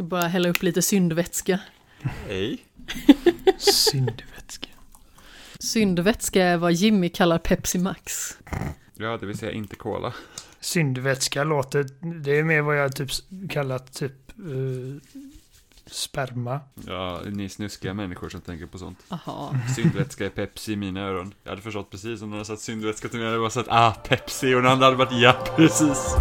Ska bara hälla upp lite syndvätska. Hej. Syndvätska. Syndvätska är vad Jimmy kallar Pepsi Max. Ja, det vill säga inte cola. Syndvätska låter, det är mer vad jag typ kallat typ eh, sperma. Ja, ni snuskiga människor som tänker på sånt. Aha. Syndvätska är Pepsi i mina öron. Jag hade förstått precis om någon hade sagt syndvätska till mig. Jag hade bara sagt ah, Pepsi. Och den andra hade varit ja, precis.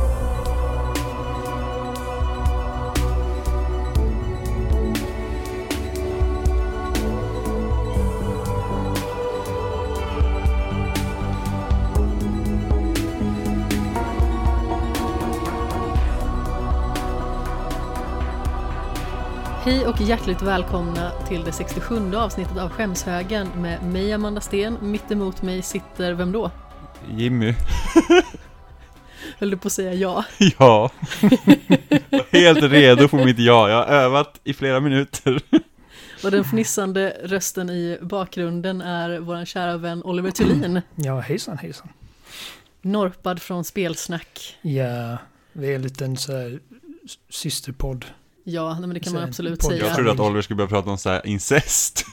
Hej och hjärtligt välkomna till det 67 avsnittet av Skämshögen med mig Amanda Sten. Mitt emot mig sitter, vem då? Jimmy. Höll du på att säga ja? Ja. Helt redo på mitt ja. Jag har övat i flera minuter. Och den fnissande rösten i bakgrunden är vår kära vän Oliver Thulin. Ja, hejsan hejsan. Norpad från Spelsnack. Ja, vi är en liten så här systerpodd. Ja, men det kan man absolut säga. Jag trodde att Oliver skulle börja prata om så här incest.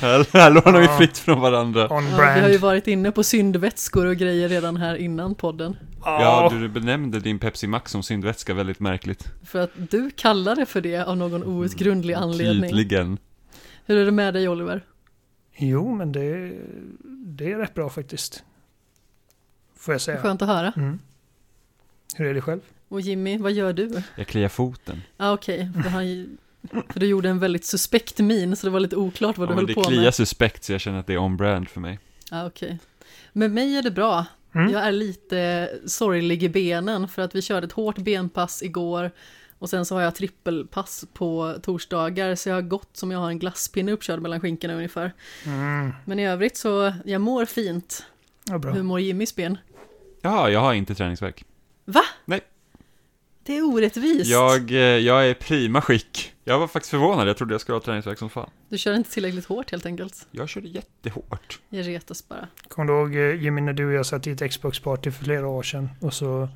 här, här lånar vi fritt från varandra. Ja, vi har ju varit inne på syndvätskor och grejer redan här innan podden. Ja, du benämnde din Pepsi Max som syndvätska väldigt märkligt. För att du kallade för det av någon outgrundlig anledning. Tydligen. Hur är det med dig Oliver? Jo, men det, det är rätt bra faktiskt. Får jag säga. Skönt att höra. Mm. Hur är det själv? Och Jimmy, vad gör du? Jag kliar foten. Ja ah, okej, för, han- för du gjorde en väldigt suspekt min så det var lite oklart vad Ja, du höll det på kliar med. suspekt så jag känner att det är on-brand för mig. Ja ah, okej. Med mig är det bra. Mm. Jag är lite sorglig i benen för att vi körde ett hårt benpass igår och sen så har jag trippelpass på torsdagar så jag har gått som jag har en glasspinne uppkörd mellan skinkorna ungefär. Mm. Men i övrigt så, jag mår fint. Ja, bra. Hur mår Jimmys ben? Jaha, jag har inte träningsverk. Va? Nej. Det är orättvist. Jag, eh, jag är prima skick. Jag var faktiskt förvånad, jag trodde jag skulle ha träningsverk som fan. Du kör inte tillräckligt hårt helt enkelt. Jag körde jättehårt. Jag retas bara. Kommer du ihåg eh, Jimmy när du och jag satt i ett Xbox-party för flera år sedan och så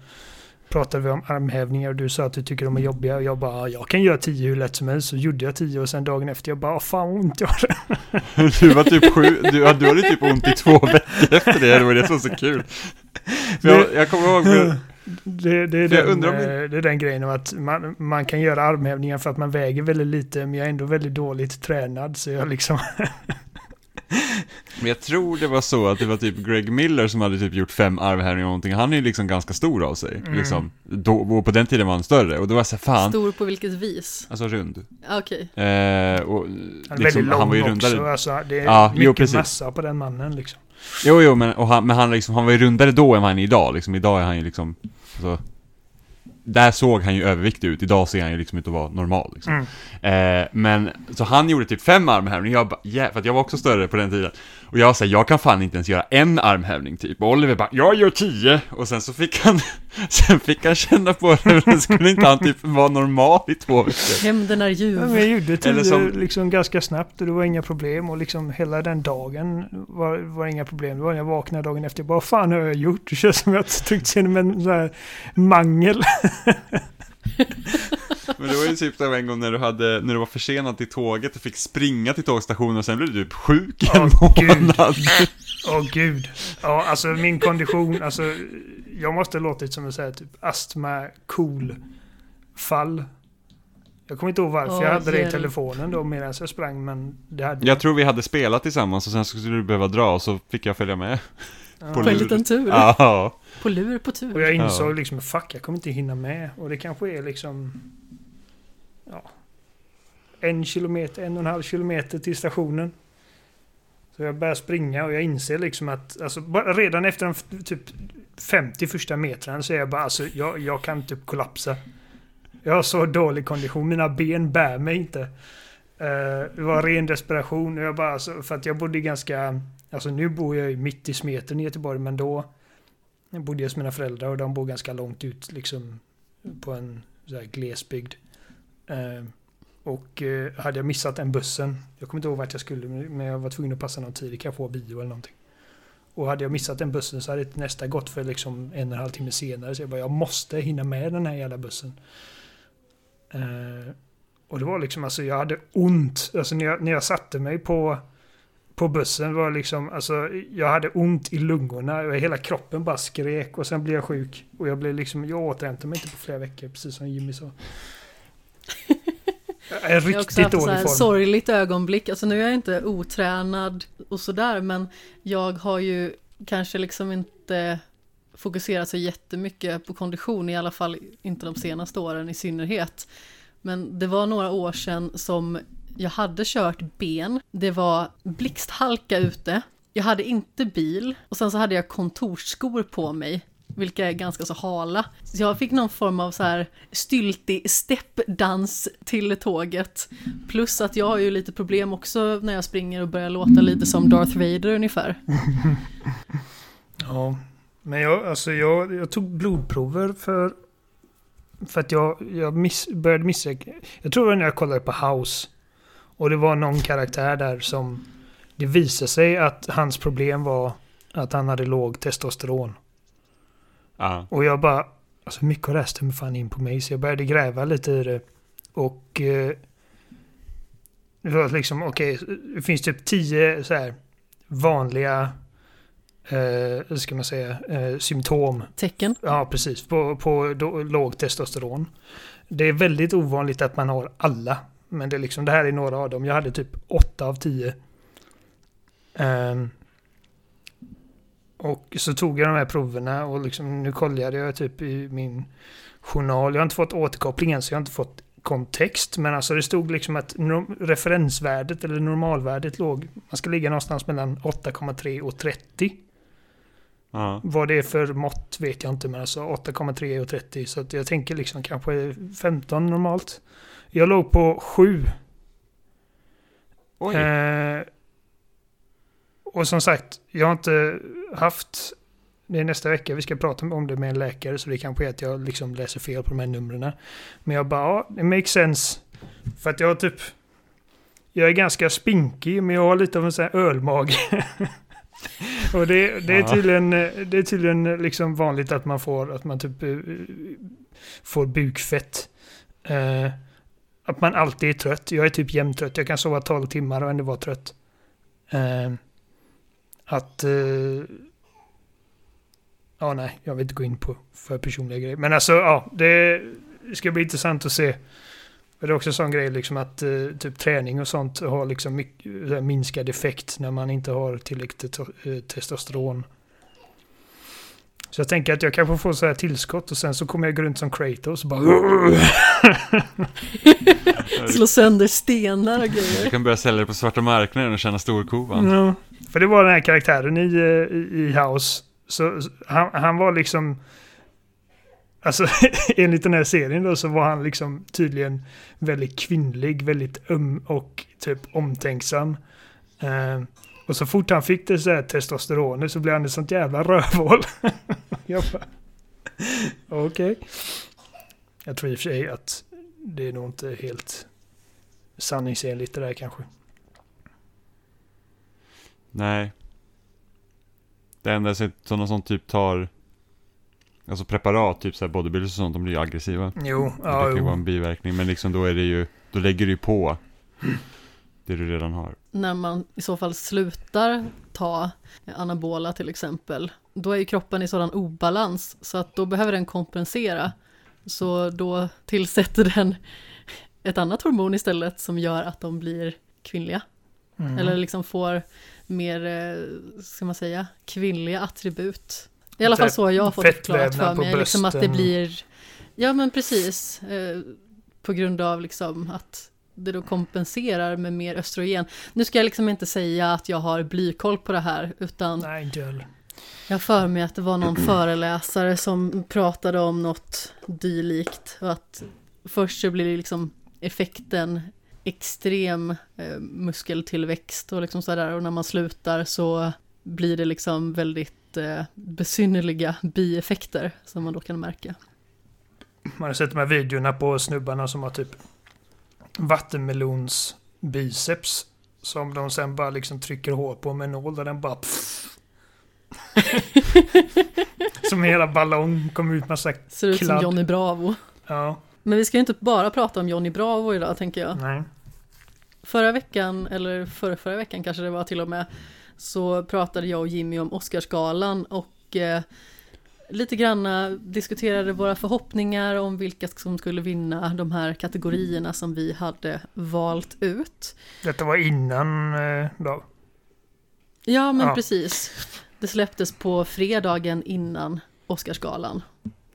pratade vi om armhävningar och du sa att du tycker de är jobbiga och jag bara "Ja, jag kan göra tio hur lätt som helst så gjorde jag tio och sen dagen efter jag bara "Åh, fan vad ont jag har. Du var typ sju, du, du hade typ ont i två veckor efter det, det var det som var så kul. Jag, jag kommer ihåg, Det, det, är den, om eh, det är den grejen om att man, man kan göra armhävningar för att man väger väldigt lite men jag är ändå väldigt dåligt tränad så jag liksom men jag tror det var så att det var typ Greg Miller som hade typ gjort fem armhävningar eller någonting. Han är ju liksom ganska stor av sig, Mm. liksom. Då, och på den tiden var han större, och då var jag så här, fan, Stor på vilket vis? alltså rund. Okej. Eh, och Han är liksom, väldigt lång han var ju också. rundare. Alltså, det är Ja, jo, mycket precis. massa på den mannen liksom. Jo, jo, men, och han, men han, liksom, han var ju rundare då än vad han är idag, liksom. Idag är han ju liksom, alltså, där såg han ju överviktig ut, idag ser han ju liksom ut att vara normal liksom. Mm. Eh, men, så han gjorde typ fem armhävningar, jag bara, yeah, för att jag var också större på den tiden. Och jag sa, jag kan fan inte ens göra en armhävning typ. Och Oliver bara, jag gör tio! Och sen så fick han, sen fick han känna på det, men skulle inte han typ vara normal i två veckor? Hämnden är Ja, ljuv. men jag gjorde tio Eller som- liksom ganska snabbt och det var inga problem och liksom hela den dagen var, var inga problem. Det var när jag vaknade dagen efter, jag bara vad fan har jag gjort? Det känns som att jag tryckts igenom en sån här mangel. Men det var ju typ som en gång när du hade, när du var försenad till tåget och fick springa till tågstationen och sen blev du typ sjuk en Åh, gud. månad. Åh gud. Ja, alltså min kondition, alltså jag måste låtit som en här typ astma cool fall. Jag kommer inte ihåg varför Åh, jag hade det i telefonen då medan jag sprang men det hade Jag tror vi hade spelat tillsammans och sen skulle du behöva dra och så fick jag följa med. Ja. På en liten tur. Ja. På lur på Och tur. jag insåg liksom, fuck, jag kommer inte hinna med. Och det kanske är liksom, ja, en kilometer, en och en halv kilometer till stationen. Så jag börjar springa och jag inser liksom att, alltså bara redan efter de typ 50 första metrarna så är jag bara, alltså jag, jag kan typ kollapsa. Jag har så dålig kondition, mina ben bär mig inte. Eh, det var ren desperation och jag bara, alltså, för att jag bodde ganska, alltså nu bor jag ju mitt i smeten i Göteborg men då bodde jag hos mina föräldrar och de bor ganska långt ut liksom på en så här glesbygd. Eh, och eh, hade jag missat den bussen, jag kommer inte ihåg vart jag skulle men jag var tvungen att passa någon tid, det kanske få bio eller någonting. Och hade jag missat den bussen så hade nästa gått för liksom en och en halv timme senare så jag bara jag måste hinna med den här jävla bussen. Eh, och det var liksom, alltså jag hade ont. Alltså när jag, när jag satte mig på, på bussen var liksom, alltså jag hade ont i lungorna. Och hela kroppen bara skrek och sen blev jag sjuk. Och jag blev liksom, jag återhämtade mig inte på flera veckor, precis som Jimmy sa. Jag är Jag också riktigt haft så dålig form. sorgligt ögonblick. Alltså nu är jag inte otränad och sådär, men jag har ju kanske liksom inte fokuserat så jättemycket på kondition, i alla fall inte de senaste åren i synnerhet. Men det var några år sedan som jag hade kört ben. Det var blixthalka ute. Jag hade inte bil och sen så hade jag kontorsskor på mig vilka är ganska så hala. Så jag fick någon form av så här styltig steppdans till tåget. Plus att jag har ju lite problem också när jag springer och börjar låta lite som Darth Vader ungefär. Ja, men jag, alltså jag, jag tog blodprover för, för att jag, jag miss, började misstänka. Jag tror det var när jag kollade på House. Och det var någon karaktär där som det visade sig att hans problem var att han hade låg testosteron. Ja. Och jag bara, alltså mycket av det här stämmer fan in på mig. Så jag började gräva lite i det. Och eh, det var liksom, okej, det finns typ tio så här vanliga, eh, hur ska man säga, eh, symptom. Tecken. Ja, precis. På, på då, låg testosteron. Det är väldigt ovanligt att man har alla. Men det, är liksom, det här är några av dem. Jag hade typ åtta av tio. Ehm, och så tog jag de här proverna och liksom, nu kollade jag typ i min journal. Jag har inte fått återkoppling än så jag har inte fått kontext. Men alltså det stod liksom att referensvärdet eller normalvärdet låg, man ska ligga någonstans mellan 8,3 och 30. Ja. Vad det är för mått vet jag inte, men alltså 8,3 och 30. Så jag tänker liksom kanske 15 normalt. Jag låg på 7. Oj. Eh, och som sagt, jag har inte haft... Det är nästa vecka vi ska prata om det med en läkare, så det kanske är att jag liksom läser fel på de här numren. Men jag bara, ja, det makes sense. För att jag har typ... Jag är ganska spinkig, men jag har lite av en sån här ölmage. och det, det, är tydligen, det är tydligen liksom vanligt att man får, att man typ eh, får bukfett. Eh, att man alltid är trött. Jag är typ jämntrött. Jag kan sova 12 timmar och ändå vara trött. Eh, att... Eh, ja, nej, jag vill inte gå in på för personliga grejer. Men alltså, ja, det ska bli intressant att se. Det är också en sån grej liksom att eh, typ träning och sånt har liksom mycket, minskad effekt när man inte har tillräckligt eh, testosteron. Så jag tänker att jag kanske får så här tillskott och sen så kommer jag gå runt som Kratos och bara... Slå sönder stenar och grejer. Du kan börja sälja det på svarta marknaden och tjäna storkovan. Ja, för det var den här karaktären i, eh, i, i House. Så, han, han var liksom... Alltså enligt den här serien då så var han liksom tydligen väldigt kvinnlig, väldigt öm och typ omtänksam. Eh, och så fort han fick det så här testosteronet så blev han ett sånt jävla rövhål. Jag bara... Okej. Jag tror i och för sig att det är nog inte helt sanningsenligt det där kanske. Nej. Det enda är att sådana som typ tar Alltså preparat, typ såhär bodybuilders och sånt, de blir ju aggressiva. Jo, det ja, kan ju vara en biverkning, men liksom då är det ju Då lägger du ju på Det du redan har. När man i så fall slutar ta anabola till exempel, då är ju kroppen i sådan obalans så att då behöver den kompensera. Så då tillsätter den ett annat hormon istället som gör att de blir kvinnliga. Mm. Eller liksom får mer, eh, ska man säga, kvinnliga attribut. I alla fall så har jag fått det förklarat för mig. Liksom att det blir, ja men precis, eh, på grund av liksom att det då kompenserar med mer östrogen. Nu ska jag liksom inte säga att jag har blykoll på det här, utan Nej, inte jag heller. jag har för mig att det var någon föreläsare som pratade om något dylikt. Och att först så blir det liksom effekten extrem eh, muskeltillväxt och liksom sådär. Och när man slutar så blir det liksom väldigt eh, besynnerliga bieffekter som man då kan märka. Man har sett de här videorna på snubbarna som har typ vattenmelons biceps. Som de sen bara liksom trycker hårt på med nål och den bara pff. Som hela ballong kommer ut massa Ser ut som Kladd. Johnny Bravo. Ja. Men vi ska ju inte bara prata om Johnny Bravo idag tänker jag. Nej. Förra veckan, eller förra, förra veckan kanske det var till och med, så pratade jag och Jimmy om Oscarsgalan och eh, lite granna diskuterade våra förhoppningar om vilka som skulle vinna de här kategorierna som vi hade valt ut. Detta var innan eh, då. Ja, men Ja. precis. Det släpptes på fredagen innan Oscarsgalan.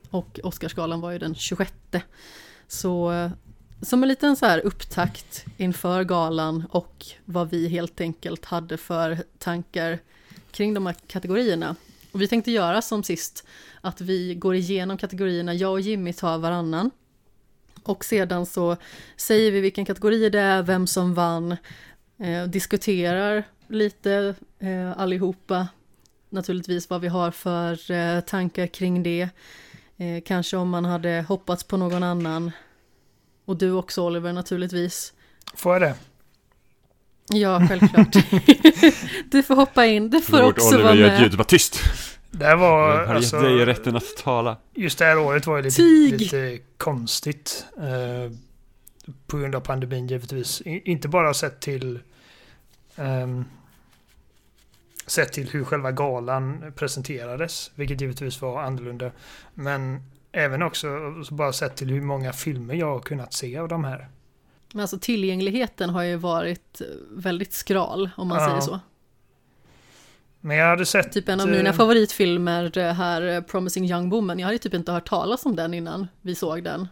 Och Oscarsgalan var ju den 26. Så eh, som en liten så här upptakt inför galan och vad vi helt enkelt hade för tankar kring de här kategorierna. Och vi tänkte göra som sist, att vi går igenom kategorierna, jag och Jimmy tar varannan. Och sedan så säger vi vilken kategori det är, vem som vann, eh, diskuterar lite eh, allihopa naturligtvis vad vi har för eh, tankar kring det. Eh, kanske om man hade hoppats på någon annan. Och du också Oliver naturligtvis. Får jag det? Ja, självklart. du får hoppa in, du får Förlåt, också Oliver vara gör ett med. ljud, var tyst! Det här var Jag har alltså, gett dig rätten att tala. Just det här året var ju lite, lite konstigt. Eh, på grund av pandemin givetvis. I, inte bara sett till ehm, sett till hur själva galan presenterades, vilket givetvis var annorlunda. Men även också bara sett till hur många filmer jag har kunnat se av de här. Men alltså tillgängligheten har ju varit väldigt skral om man Ja. säger så. Men jag hade sett... Typ en av eh, mina favoritfilmer eh, här, eh, Promising Young Woman, jag hade typ inte hört talas om den innan vi såg den.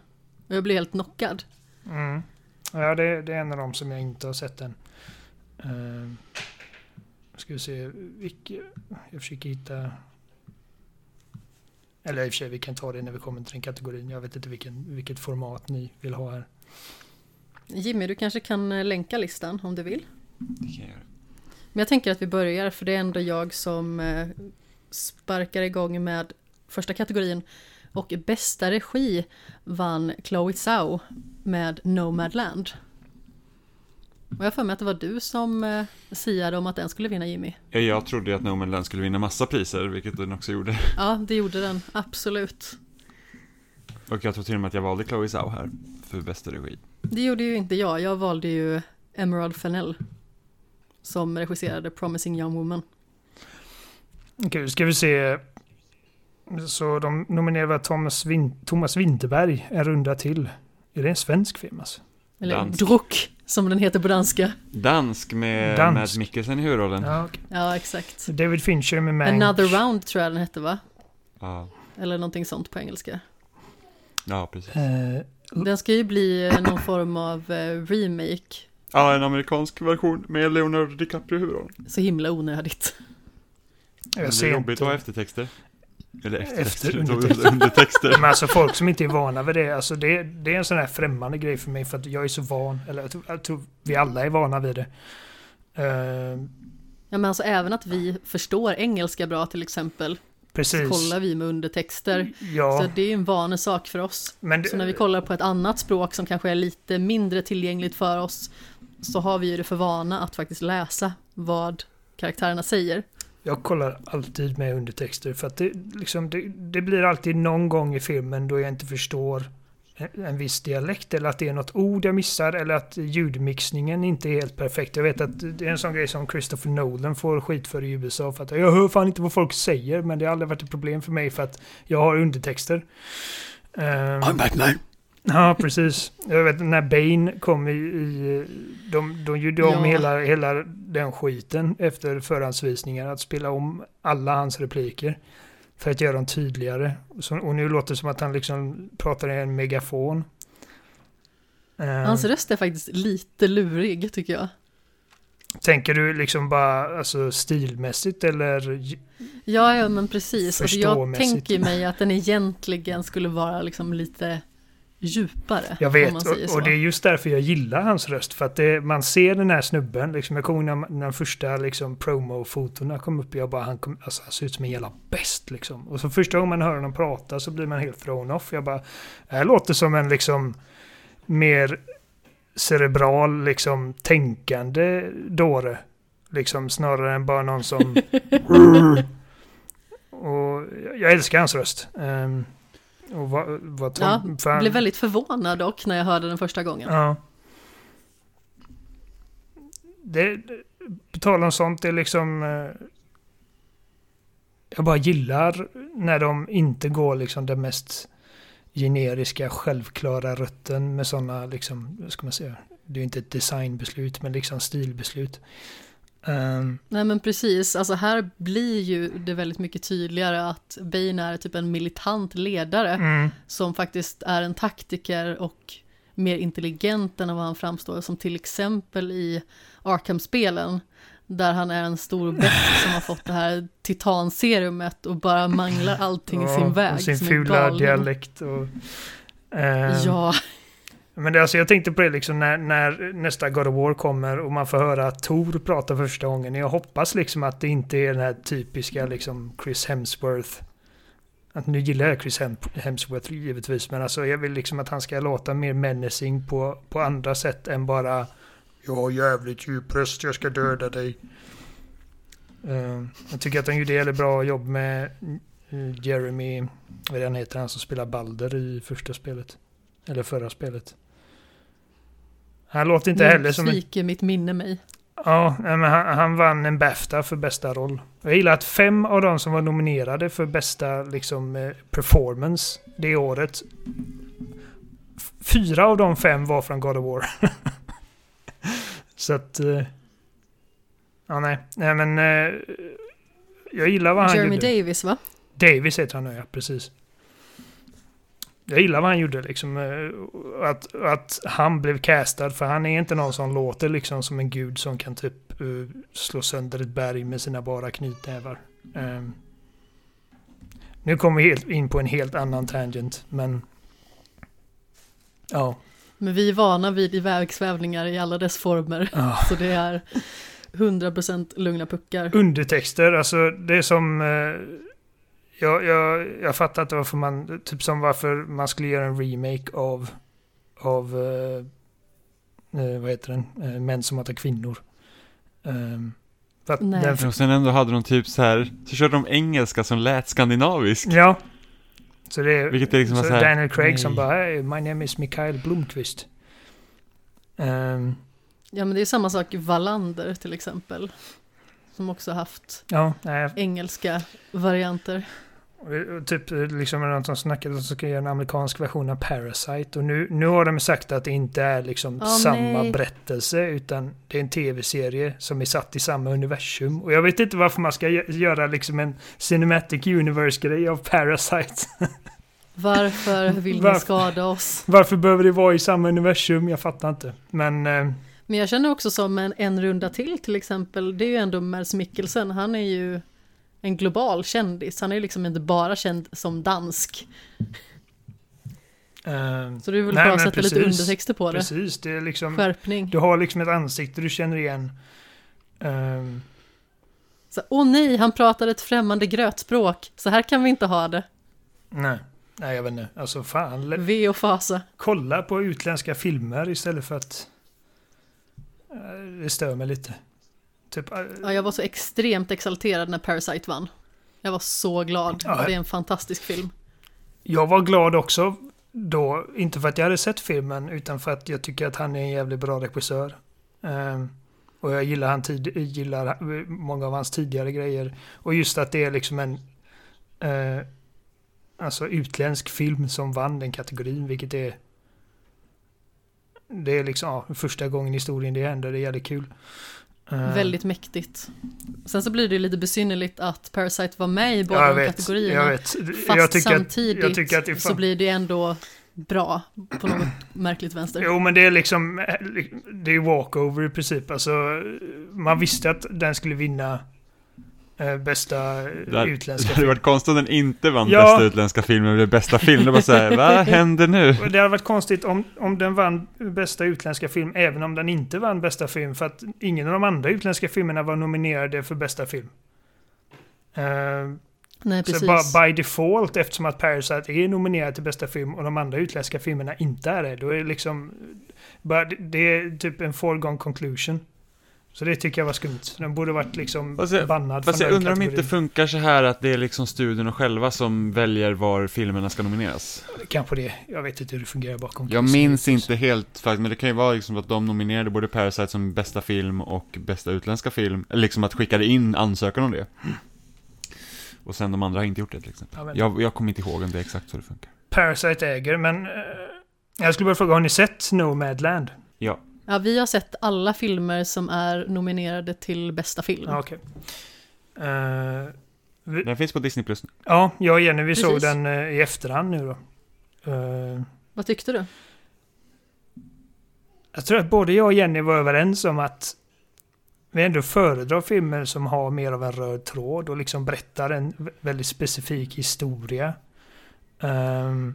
Och jag blev helt knockad. Mm. Ja, det, det är en av dem som jag inte har sett än. Uh, ska vi se, vilka, jag försöker hitta... Eller i och för sig, vi kan ta det när vi kommer till den kategorin. Jag vet inte vilken, vilket format ni vill ha här. Jimmy, du kanske kan eh, länka listan om du vill? Det kan jag göra. Men jag tänker att vi börjar, för det är ändå jag som eh, sparkar igång med första kategorin. Och bästa regi vann Chloe Zhao med Nomadland. Och jag har för mig att det var du som eh, siade om att den skulle vinna Jimmy. Ja, Jag trodde ju att No Man's Land skulle vinna massa priser, vilket den också gjorde. Ja, det gjorde den, absolut. Och jag tror till och med att jag valde Chloe Zhao här, för bästa regi. Det gjorde ju inte jag, jag valde ju Emerald Fennell. Som regisserade Promising Young Woman. Okej, ska vi se. Så de nominerar Thomas, Vin Thomas Winterberg en runda till. Är det en svensk film alltså? Eller Dansk. Druck, som den heter på danska. Dansk med Dansk. Mads Mikkelsen i huvudrollen. Ja. Okej. Ja, exakt. David Fincher med Mank. Another Round tror jag den hette va? Ja, Eller någonting sånt på engelska. Precis. Eh, Den ska ju bli eh, någon form av eh, remake. Ja, en amerikansk version med Leonardo DiCaprio i huvudrollen. Så himla onödigt. Det jag är ser jobbigt inte. att ha eftertexter. Eller Efter eftertexter, undertexter. undertexter. Men alltså folk som inte är vana vid det, alltså det, det är en sån här främmande grej för mig för att jag är så van, eller jag tror, jag tror vi alla är vana vid det. Eh, Ja men alltså även att vi förstår engelska bra till exempel. Så precis. kollar vi med undertexter. Ja, Så det är en vanesak för oss. men Så när vi det, kollar på ett annat språk som kanske är lite mindre tillgängligt för oss. Så har vi ju det för vana att faktiskt läsa vad karaktärerna säger. jag kollar alltid med undertexter för att det, liksom, det, det blir alltid någon gång i filmen då jag inte förstår en, viss dialekt eller att det är något ord jag missar eller att ljudmixningen inte är helt perfekt. Jag vet att det är en sån grej som Christopher Nolan får skit för i USA för att jag hör fan inte vad folk säger men det har aldrig varit ett problem för mig för att jag har undertexter. Ehm, Batman! Ja, precis. Jag vet när Bane kom i... i de, de gjorde om Ja. hela, hela den skiten efter förhandsvisningar. Att spela om alla hans repliker. För att göra dem tydligare. Så, och nu låter det som att han liksom pratar i en megafon. Eh, Hans röst är faktiskt lite lurig tycker jag. tänker du liksom bara alltså, stilmässigt eller... Ja, ja men precis. Alltså, jag tänker mig att den egentligen skulle vara liksom lite djupare. Jag vet, man säger och, så. och det är just därför jag gillar hans röst. För att det, man ser den här snubben, liksom, jag kommer ihåg när, när de första liksom, promo-fotona kom upp, jag bara, han, kom, alltså, han ser ut som en jävla bäst liksom. Och så första gången man hör honom prata så blir man helt thrown off. Jag bara, det här låter som en liksom mer cerebral, liksom tänkande dåre. Liksom snarare än bara någon som... och jag älskar hans röst. Ehm, Och vad, vad Ja, han- blev väldigt förvånad dock när jag hörde den första gången. Ja. Det, på tal om sånt, det är liksom... eh, Jag bara gillar när de inte går liksom den mest generiska, självklara rutten med sådana, liksom, vad ska man säga? Det är inte ett designbeslut, men liksom stilbeslut. Ehm, Nej men precis, alltså här blir ju det väldigt mycket tydligare att Bane är typ en militant ledare mm, som faktiskt är en taktiker och mer intelligent än vad han framstår som till exempel i Arkham-spelen där han är en stor bäst som har fått det här titanserumet och bara manglar allting i ja, sin väg och sin fula dialekt. Och, ehm, Ja, men det, alltså, jag tänkte på det liksom när, när nästa God of War kommer och man får höra Tor prata första gången. Jag hoppas liksom att det inte är den här typiska liksom Chris Hemsworth. Att nu gillar jag Chris Hemsworth givetvis, men alltså jag vill liksom att han ska låta mer menacing på, på andra sätt än bara Jag har jävligt djup röst, jag ska döda dig. Uh, jag tycker att han gjorde ett bra jobb med eh, Jeremy, vad han heter, han som spelar Balder i första spelet. Eller förra spelet. Han låter inte heller nu som en... sviker mitt minne mig. Ja, men han, han vann en Bafta för bästa roll. Jag gillar att fem av de som var nominerade för bästa liksom, eh, performance det året. Fyra av de fem var från God of War. Så att... eh, Ja, nej. Nej, men... eh, Jag gillar vad han Jeremy gjorde. Davis va? Davis heter han nu, ja. Precis. Jag gillar vad han gjorde liksom. eh, Att, att han blev castad. För han är inte någon som låter liksom som en gud som kan typ eh, slå sönder ett berg med sina bara knytnävar. Ehm. nu kommer vi helt in på en helt annan tangent. Men... Ja. Men vi är vana vid ivägsvävningar i alla dess former. Ah. Så det är 100% lugna puckar. Undertexter, alltså det är som... Eh, jag, jag, jag fattar inte varför man... Typ som varför man skulle göra en remake av... Av... Eh, eh, vad heter den? Eh, Män som hatar kvinnor. För att Nej. den, Och sen ändå hade de typ så här, så körde de engelska som lät skandinavisk. ja. Så det är, Vilket är liksom så så här, Daniel Craig som nej. bara hey, My name is Mikael Blomqvist. Ehm, Ja men det är samma sak i Wallander till exempel. Som också haft ja, engelska varianter. Typ liksom någon som snackade om att de ska göra en amerikansk version av Parasite. Och nu, nu har de sagt att det inte är liksom Åh, samma nej. berättelse. Utan det är en tv-serie som är satt i samma universum. Och jag vet inte varför man ska gö- göra liksom en Cinematic Universe-grej av Parasite. Varför vill ni Varför? skada oss? varför behöver det vara i samma universum? Jag fattar inte. Men eh, Men jag känner också som en, en runda till till exempel. Det är ju ändå Mads Mikkelsen. Han är ju en global kändis. Han är ju liksom inte bara känd som dansk. eh, Så är väl Nej, men sätta lite precis. undertexter på det. precis, det är liksom... Skärpning. Du har liksom ett ansikte du känner igen. Ehm, Så, Åh nej, han pratar ett främmande grötspråk. Så här kan vi inte ha det. nej. Nej, jag vet inte. Alltså fan. Ve och fasa. kolla på utländska filmer istället för att... Eh, Det stör mig lite. Typ, eh, Ja, jag var så extremt exalterad när Parasite vann. Jag var så glad. Ja. Det är en fantastisk film. jag var glad också då, inte för att jag hade sett filmen, utan för att jag tycker att han är en jävligt bra regissör. Ehm, och jag gillar, han tid, gillar många av hans tidigare grejer. Och just att det är liksom en eh, alltså utländsk film som vann den kategorin, vilket är det är liksom ja, första gången i historien det händer, det är jävligt kul. Ehm, Väldigt mäktigt. Sen så blir det ju lite besynnerligt att Parasite var med i båda de kategorierna. jag vet. Fast jag tycker samtidigt att, jag tycker att är så blir det ändå bra på något märkligt vänster. Jo, men det är liksom... Det är walkover i princip. Alltså, man visste att den skulle vinna eh, bästa Det utländska hade film. varit konstigt om den inte vann Ja. bästa utländska filmen eller bästa film. Det var såhär, vad händer nu? Det hade varit konstigt om, om den vann bästa utländska film, även om den inte vann bästa film. För att ingen av de andra utländska filmerna var nominerade för bästa film. Eh, Nej, precis. så bara by default, eftersom att Parasite är nominerad till bästa film och de andra utländska filmerna inte är det, då är det liksom... Bara, det är typ en foregone conclusion. Så det tycker jag var skumt. Den borde varit liksom Fast jag- bannad Fast från jag undrar om det inte funkar så här att det är liksom studiorna själva som väljer var filmerna ska nomineras. Kanske det. Jag vet inte hur det fungerar bakom Jag minns inte helt faktiskt, men det kan ju vara liksom att de nominerade både Parasite som bästa film och bästa utländska film, eller liksom att skickade in ansökan om det. Och sen de andra har inte gjort det till exempel. Ja, Jag, jag kommer inte ihåg om det är exakt så det funkar. Parasite äger, men... eh, jag skulle bara fråga, har ni sett Nomadland? Ja. Ja, vi har sett alla filmer som är nominerade till bästa film. Ja, okej. Eh, vi- Den finns på Disney Plus ja, jag och Jenny, vi såg den eh, i efterhand nu då. Eh, Vad tyckte du? jag tror att både jag och Jenny var överens om att vi ändå föredrar filmer som har mer av en röd tråd och liksom berättar en vä- väldigt specifik historia. Ehm,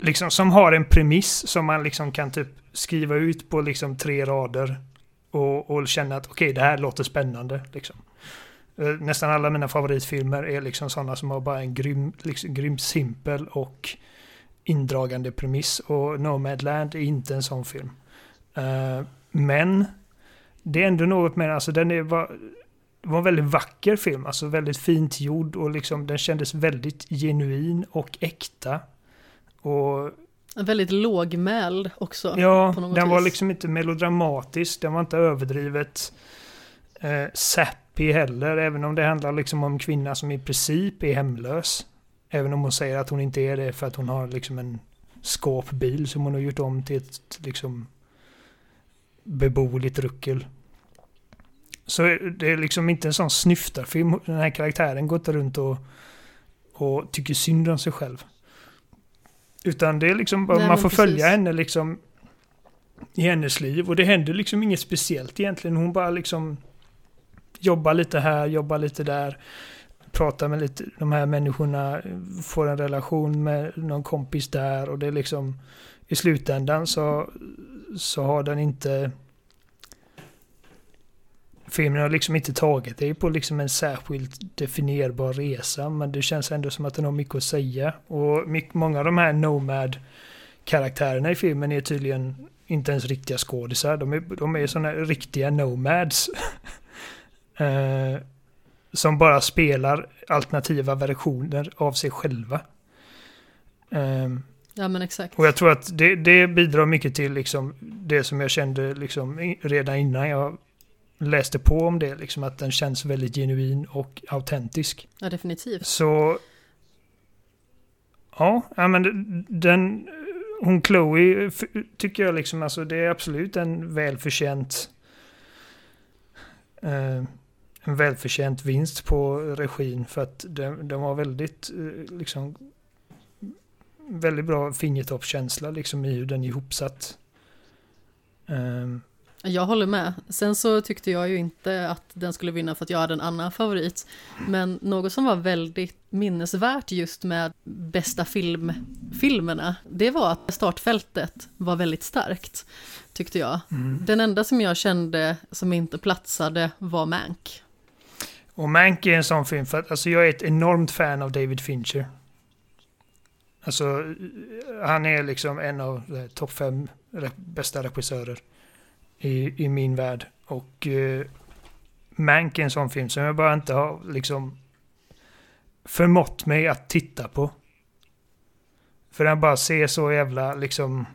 liksom som har en premiss som man liksom kan typ skriva ut på liksom tre rader och, och känna att okej, det här låter spännande. Liksom. Eh, nästan alla mina favoritfilmer är liksom sådana som har bara en grym, liksom, grym simpel och indragande premiss och Nomadland är inte en sån film. Uh, men det är ändå något med alltså den är, var, det var en väldigt vacker film, alltså väldigt fint gjord och liksom den kändes väldigt genuin och äkta. Och Väldigt lågmäld också. ja, den var vis. liksom inte melodramatisk, den var inte överdrivet eh, sappy heller, även om det handlar liksom om kvinna som i princip är hemlös. Även om hon säger att hon inte är det för att hon har liksom en skåpbil som hon har gjort om till ett liksom beboeligt ruckel. Så det är liksom inte en sån snyftarfilm. Den här karaktären går inte runt och, och tycker synd om sig själv. Utan det är liksom Nej, man får följa precis. henne liksom i hennes liv. Och det händer liksom inget speciellt egentligen. Hon bara liksom jobbar lite här, jobbar lite där. Pratar med lite, de här människorna, får en relation med någon kompis där. Och det är liksom i slutändan så, så har den inte Filmen har liksom inte tagit dig på liksom en särskilt definierbar resa men det känns ändå som att den har mycket att säga. Och mycket, många av de här Nomad karaktärerna i filmen är tydligen inte ens riktiga skådisar. De är, de är sådana riktiga nomads. eh, som bara spelar alternativa versioner av sig själva. Eh, Ja, men exakt. och jag tror att det, det bidrar mycket till liksom det som jag kände liksom redan innan jag läste på om det. Liksom att den känns väldigt genuin och autentisk. Ja, definitivt. Så... Ja, ja men den... Hon Chloe tycker jag liksom alltså det är absolut en välförtjänt... Eh, en välförtjänt vinst på regin för att de, de har väldigt eh, liksom väldigt bra fingertoppskänsla liksom i hur den är ihopsatt. Eh, Jag håller med. Sen så tyckte jag ju inte att den skulle vinna för att jag hade en annan favorit. Men något som var väldigt minnesvärt just med bästa film, filmerna, det var att startfältet var väldigt starkt, tyckte jag. mm. Den enda som jag kände som inte platsade var Mank. Och Mank är en sån film för att alltså jag är ett enormt fan av David Fincher. Alltså han är liksom en av eh, topp fem bästa regissörer i, i min värld. Och eh, Mank är en sån film som jag bara inte har liksom förmått mig att titta på. För den bara ser så jävla liksom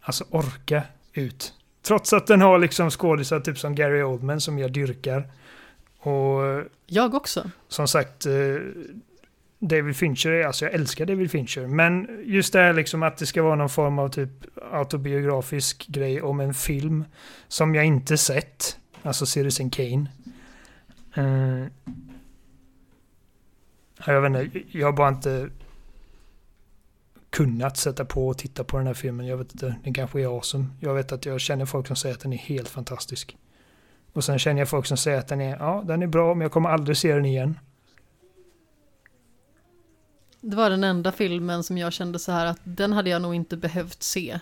alltså orka ut. Trots att den har liksom skådisar typ som Gary Oldman som jag dyrkar. Och Jag också. som sagt, eh, David Fincher, är- alltså jag älskar David Fincher. Men just det här liksom att det ska vara någon form av typ autobiografisk grej om en film som jag inte sett. Alltså Citizen Kane. Uh, jag vet inte, jag har bara inte kunnat sätta på och titta på den här filmen. Jag vet inte, den kanske är awesome. Jag vet att jag känner folk som säger att den är helt fantastisk. Och sen känner jag folk som säger att den är, ja, den är bra, men jag kommer aldrig se den igen. Det var den enda filmen som jag kände så här att den hade jag nog inte behövt se.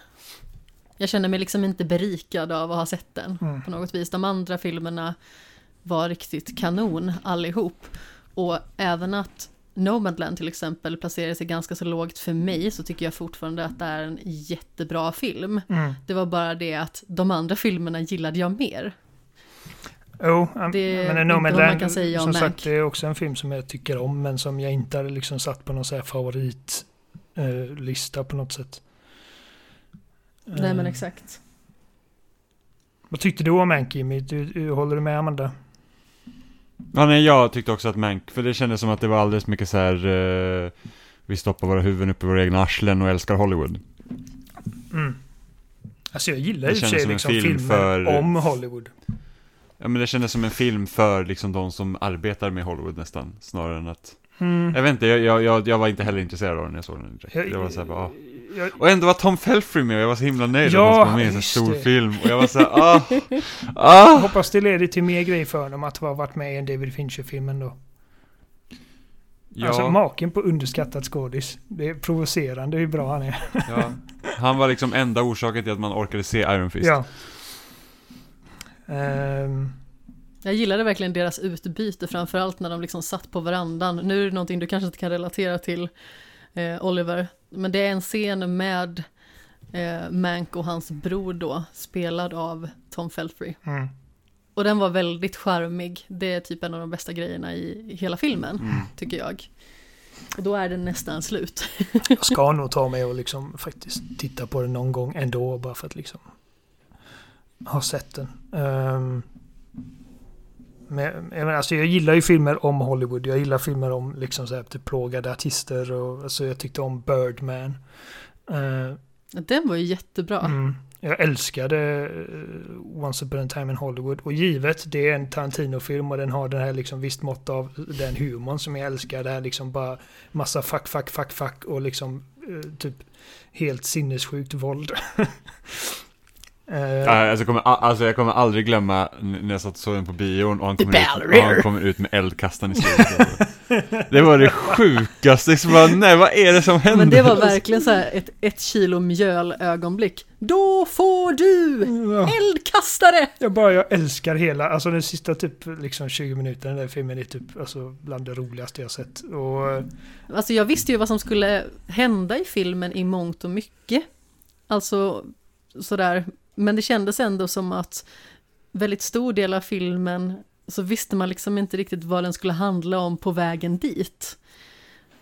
Jag kände mig liksom inte berikad av att ha sett den Mm. på något vis. De andra filmerna var riktigt kanon allihop. Och även att Nomadland till exempel placerar sig ganska så lågt för mig så tycker jag fortfarande att det är en jättebra film. Mm. Det var bara det att de andra filmerna gillade jag mer. Jo, Det är men Nomadland, man kan säga om som Mank. sagt, det är också en film som jag tycker om, men som jag inte hade liksom satt på någon så här favoritlista på något sätt. Nej men Eh, exakt. Vad tyckte du om Mank, Jimmy? Du, du, håller du med Amanda? Ja, nej, jag tyckte också att Mank, för det kändes som att det var alldeles mycket så här. eh, vi stoppar våra huvuden upp i våra egna arslen och älskar Hollywood. Mm. Alltså jag gillar Det i och för sig som en liksom film filmer för- om Hollywood. Ja, men det kändes som en film för liksom de som arbetar med Hollywood nästan, snarare än att... Mm. Jag vet inte, jag, jag, jag, var inte heller intresserad av den när jag såg den direkt. Jag- Jag var såhär bara, ah. jag, Och ändå var Tom Felfry med och jag var så himla nöjd Ja, att han var med i en stor det. film. Och jag var såhär, ah, ah. hoppas det leder till mer grejer för dem att ha varit med i en David Fincher-film ändå. Ja, Alltså maken på underskattat skådis. Det är provocerande hur bra han är. ja. Han var liksom enda orsaken till att man orkade se Iron Fist. Ja. Ehm, Jag gillade verkligen deras utbyte, framförallt när de liksom satt på verandan. Nu är det någonting du kanske inte kan relatera till, eh, Oliver, men det är en scen med eh, Mank och hans bror då, spelad av Tom Felfry. mm. Och den var väldigt charmig. Det är typ en av de bästa grejerna i hela filmen, Mm. tycker jag. Och då är den nästan slut. Jag ska nog ta mig och liksom faktiskt titta på den någon gång ändå bara för att liksom ha sett den. Ehm, men, alltså jag gillar ju filmer om Hollywood. Jag gillar filmer om liksom så här, typ plågade artister och alltså jag tyckte om Birdman. Ehm, Den var ju jättebra. Mm. Jag älskade eh, Once upon a time in Hollywood. Och givet, det är en Tarantino-film och den har den här liksom visst mått av den humorn som jag älskar. Det här liksom bara massa fuck, fuck, fuck, fuck och liksom eh, typ helt sinnessjukt våld. Ja, Alltså, jag kommer, alltså jag kommer aldrig glömma när jag satt och såg den på bion och han kommer, ut, och han kommer ut med eldkastaren i slutet. Det var det sjukaste, så bara, nej vad är det som händer? Men det var verkligen så här ett ett kilo mjöl ögonblick. Då får du eldkastare! Jag bara, jag älskar hela, alltså den sista typ liksom 20 minuterna den där filmen är typ alltså bland det roligaste jag sett. Och eh, Alltså jag visste ju vad som skulle hända i filmen i mångt och mycket. Alltså sådär, men det kändes ändå som att väldigt stor del av filmen så visste man liksom inte riktigt vad den skulle handla om på vägen dit.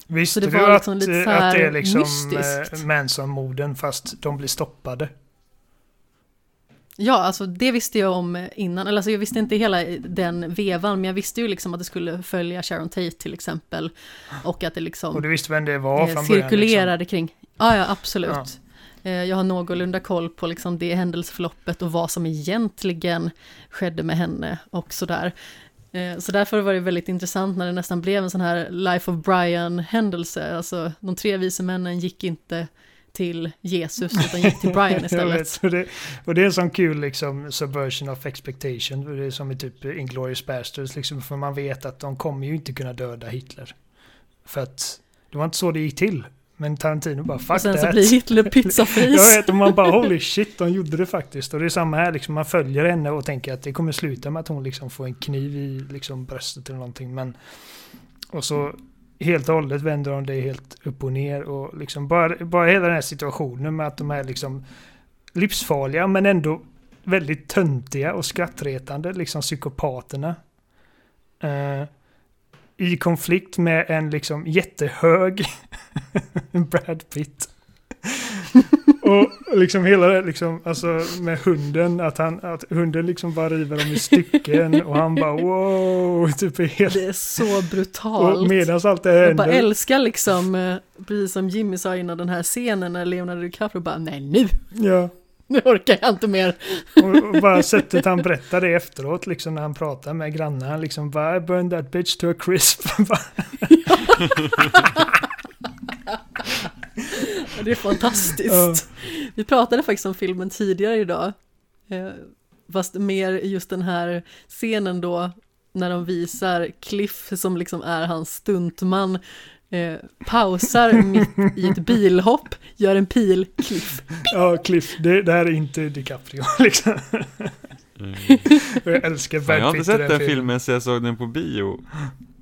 Visste det du var att, liksom eh, att här det är liksom mystiskt. eh, Manson-morden fast de blir stoppade? Ja, alltså det visste jag om innan, eller alltså jag visste inte hela den vevan, men jag visste ju liksom att det skulle följa Sharon Tate till exempel. Och att det liksom... Och du visste vem det var eh, från början? Liksom. cirkulerade kring. Ja, ja, absolut. Ja. Eh, Jag har någorlunda koll på liksom det händelseförloppet och vad som egentligen skedde med henne och sådär. Eh, Så därför var det väldigt intressant när det nästan blev en sån här Life of Brian-händelse. Alltså de tre vise männen gick inte till Jesus utan gick till Brian istället. vet, och, det, och det är en sån kul liksom subversion of expectation. Det är som i typ Inglourious Basterds liksom, för man vet att de kommer ju inte kunna döda Hitler. För att det var inte så det gick till. Men Tarantino bara fuck Och sen that. så blir Hitler Jag vet, och man bara holy shit, de gjorde det faktiskt. Och det är samma här, liksom, man följer henne och tänker att det kommer sluta med att hon liksom får en kniv i liksom, bröstet eller någonting. Men, och så helt och hållet vänder de det helt upp och ner. Och liksom bara, bara hela den här situationen med att de är liksom livsfarliga men ändå väldigt töntiga och skrattretande, liksom psykopaterna. Eh, I konflikt med en liksom jättehög Brad Pitt. och liksom hela det liksom, alltså med hunden, att, han, att hunden liksom bara river dem i stycken och han bara wow, typ helt... Det är så Och brutalt. medan allt det här Jag bara händer. älskar liksom, eh, precis som Jimmy sa innan den här scenen när Leonardo DiCaprio bara nej nu, Ja, nu orkar jag inte mer. och, bara sättet han berättar det efteråt, liksom när han pratar med grannarna, liksom bara I burned that bitch to a crisp. Det är fantastiskt. Ja. Vi pratade faktiskt om filmen tidigare idag. Eh, Fast mer just den här scenen då när de visar Cliff som liksom är hans stuntman eh, pausar mitt i ett bilhopp, gör en pil, Cliff. ja, Cliff, det, det här är inte DiCaprio liksom. Mm. Jag älskar Fan, jag har Brad inte sett den filmen så jag såg den på bio.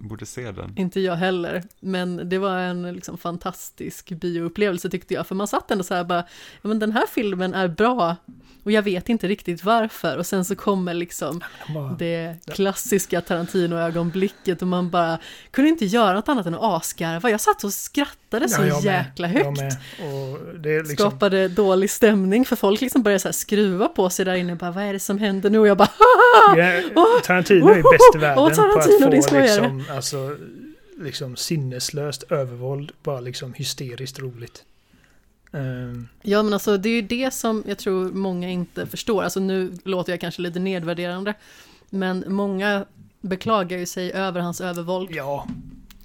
Borde se den. Inte jag heller, men det var en liksom fantastisk bioupplevelse tyckte jag, för man satt ändå så här bara, ja men den här filmen är bra, och jag vet inte riktigt varför, och sen så kommer liksom Bara, det klassiska Tarantino-ögonblicket och man bara kunde inte göra något annat än att asgarva. Jag satt och skrattade så Ja, med. jäkla högt. med. Och det är liksom, Skapade dålig stämning för folk liksom började så här skruva på sig där inne. Bara, vad är det som händer nu? Och jag bara, Ja, Tarantino är oh, bäst i oh, världen åh, på Tarantino, att få liksom, alltså, liksom sinneslöst övervåld, bara liksom hysteriskt roligt. Ehm, Ja men alltså det är ju det som jag tror många inte förstår. Alltså nu låter jag kanske lite nedvärderande. Men många beklagar ju sig över hans övervåld. ja,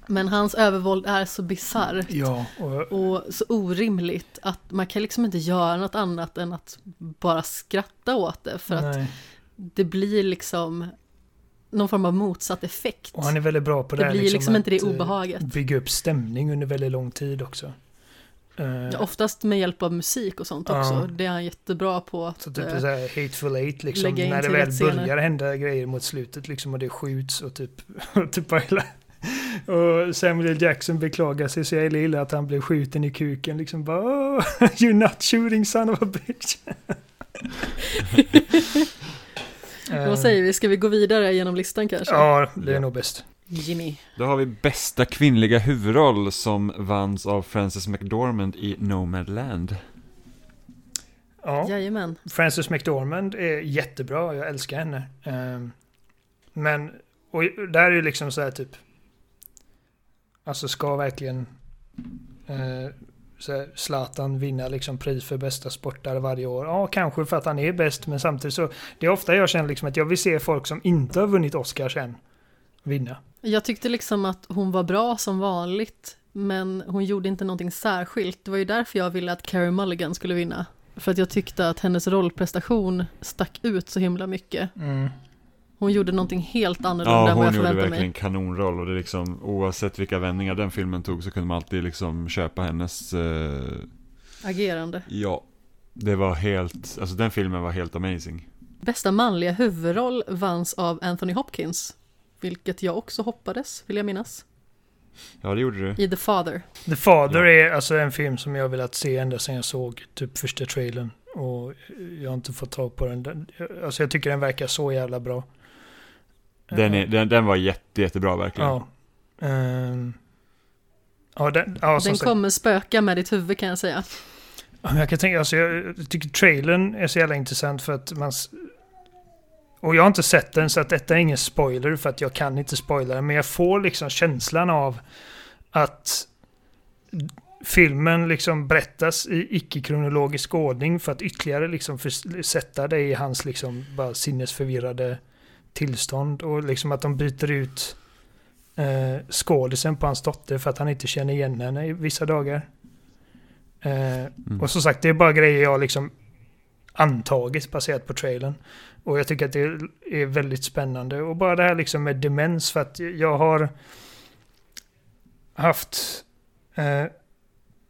Men hans övervåld är så bisarrt. ja. Och, Och så orimligt att man kan liksom inte göra något annat än att bara skratta åt det. För att nej. det blir liksom någon form av motsatt effekt. och han är väldigt bra på det det blir liksom, inte det att, eh, obehaget. Bygga upp stämning under väldigt lång tid också. Eh, Ja, oftast med hjälp av musik och sånt Ja. också. Det är han jättebra på. Att, Så typ eh, så här Hateful Eight liksom, när det väl scener. börjar hända grejer mot slutet liksom och det skjuts och typ, och typ hela, och Samuel. Jackson beklagar sig så jävla illa att han blev skjuten i kuken liksom bara oh, You're not shooting son of a bitch. Vad säger vi? Ska vi gå vidare genom listan kanske? Ja, det är Ja. nog bäst. Jimmy. Då har vi bästa kvinnliga huvudroll som vanns av Frances McDormand i Nomadland. Ja, Jajamän. Frances McDormand är jättebra, jag älskar henne. Ehm, men, och där är ju liksom så här typ, alltså ska verkligen eh, så Zlatan vinna liksom pris för bästa sportare varje år? Ja, kanske för att han är bäst, men samtidigt så, det är ofta jag känner liksom att jag vill se folk som inte har vunnit Oscars än vinna. Jag tyckte liksom att hon var bra som vanligt, men hon gjorde inte någonting särskilt. Det var ju därför jag ville att Carey Mulligan skulle vinna. För att jag tyckte att hennes rollprestation stack ut så himla mycket. Hon gjorde någonting helt annorlunda Ja, än vad jag hon gjorde förväntade verkligen mig. kanonroll och det är liksom oavsett vilka vändningar den filmen tog så kunde man alltid liksom köpa hennes eh, Agerande. Ja, det var helt, alltså den filmen var helt amazing. Bästa manliga huvudroll vanns av Anthony Hopkins. Vilket jag också hoppades, vill jag minnas. Ja, det gjorde du. I The Father. The Father Ja. är alltså en film som jag velat se ända sedan jag såg typ första trailern. Och jag har inte fått tag på den. Den- Alltså jag tycker den verkar så jävla bra. Den, är, den, den var jätte, jättebra verkligen. Ja. Ehm, ja, den, ja Den sagt. kommer spöka med ditt huvud kan jag säga. Jag kan tänka, alltså jag tycker trailern är så jävla intressant för att man... Och jag har inte sett den så att detta är ingen spoiler för att jag kan inte spoila den. Men jag får liksom känslan av att filmen liksom berättas i icke-kronologisk ordning för att ytterligare liksom för, sätta det i hans liksom bara sinnesförvirrade tillstånd. Och liksom att de byter ut eh, skådisen på hans dotter för att han inte känner igen henne i vissa dagar. Eh, Mm. och som sagt, det är bara grejer jag liksom antagit baserat på trailern. Och jag tycker att det är väldigt spännande. Och bara det här liksom med demens, för att jag har haft eh,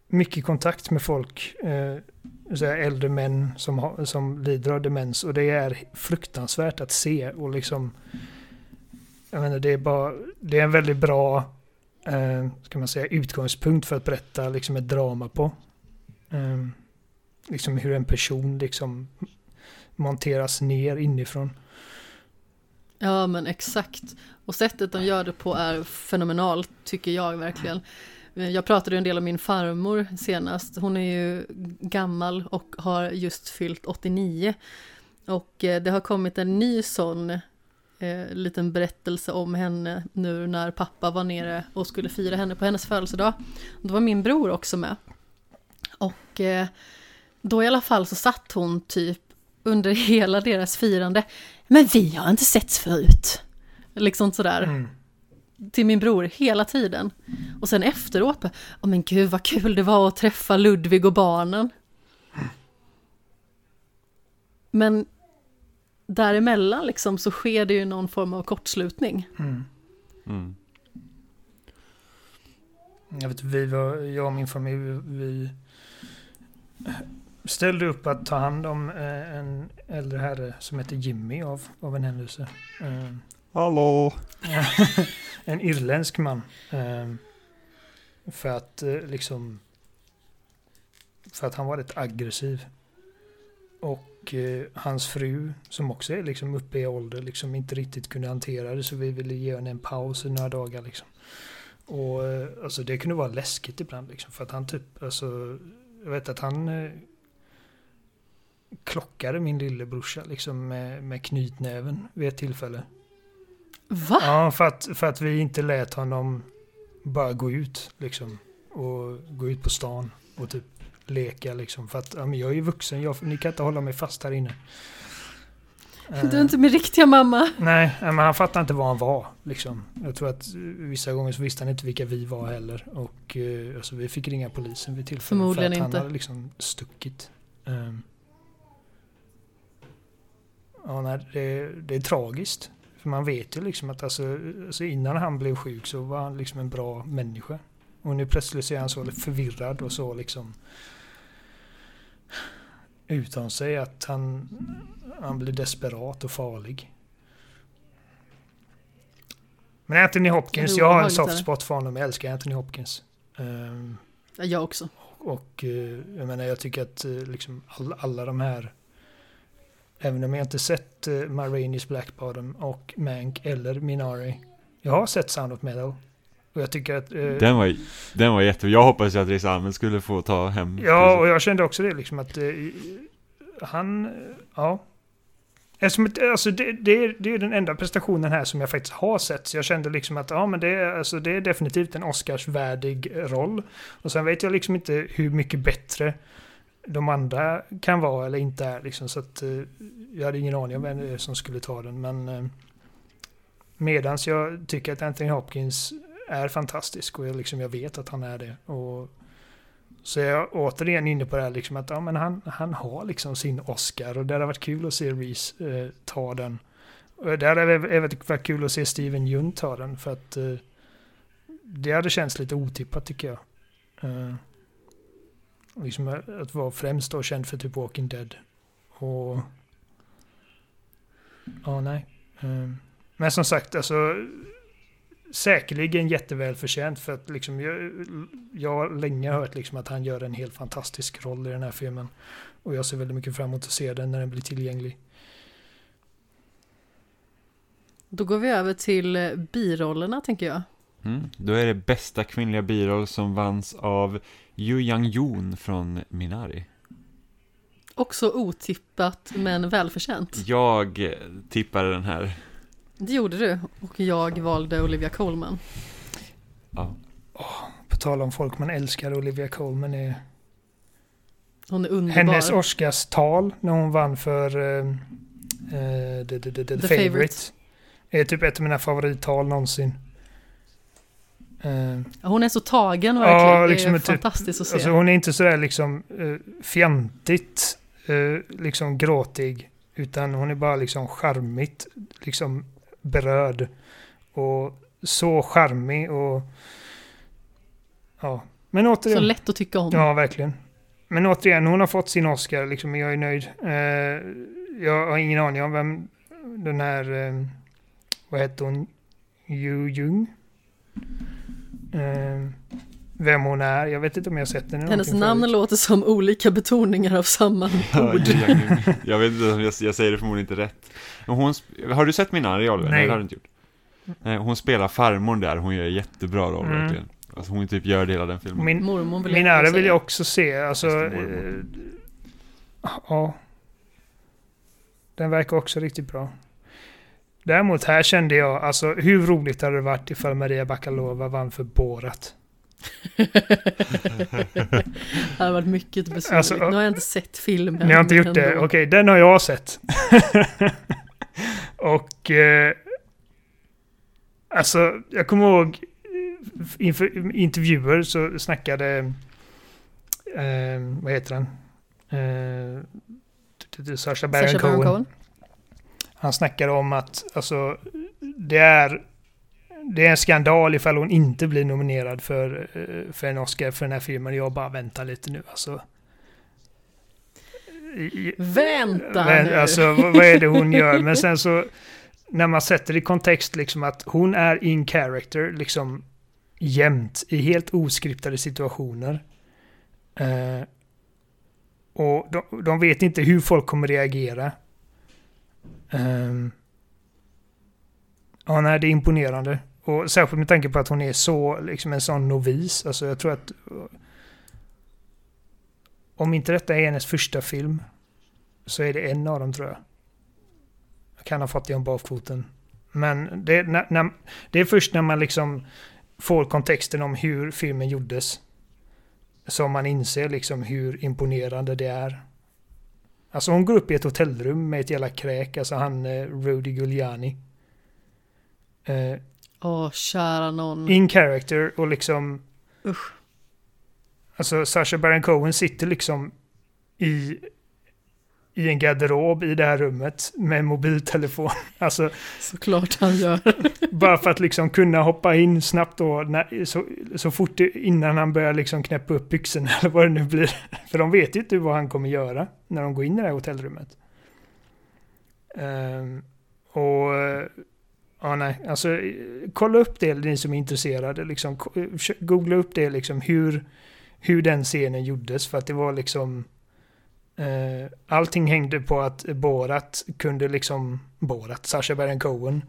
mycket kontakt med folk, eh, så här äldre män som, har, som lider av demens. Och det är fruktansvärt att se. Och liksom, jag menar, det är bara, det är en väldigt bra, eh, ska man säga, utgångspunkt för att berätta liksom ett drama på. Eh, liksom hur en person liksom monteras ner inifrån. Ja men exakt. Och sättet de gör det på är fenomenalt tycker jag verkligen. Eh, jag pratade en del om min farmor senast. Hon är ju gammal och har just fyllt 89. Och eh, det har kommit en ny sån eh, liten berättelse om henne nu när pappa var nere och skulle fira henne på hennes födelsedag. Då var min bror också med. Och eh, då i alla fall så satt hon typ under hela deras firande. Men vi har inte setts förut. Liksom sådär. Mm. Till min bror hela tiden. Och sen efteråt, bara, åh men gud vad kul det var att träffa Ludvig och barnen. Men däremellan liksom så sker det ju någon form av kortslutning. Mm. Mm. Jag vet, vi var, jag och min familj, vi ställde upp att ta hand om eh, en äldre herre som heter Jimmy av, av en händelse. Eh, Hallå! en irländsk man. Eh, för att eh, liksom... För att han var rätt aggressiv. Och eh, hans fru, som också är liksom uppe i ålder, liksom inte riktigt kunde hantera det. Så vi ville ge henne en paus i några dagar liksom. Och eh, alltså det kunde vara läskigt ibland liksom. För att han typ, alltså... Jag vet att han eh, klockade min lillebrorsa liksom med, med knytnäven vid ett tillfälle. Va? Ja, för att, för att vi inte lät honom bara gå ut liksom. Och gå ut på stan och typ leka liksom. För att ja, men jag är ju vuxen, jag, ni kan inte hålla mig fast här inne. Du är inte min riktiga mamma. Nej, men han fattade inte vad han var. Liksom. Jag tror att vissa gånger så visste han inte vilka vi var heller. Och eh, alltså, vi fick ringa polisen vid tillfället. Förmodligen för att inte. Han hade liksom stuckit. Um, ja, nej, det, det är tragiskt. För man vet ju liksom att alltså, alltså innan han blev sjuk så var han liksom en bra människa. Och nu plötsligt så är han så förvirrad och så liksom utan sig att han, han blir desperat och farlig. Men Anthony Hopkins, jag har en soft spot för honom. Jag älskar Anthony Hopkins. Ehm, Ja, Jag också. och eh, jag menar, jag tycker att eh, liksom alla, alla de här Även om jag inte sett Ma Rainey's Black Bottom och Mank eller Minari. Jag har sett Sound of Metal. Och jag tycker att... eh, Den var, den var jättebra. Jag hoppas ju att Riz Ahmed skulle få ta hem Ja, och jag kände också det liksom att eh, han, eh, ja. Eftersom, alltså det, det, är, det är den enda prestationen här som jag faktiskt har sett. Så jag kände liksom att ja, men det, är, alltså, det är definitivt en Oscarsvärdig roll. Och sen vet jag liksom inte hur mycket bättre de andra kan vara eller inte är. Liksom, så att, eh, jag hade ingen aning om vem det är som skulle ta den. Men eh, medans jag tycker att Anthony Hopkins är fantastisk och jag, liksom, jag vet att han är det. Och så är jag återigen inne på det här liksom att ja, men han, han har liksom sin Oscar och det hade varit kul att se Reese eh, ta den. Och det hade även varit kul att se Steven Jun ta den för att eh, det hade känts lite otippat tycker jag. Eh, liksom eh, att vara främst då känd för typ Walking Dead. Och ja, nej. Ehm, men som sagt, alltså säkerligen jättevälförtjänt för att liksom jag, jag har länge hört liksom att han gör en helt fantastisk roll i den här filmen. Och jag ser väldigt mycket fram emot att se den när den blir tillgänglig. Då går vi över till eh, birollerna tänker jag. Mm. Då är det bästa kvinnliga biroll som vanns av Yu Yang Yoon från Minari. Också otippat men välförtjänt. Jag tippade den här. Det gjorde du och jag valde Olivia Colman. Ja. På tal om folk man älskar, Olivia Colman är Hon är underbar. hennes Oscars tal när hon vann för uh, uh, the, the, the, the, The favorite. Favourite. är typ ett av mina favorittal någonsin. Ja, Hon är så tagen Ja, verkligen. liksom det är typ- fantastiskt att se. Alltså hon är inte sådär liksom uh, fjantigt uh, liksom gråtig. Utan hon är bara liksom charmigt liksom berörd. Och så charmig och ja. Men så återigen. lätt att tycka om. Ja, verkligen. Men återigen, hon har fått sin Oscar liksom. Jag är nöjd. Uh, jag har ingen aning om vem den här, uh, vad heter hon? Yu Jung? Uh, vem hon är. Jag vet inte om jag har sett den i Hennes namn förut. låter som olika betoningar av samma ord. Yoon. jag vet inte, jag, jag säger det förmodligen inte rätt. Hon, har du sett Minari Oliver? Nej. det har du inte gjort. Nej, hon spelar farmor där, hon gör jättebra roll Mm. verkligen. Alltså hon typ gör hela den filmen. Min, Mormor vill min jag ära säga. vill jag också se. Alltså, eh, ja. Den verkar också riktigt bra. Däremot här kände jag, alltså hur roligt hade det varit ifall Maria Bakalova vann för Borat? det hade varit mycket besynnerligt. Alltså, nu har jag inte sett filmen. Ni har inte gjort det? ändå. Okej, den har jag sett. och... Eh, alltså, jag kommer ihåg eh, inför intervjuer så snackade... Eh, vad heter han? Eh, Sacha Baron Cohen. Han snackade om att alltså, det är... Det är en skandal ifall hon inte blir nominerad för, eh, för en Oscar för den här filmen. Jag bara väntar lite nu alltså. Vänta men, nu. alltså vad vad är det hon gör? Men sen så när man sätter i kontext liksom att hon är in character liksom jämt i helt oskriptade situationer. Eh, och de, de, vet inte hur folk kommer reagera. Um, ja, nej, det är imponerande. Och särskilt med tanke på att hon är så, liksom en sån novis. Alltså jag tror att... Om inte detta är hennes första film så är det en av dem tror jag. Jag kan ha fått det om bakfoten. Men det, när, när, det är först när man liksom får kontexten om hur filmen gjordes som man inser liksom hur imponerande det är. Alltså hon går upp i ett hotellrum med ett jävla kräk, alltså han eh, Rudy Giuliani. Eh, Åh, oh, kära någon. In character och liksom... Usch. Alltså Sasha Baron Cohen sitter liksom i i en garderob i det här rummet med mobiltelefon. Alltså, Såklart han gör. bara för att liksom kunna hoppa in snabbt då, när, så, så fort innan han börjar liksom knäppa upp byxorna eller vad det nu blir. För de vet ju inte vad han kommer göra när de går in i det här hotellrummet. Um, och ja, nej, alltså kolla upp det ni som är intresserade. Liksom, googla upp det liksom hur, hur den scenen gjordes för att det var liksom Uh, allting hängde på att Borat kunde liksom, Borat, Sasha Baron Cohen,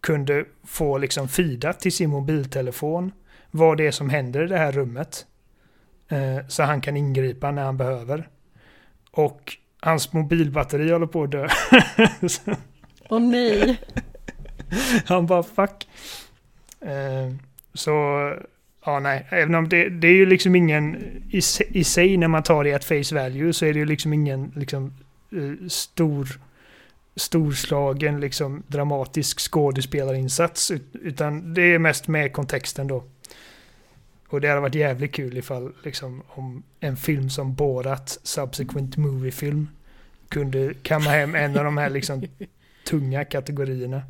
kunde få liksom fida till sin mobiltelefon vad det är som händer i det här rummet. Uh, så han kan ingripa när han behöver. Och hans mobilbatteri håller på att dö. Åh oh, nej. han bara fuck. Uh, så Ja, nej. Även om det, det är ju liksom ingen... I, I sig när man tar det att face value så är det ju liksom ingen liksom uh, stor... Storslagen liksom dramatisk skådespelarinsats. Utan det är mest med kontexten då. Och det hade varit jävligt kul ifall liksom om en film som Borat, Subsequent Movie Film, kunde kamma hem en av de här liksom tunga kategorierna.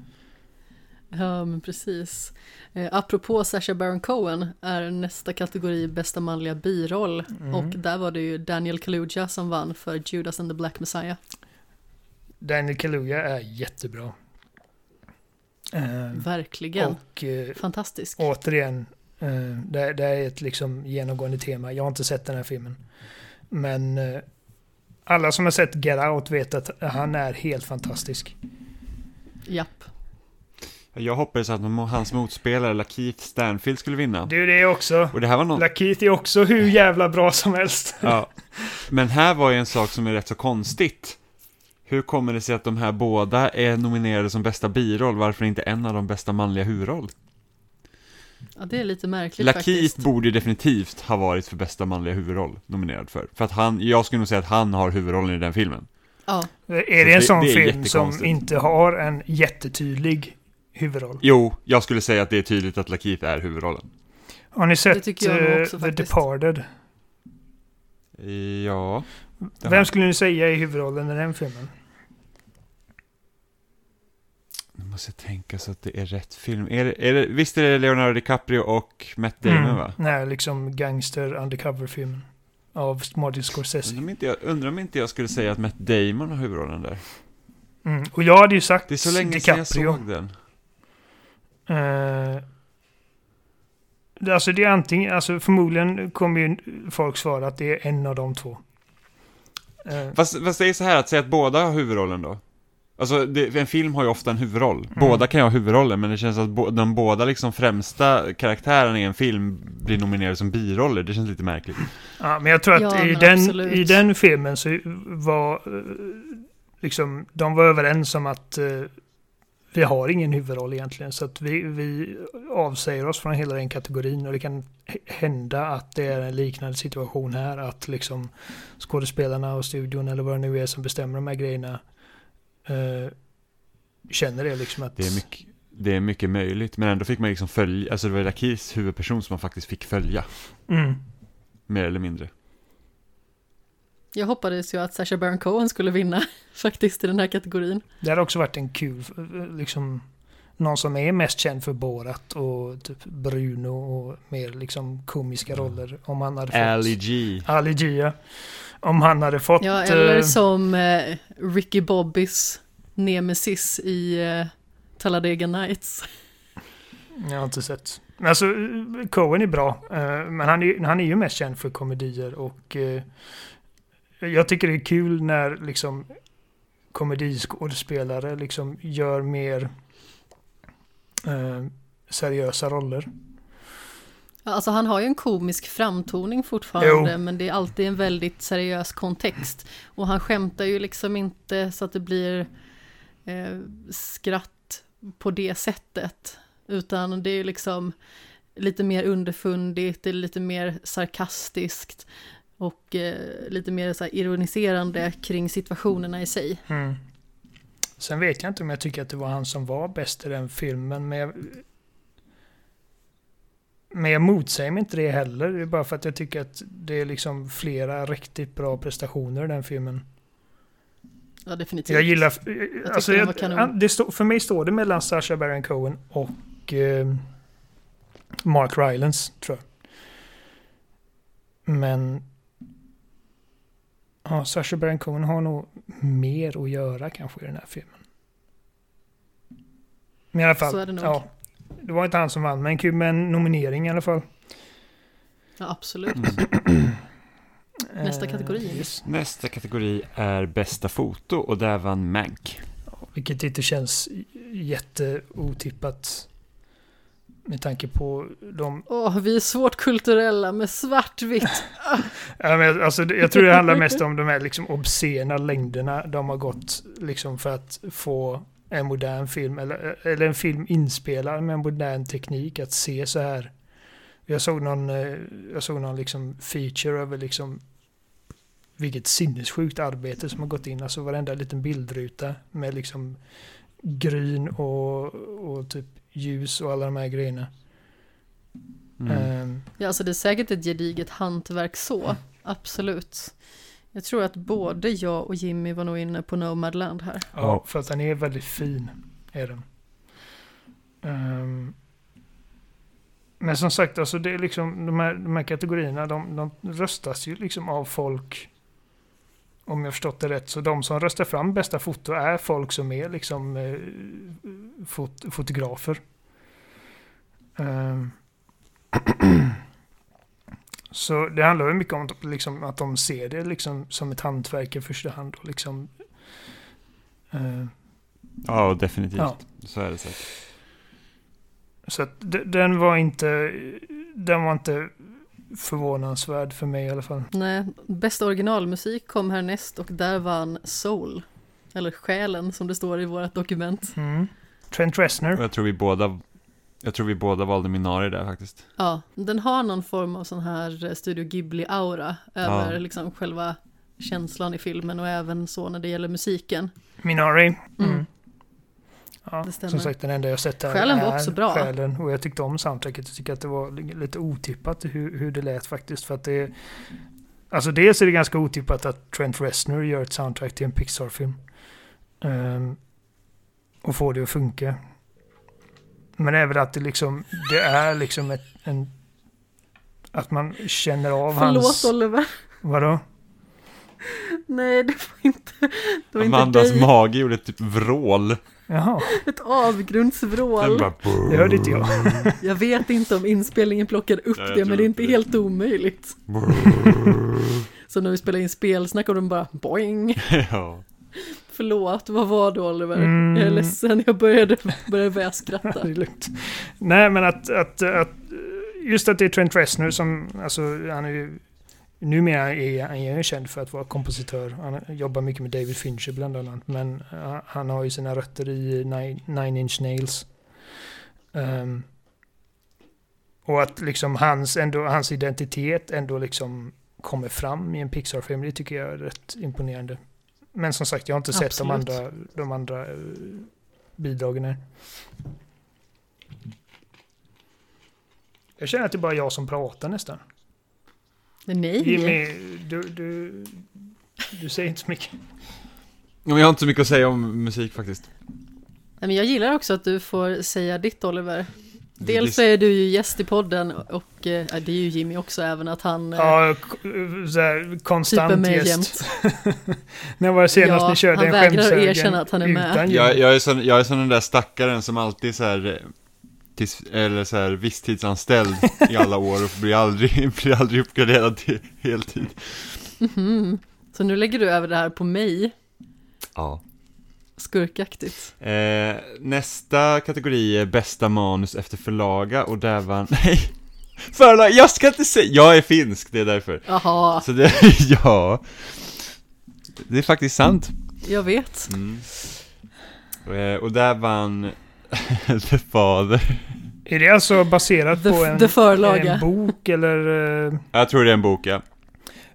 Ja, men precis. Eh, apropå Sacha Baron Cohen är nästa kategori bästa manliga biroll mm. och där var det ju Daniel Kaluuya som vann för Judas and the Black Messiah. Daniel Kaluuya är jättebra. Eh, Verkligen. Och, eh, Fantastisk. Återigen, eh, det, det, är ett liksom genomgående tema. Jag har inte sett den här filmen. Men eh, alla som har sett Get Out vet att han är helt fantastisk. Japp. Jag hoppades att hans motspelare Lakeith Stanfield skulle vinna. Det är det också. Och det här var någon... Lakeith är också hur jävla bra som helst. Ja. Men här var ju en sak som är rätt så konstigt. Hur kommer det sig att de här båda är nominerade som bästa biroll? Varför inte en av de bästa manliga huvudroll? Ja, det är lite märkligt Lakeith faktiskt. borde definitivt ha varit för bästa manliga huvudroll nominerad för. För att han, jag skulle nog säga att han har huvudrollen i den filmen. Ja. Är det en sån det, det film som inte har en jättetydlig huvudroll. Jo, jag skulle säga att det är tydligt att Lakeith är huvudrollen. Har ni sett uh, också, The Departed? Ja. Vem skulle ni säga är huvudrollen i den filmen? Nu måste jag tänka så att det är rätt film. Är det, är det, visst är det Leonardo DiCaprio och Matt Damon mm. va? Nej, liksom gangster undercover-filmen. Av Martin Scorsese. Undrar om, inte jag, undrar om inte jag skulle säga att Matt Damon har huvudrollen där. Mm. Och jag hade ju sagt Det är så länge DiCaprio. sedan jag såg den. Uh, alltså det är antingen, alltså förmodligen kommer ju folk svara att det är en av de två. Uh, fast, fast det är så här att säga att båda har huvudrollen då? Alltså det, en film har ju ofta en huvudroll. Mm. Båda kan ju ha huvudrollen men det känns att bo, de båda liksom främsta karaktärerna i en film blir nominerade som biroller. Det känns lite märkligt. Ja, men jag tror att ja, i, den, i den filmen så var eh, liksom, de var överens om att vi har ingen huvudroll egentligen. Så att vi, vi avsäger oss från hela den kategorin. Och det kan hända att det är en liknande situation här. Att liksom skådespelarna och studion eller vad det nu är som bestämmer de här grejerna. Eh, känner det liksom att... Det är, mycket, det är mycket möjligt. Men ändå fick man liksom följa. Alltså det var Lakis huvudperson som man faktiskt fick följa. Mm. Mer eller mindre. Jag hoppades ju att Sacha Baron Cohen skulle vinna faktiskt i den här kategorin. Det hade också varit en kul, liksom, någon som är mest känd för Borat och typ Bruno och mer liksom komiska mm. roller. Om han hade fått... Ali G. Ali G, ja. Om han hade fått... Ja, eller uh, som uh, Ricky Bobbys nemesis i uh, Talladega Nights. Jag har inte sett. Alltså, Cohen är bra. eh, Men han är, han är ju mest känd för komedier och eh, jag tycker det är kul när liksom komediskådespelare liksom gör mer eh, seriösa roller. Alltså han har ju en komisk framtoning fortfarande, Jo. men det är alltid en väldigt seriös kontext. Och han skämtar ju liksom inte så att det blir eh, skratt på det sättet. Utan det är ju liksom lite mer underfundigt, det är lite mer sarkastiskt och eh, lite mer så ironiserande kring situationerna i sig. Mm. Sen vet jag inte om jag tycker att det var han som var bäst i den filmen, men jag, men jag motsäger mig inte det heller. Det är bara för att jag tycker att det är liksom flera riktigt bra prestationer i den filmen. Ja, definitivt. Jag gillar... tyckte alltså, jag, det stå, för mig står det mellan Sacha Baron Cohen och eh, Mark Rylance, tror jag. Men... Ja, Sacha Baron Cohen har nog mer att göra kanske i den här filmen. Men i alla fall, Så är det nog. ja. Det var inte han som vann, men kul med en nominering i alla fall. Ja, absolut. Nästa kategori. Eh, yes. Nästa kategori är bästa foto och där vann Mank. Vilket inte känns jätteotippat. Med tanke på de... Åh, vi är svårt kulturella med svartvitt. Ja, men alltså, jag tror det handlar mest om de här liksom obscena längderna de har gått liksom för att få en modern film eller, eller en film inspelad med en modern teknik att se så här. Jag såg någon, eh, jag såg någon liksom feature över liksom vilket sinnessjukt arbete som har gått in. Alltså varenda liten bildruta med liksom gryn och, och typ ljus och alla de här grejerna. Mm. Ehm, Ja, alltså det är säkert ett gediget hantverk så. Absolut. Jag tror att både jag och Jimmy var nog inne på Nomadland här. Ja, för att den är väldigt fin. Är den. Ehm, men som sagt, alltså det är liksom de här, de här kategorierna, de, de röstas ju liksom av folk. Om jag förstått det rätt. Så de som röstar fram bästa foto är folk som är liksom eh, fot, fotografer. Ehm, så det handlar ju mycket om liksom, att de ser det liksom som ett hantverk i första hand. Och liksom, eh, Ja, definitivt. Ja. Så är det säkert. Så att den var inte, den var inte förvånansvärd för mig i alla fall. Nej, bästa originalmusik kom härnäst och där vann Soul. Eller Själen som det står i vårt dokument. Mm. Trent Och Reznor. jag tror vi båda jag tror vi båda valde Minari där faktiskt. Ja, den har någon form av sån här eh, Studio Ghibli-aura över Ja. liksom själva känslan i filmen och även så när det gäller musiken. Minari. Mm. Ja, Det stämmer. som sagt, den enda jag sett där Själen var är också bra. Själen. Och jag tyckte om soundtracket. Jag tycker att det var li- lite otippat hur, hur det lät faktiskt. För att det Alltså dels är det ganska otippat att Trent Reznor gör ett soundtrack till en Pixar-film. Ehm, och får det att funka. Men även att det liksom, det är liksom ett, en... Att man känner av Förlåt hans... Oliver. Vadå? Nej, det var inte, det var Amandas inte dig. mage gjorde typ vrål. Jaha, Ett avgrundsvrål. bara, det hörde inte jag. Jag vet inte om inspelningen plockade upp jag det, men det är inte det. helt omöjligt. Så när vi spelar in spelsnack och de bara boing. ja. Förlåt, vad var det Oliver? Mm. Jag är ledsen, jag började, började börja det skratta. är lugnt. Nej, men att, att, att just att det är Trent Reznor som, alltså han är ju, numera är han är ju känd för att vara kompositör. Han jobbar mycket med David Fincher bland annat, men uh, han har ju sina rötter i Nine, Nine Inch Nails. Ehm, och att liksom hans, ändå, hans identitet ändå liksom kommer fram i en Pixar-film, det tycker jag är rätt imponerande. Men som sagt, jag har inte sett de Absolut. andra, de andra eh, bidragen här. Jag känner att det är bara jag som pratar nästan. Nej, Jimmy, du, du, du säger inte så mycket. Men jag har inte så mycket att säga om musik faktiskt. Nej, men jag gillar också att du får säga ditt Oliver. Dels så är du ju gäst i podden och eh, det är ju Jimmy också även att han eh, Ja, k- så här, typ är konstant med gäst. När var det senast Ja, ni körde han en vägrar skämshögen erkänna att han är med. Jag, jag, är sån, jag är som den där stackaren som alltid så här, tills, eller så här visstidsanställd i alla år och blir aldrig, blir aldrig uppgraderad till heltid. Mhm. Så nu lägger du över det här på mig, Ja. skurkaktigt. Eh, nästa kategori är bästa manus efter förlaga och där vann, nej, förlaga, jag ska inte säga, jag är finsk, det är därför. Jaha, Så det, ja, det är faktiskt sant. jag vet. Mm. Eh, och där vann The Father. Är det alltså baserat The, på en, en bok eller? eh, Jag tror det är en bok, ja.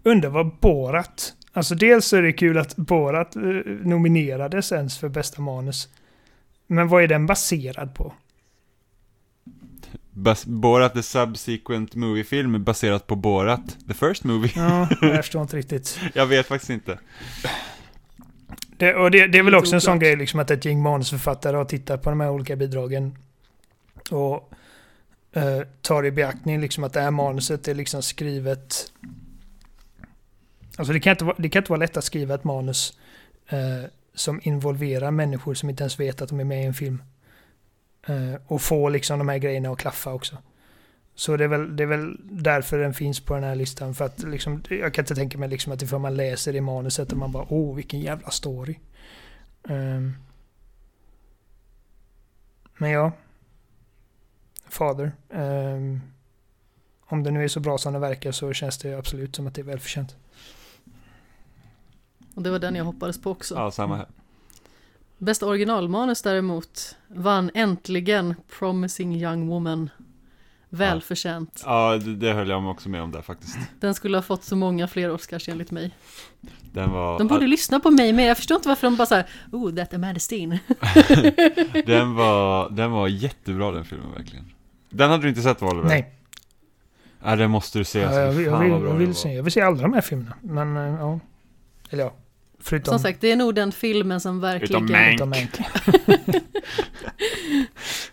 Undrar vad Borat... Alltså dels är det kul att Borat eh, nominerades ens för bästa manus. Men vad är den baserad på? Bas- Borat the Subsequent Movie-film är baserat på Borat, the first movie. Ja, jag förstår inte riktigt. Jag vet faktiskt inte. Det, och det, det är väl också en sån grej liksom att ett gäng manusförfattare har tittat på de här olika bidragen. Och eh, tar i beaktning liksom att det här manuset är liksom skrivet... Alltså det kan inte vara, det kan inte vara lätt att skriva ett manus eh, som involverar människor som inte ens vet att de är med i en film. Eh, och få liksom de här grejerna att klaffa också. Så det är, väl, det är väl därför den finns på den här listan. För att liksom, jag kan inte tänka mig liksom att ifall man läser i manuset och man bara åh vilken jävla story. Ehm. men ja. Father. Ehm. om det nu är så bra som det verkar så känns det absolut som att det är välförtjänt. Och det var den jag hoppades på också. Ja, samma här. Bästa originalmanus däremot vann äntligen Promising Young Woman. Välförtjänt. Ja, det, det höll jag också med om där faktiskt. Den skulle ha fått så många fler Oscars enligt mig. Den var... De borde lyssna på mig med. Jag förstår inte varför de bara såhär, oh, that Amanda Steen. den, var, den var jättebra den filmen verkligen. Den hade du inte sett Oliver? Nej, Ja, den måste du se. ja, Alltså, jag, vill, jag, vill, jag, vill se, jag vill se alla de här filmerna. Men eh, ja. Eller ja. Förutom, Som sagt, det är nog den filmen som verkligen... Mank. utom Mank.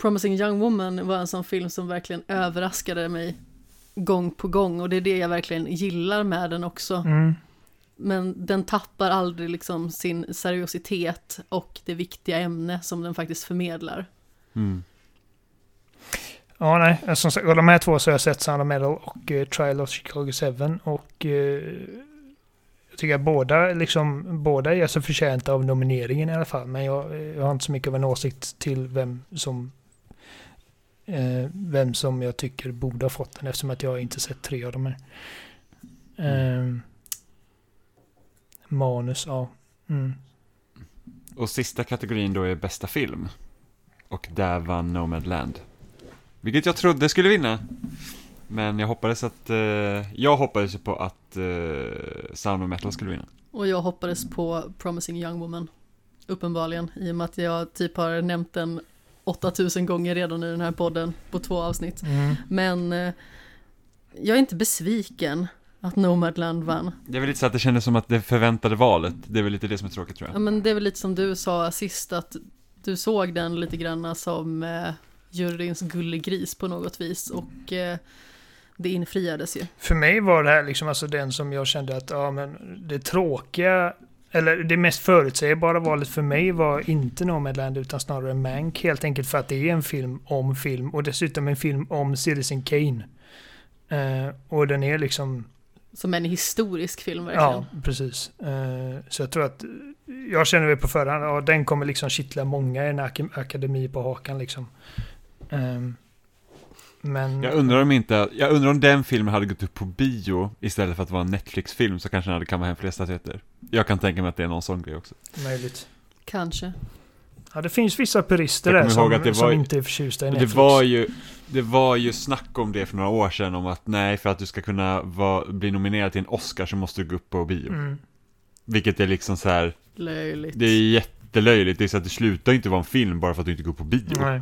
Promising Young Woman var en sån film som verkligen överraskade mig gång på gång och det är det jag verkligen gillar med den också. Mm. Men den tappar aldrig liksom sin seriositet och det viktiga ämne som den faktiskt förmedlar. Mm. Ja, nej. eh, Som sagt, de här två så har jag sett Sound of Metal och uh, Trial of Chicago 7. Och eh, jag tycker att båda, liksom, båda är så förtjänta av nomineringen i alla fall. Men jag, jag har inte så mycket av en åsikt till vem som eh, vem som jag tycker borde ha fått den eftersom att jag inte sett tre av dem här. Ehm, manus, ja. Mm. Och sista kategorin då är bästa film. Och där vann Nomadland. Vilket jag trodde skulle vinna. Men jag hoppades att, eh, jag hoppades på att eh, Sound of Metal skulle vinna. Och jag hoppades på Promising Young Woman. Uppenbarligen, i och med att jag typ har nämnt den 8000 gånger redan i den här podden på två avsnitt. Mm. Men eh, jag är inte besviken att Nomadland vann. Det är väl lite så att det kändes som att det förväntade valet. Det är väl lite det som är tråkigt tror Ja, jag. men det är väl lite som du sa sist, att du såg den lite grann som eh, juryns gullegris på något vis. Och eh, det infriades ju. För mig var det här liksom alltså den som jag kände att ja, men det tråkiga eller det mest förutsägbara valet för mig var inte Nomadland utan snarare Mank. Helt enkelt för att det är en film om film och dessutom en film om Citizen Kane. Eh, och den är liksom, Som en historisk film verkligen. ja precis. Eh, så jag tror att, jag känner väl på förhand, ja den kommer liksom kittla många i en ak- akademi på hakan liksom. Eh, men... Jag undrar om inte, jag undrar om den filmen hade gått upp på bio istället för att vara en Netflix-film så kanske den hade kammat hem fler statyetter. Jag kan tänka mig att det är någon sån grej också. Möjligt. Kanske. Ja, det finns vissa purister Jag där kommer ihåg som, att det som var- inte är förtjusta i Det Netflix. var ju, det var ju snack om det för några år sedan om att nej, för att du ska kunna vara, bli nominerad till en Oscar så måste du gå upp på bio. Mm. Vilket är liksom så här, Löjligt. det är jättelöjligt. Det är så att det slutar inte vara en film bara för att du inte går på bio. Nej.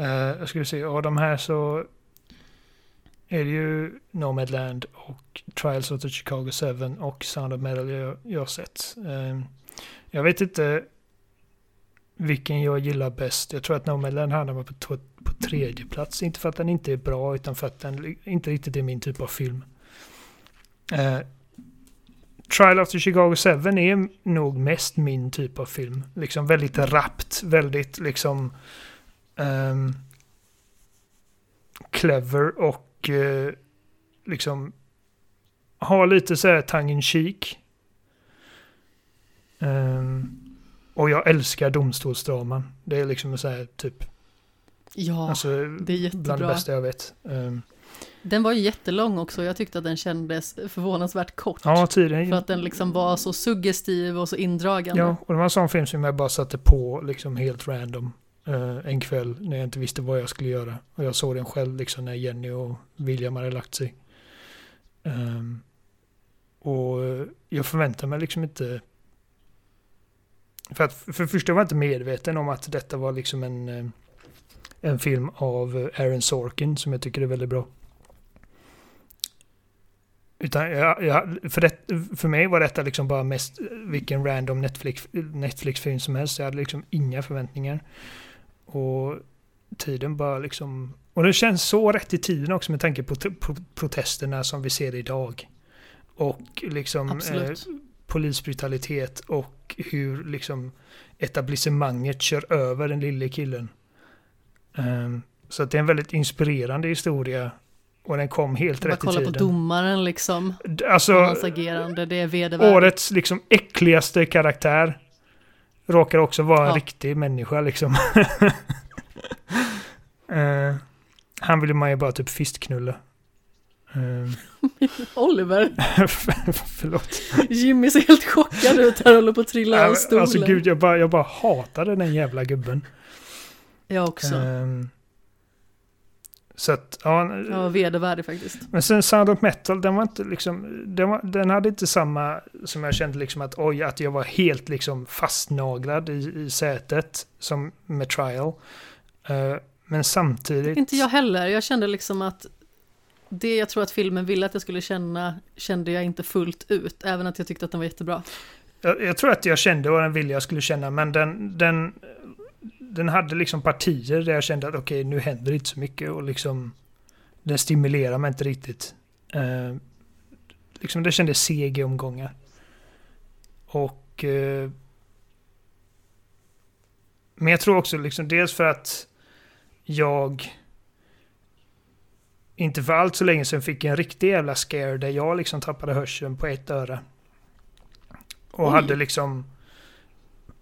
Uh, jag skulle se, av de här så är det ju Nomadland och Trials of the Chicago 7 och Sound of Metal jag, jag har sett. Eh, jag vet inte vilken jag gillar bäst. Jag tror att Nomadland hamnar på, på, på tredje plats. Inte för att den inte är bra utan för att den inte riktigt är min typ av film. Eh, Trial of the Chicago 7 är nog mest min typ av film. Liksom väldigt rappt, väldigt liksom um, clever och uh, liksom har lite så här in cheek. Um, och jag älskar domstolsdraman. Det är liksom så här typ... Ja, alltså, det är jättebra. Bland det bästa jag vet. Um, den var ju jättelång också, jag tyckte att den kändes förvånansvärt kort. Ja, tiden. För att den liksom var så suggestiv och så indragande. Ja, och det var en sån film som jag bara satte på liksom helt random. Eh, en kväll när jag inte visste vad jag skulle göra. Och jag såg den själv liksom när Jenny och William hade lagt sig. Um, och jag förväntade mig liksom inte... För att för det första var jag inte medveten om att detta var liksom en, eh, en film av Aaron Sorkin som jag tycker är väldigt bra. Utan jag, jag, för, det, för mig var detta liksom bara mest vilken random Netflix, Netflix-film som helst. Jag hade liksom inga förväntningar. Och tiden bara liksom... Och det känns så rätt i tiden också med tanke på protesterna som vi ser idag. Och liksom eh, polisbrutalitet och hur liksom etablissemanget kör över den lille killen. Um, så det är en väldigt inspirerande historia och den kom helt rätt i tiden. Kolla på domaren liksom. Alltså, hans agerande, det är vedervärdigt. Årets liksom äckligaste karaktär. Råkar också vara ja. en riktig människa liksom. uh, han vill man ju bara typ fistknulla. Uh. Oliver. Förlåt. Jimmy ser helt chockad ut här och håller på att trilla av stolen. Alltså gud, jag bara, jag bara hatade den jävla gubben. Jag också. Um, så att, ja. Ja, vedervärdig faktiskt. Men sen Sound of Metal, den var inte liksom, den, var, den hade inte samma som jag kände liksom att oj, att jag var helt liksom fastnaglad i, i sätet som med Trial. Uh, men samtidigt... Inte jag heller, jag kände liksom att det jag tror att filmen ville att jag skulle känna, kände jag inte fullt ut, även att jag tyckte att den var jättebra. Jag, jag tror att jag kände vad den ville jag skulle känna, men den, den den hade liksom partier där jag kände att okej, okay, nu händer inte så mycket och liksom den stimulerar mig inte riktigt. Eh, liksom det kändes seg i omgångar. Och eh, men jag tror också liksom dels för att jag inte för allt så länge sedan fick en riktig jävla scare där jag liksom tappade hörseln på ett öra. Och Oj. hade liksom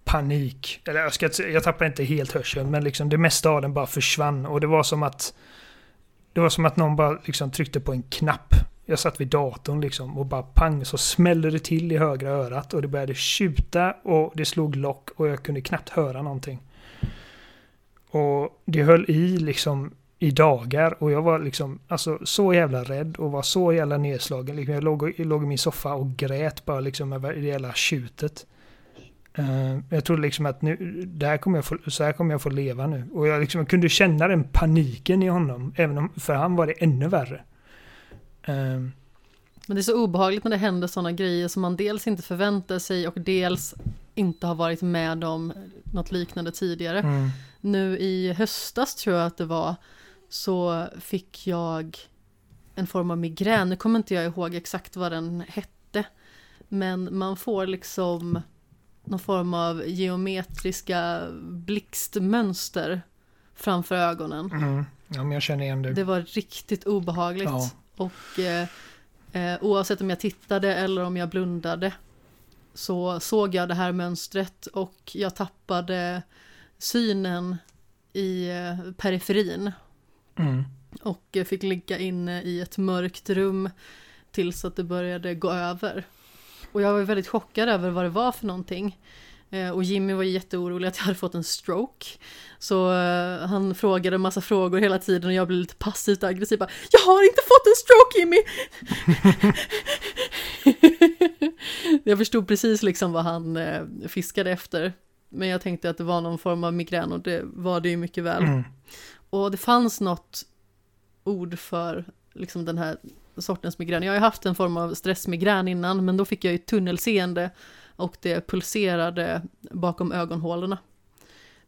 panik. Eller jag, ska, jag tappade inte helt hörseln, men liksom det mesta av den bara försvann. Och det var som att det var som att någon bara liksom tryckte på en knapp. Jag satt vid datorn liksom och bara pang så smällde det till i högra örat och det började tjuta och det slog lock och jag kunde knappt höra någonting. Och det höll i liksom i dagar och jag var liksom alltså så jävla rädd och var så jävla nedslagen. Liksom, jag låg, jag låg i min soffa och grät bara liksom över det jävla tjutet. Uh, jag trodde liksom att nu, där kommer jag få, så här kommer jag få leva nu. Och jag, liksom, kunde känna den paniken i honom. Även om för han var det ännu värre. Uh, men det är så obehagligt när det händer sådana grejer som man dels inte förväntar sig och dels inte har varit med om något liknande tidigare. Mm. Nu i höstas tror jag att det var så fick jag en form av migrän. Nu kommer inte jag ihåg exakt vad den hette. Men man får liksom någon form av geometriska blixtmönster framför ögonen. Mm. Ja, men jag känner igen det. Det var riktigt obehagligt. Ja. Och eh, eh, oavsett om jag tittade eller om jag blundade så såg jag det här mönstret och jag tappade synen i eh, periferin. Mm. Och fick ligga inne i ett mörkt rum tills att det började gå över. Och jag var väldigt chockad över vad det var för någonting. Eh, och Jimmy var jätteorolig att jag hade fått en stroke. Så uh, han frågade en massa frågor hela tiden och jag blev lite passivt aggressiv. Bara, jag har inte fått en stroke Jimmy! jag förstod precis liksom vad han uh, fiskade efter. Men jag tänkte att det var någon form av migrän och det var det ju mycket väl. Mm. Och det fanns något ord för liksom den här sortens migrän. Jag har ju haft en form av stressmigrän innan, men då fick jag ju tunnelseende och det pulserade bakom ögonhålorna.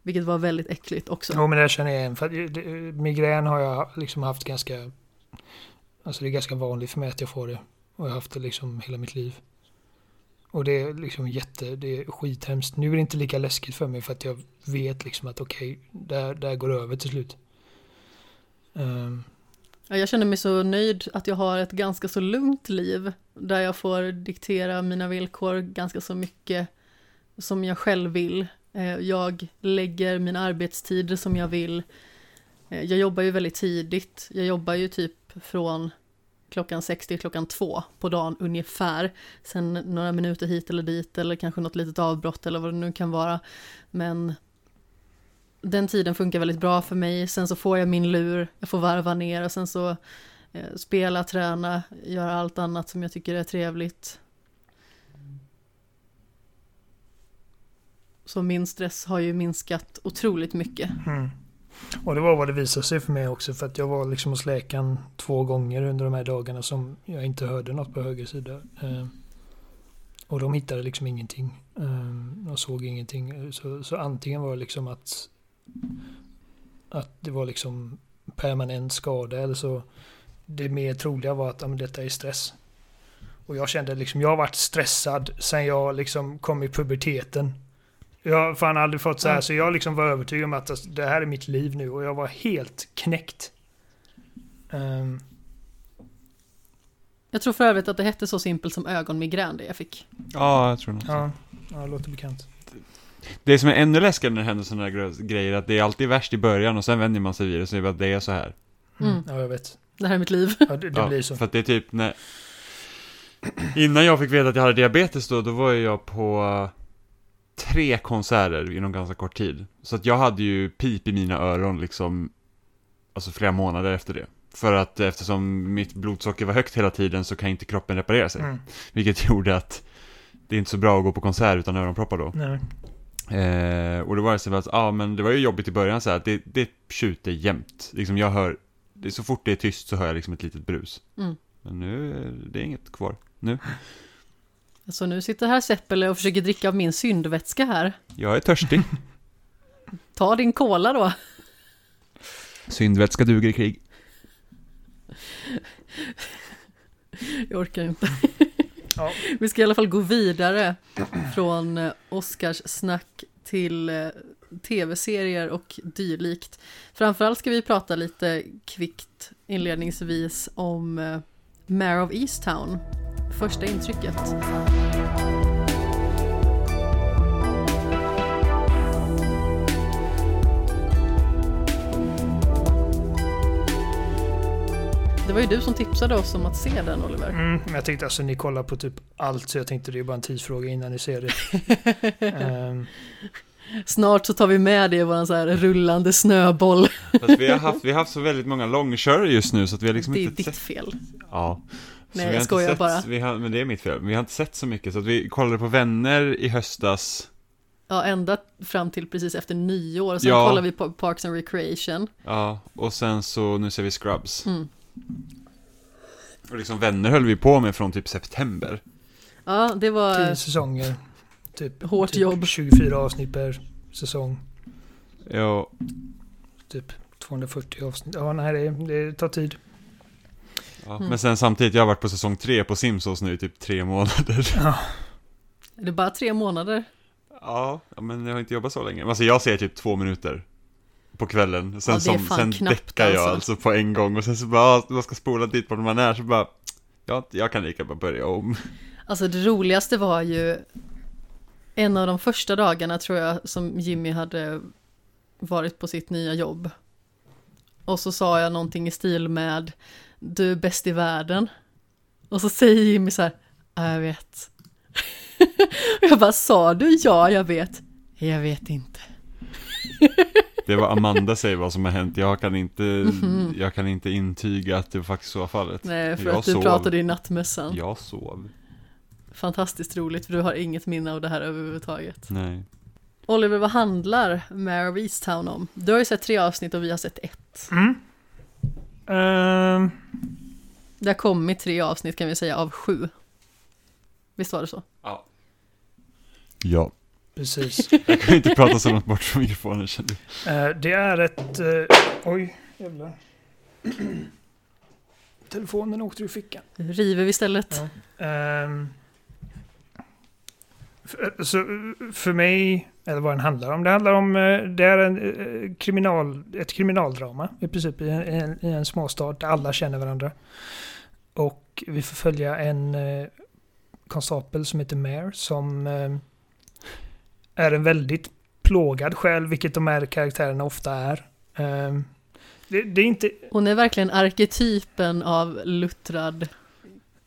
Vilket var väldigt äckligt också. Jo, men det känner jag igen. För eh, eh, migrän har jag liksom haft ganska... Alltså det är ganska vanligt för mig att jag får det. Och jag har haft det liksom hela mitt liv. Och det är liksom jätte, det är skithemskt. Nu är det inte lika läskigt för mig för att jag vet liksom att okej, okay, där, där går det över till slut. Um. Jag känner mig så nöjd att jag har ett ganska så lugnt liv. Där jag får diktera mina villkor ganska så mycket som jag själv vill. Eh, jag lägger min arbetstid som jag vill. Eh, jag jobbar ju väldigt tidigt. Jag jobbar ju typ från klockan 6 till klockan 2 på dagen ungefär. Sen några minuter hit eller dit eller kanske något litet avbrott eller vad det nu kan vara. Men den tiden funkar väldigt bra för mig. Sen så får jag min lur, jag får varva ner och sen så eh, spela, träna, göra allt annat som jag tycker är trevligt. Så min stress har ju minskat otroligt mycket. Mm. Och det var vad det visade sig för mig också för att jag var liksom hos läkaren två gånger under de här dagarna som jag inte hörde något på höger sida. Eh, och de hittade liksom ingenting. Eh, de såg ingenting. Så, så antingen var det liksom att, att det var liksom permanent skada eller så det mer troliga var att ja, detta är stress. Och jag kände liksom, jag har varit stressad sen jag liksom kom i puberteten. Jag har fan aldrig fått så här, mm. så jag liksom var övertygad om att alltså, det här är mitt liv nu och jag var helt knäckt. Um. Jag tror för övrigt att det hette så simpelt som ögonmigrän det jag fick. Ja, jag tror nog ja, ja, det låter bekant. Det som är ännu läskigare när det händer sådana här grejer, att det är alltid värst i början och sen vänjer man sig vid det, så att det är så här. Mm. Mm. Ja, jag vet. Det här är mitt liv. Ja, det, det ja, blir så. För att det är typ när... Innan jag fick veta att jag hade diabetes då, då var jag på tre konserter inom ganska kort tid. Så att jag hade ju pip i mina öron liksom, alltså flera månader efter det. För att eftersom mitt blodsocker var högt hela tiden så kan inte kroppen reparera sig. Mm. Vilket gjorde att det är inte så bra att gå på konsert utan öronproppar då. Nej. Eh, och då var det så att, ja ah, men det var ju jobbigt i början så här, det, det tjuter jämt. Liksom jag hör, det, så fort det är tyst så hör jag liksom ett litet brus. Mm. Men nu, det är inget kvar. Nu. Så nu sitter här Seppele och försöker dricka av min syndvätska här. Jag är törstig. Ta din kola då. Syndvätska duger i krig. Jag orkar inte. Ja. Vi ska i alla fall gå vidare från Oscarssnack Oscars snack till eh, tv-serier och dylikt. Framförallt ska vi prata lite kvickt inledningsvis om eh, Mare of Easttown första intrycket? Det var ju du som tipsade oss om att se den Oliver. Mm, men jag tänkte alltså ni kollar på typ allt så jag tänkte det är bara en tidsfråga innan ni ser det. um. Snart så tar vi med det i våran så här rullande snöboll. Fast vi, har haft, vi har haft så väldigt många långkörare just nu så att vi har liksom inte sett... Det är ditt fel. Ja. Nej, jag skojar sett, bara. Vi har, men det är mitt fel. Vi har inte sett så mycket, så att vi kollade på Vänner i höstas. Ja, ända fram till precis efter nyår. Sen ja. kollade vi på Parks and Recreation. Ja, och sen så, nu ser vi Scrubs. Mm. Och liksom Vänner höll vi på med från typ september. Ja, det var... Tio säsonger. Typ, hårt typ jobb. 24 avsnitt per säsong. Ja. Typ 240 avsnitt. Ja, nej, det, det tar tid. Ja, mm. Men sen samtidigt, jag har varit på säsong tre på Simpsons nu i typ tre månader. Ja. Är det bara tre månader? Ja, men jag har inte jobbat så länge. Alltså jag ser typ två minuter på kvällen. Sen, ja, som, sen däckar jag alltså. alltså. på en gång och sen så bara, man ska spola dit vart man är så bara, ja, jag kan lika bara börja om. Alltså det roligaste var ju en av de första dagarna tror jag som Jimmy hade varit på sitt nya jobb. Och så sa jag någonting i stil med du är bäst i världen. Och så säger Jimmy så här, ja jag vet. och jag bara, sa du ja, jag vet? Jag vet inte. det var Amanda säger vad som har hänt, jag kan inte, mm jag kan inte intyga att det faktiskt så var fallet. Nej, för jag att du sov. pratade i nattmössan. Jag sov. Fantastiskt roligt, för du har inget minne av det här överhuvudtaget. Nej. Oliver, vad handlar Mare of Easttown om? Du har ju sett tre avsnitt och vi har sett ett. Mm. Uh... Det har kommit tre avsnitt kan vi säga av sju. Visst var det så? Ja. Ja. Precis. Jag kan inte prata så långt bort från mikrofonen känner du. Eh, det är ett... eh, oj, jävlar. Telefonen åkte ur fickan. River vi istället. Ja. Ehm, för, så, för mig, eller vad den handlar om. Det handlar om, eh, det är en, eh, kriminal, ett kriminaldrama i princip i en, i en, småstad där alla känner varandra. Och vi får följa en eh, konstapel som heter Mare som eh, är en väldigt plågad själ, vilket de här karaktärerna ofta är. Ehm, det, det är inte... Hon är verkligen arketypen av luttrad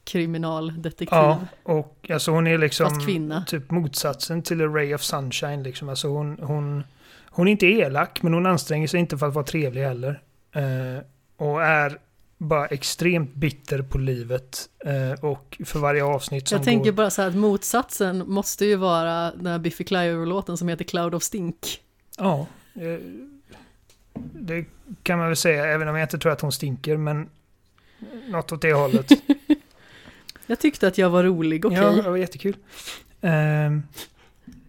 kriminaldetektiv. Ja, och alltså hon är liksom... Typ motsatsen till a ray of sunshine. Liksom. Alltså hon, hon, hon är inte elak, men hon anstränger sig inte för att vara trevlig heller. Eh, och är bara extremt bitter på livet. Eh, och för varje avsnitt som Jag tänker går... bara så här att motsatsen måste ju vara den här Biffy Clyro-låten som heter Cloud of Stink. Ja. Eh, det kan man väl säga, även om jag inte tror att hon stinker, men något åt det hållet. Jag tyckte att jag var rolig, okej. Ja, det var jättekul. Ehm.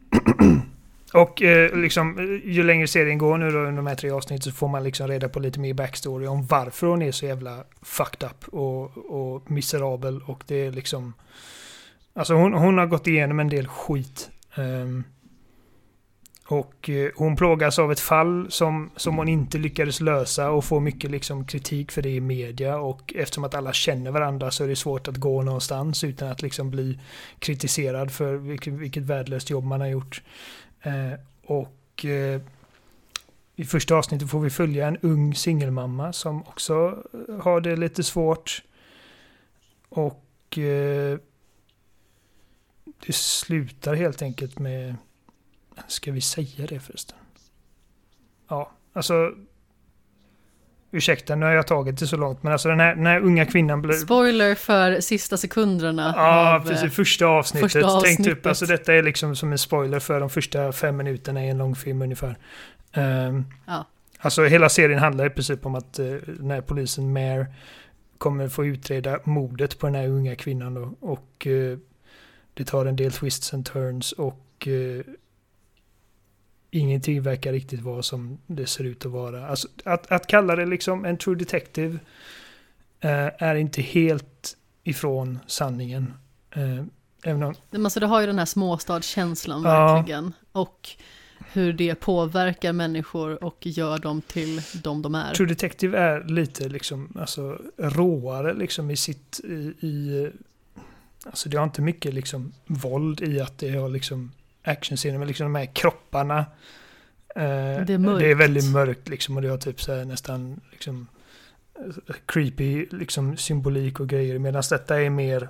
och eh, liksom, ju längre serien går nu då under de här tre avsnitten så får man liksom reda på lite mer backstory om varför hon är så jävla fucked up och, och miserabel. Och det är liksom... Alltså hon, hon har gått igenom en del skit. Um, och eh, hon plågas av ett fall som, som hon inte lyckades lösa och får mycket liksom kritik för det i media. Och eftersom att alla känner varandra så är det svårt att gå någonstans utan att liksom bli kritiserad för vilket, vilket värdelöst jobb man har gjort. Eh, och eh, i första avsnittet får vi följa en ung singelmamma som också eh, har det lite svårt. Och eh, det slutar helt enkelt med Ska vi säga det förresten? Ja, alltså... Ursäkta, nu har jag tagit det så långt, men alltså den här, den här unga kvinnan blir... Spoiler för sista sekunderna Ja, av, eh, precis. Första avsnittet. första Tänk typ, avsnittet. alltså detta är liksom som en spoiler för de första fem minuterna i en lång film ungefär. Um, Ja. Alltså hela serien handlar i princip om att uh, den här polisen Mare kommer få utreda mordet på den här unga kvinnan då. Och eh, det tar en del twists and turns och eh, ingenting verkar riktigt vara som det ser ut att vara. Alltså, att, att kalla det liksom en true detective eh, är inte helt ifrån sanningen. Eh, även om, Men alltså det har ju den här småstadskänslan Ja. verkligen. Och hur det påverkar människor och gör dem till de de är. True Detective är lite liksom, alltså, råare liksom i sitt... I, i, alltså det har inte mycket liksom våld i att det har liksom actionscener, men liksom de här kropparna. eh, Det är mörkt. Det är väldigt mörkt liksom och det har typ så här nästan liksom eh, creepy liksom symbolik och grejer. Medan detta är mer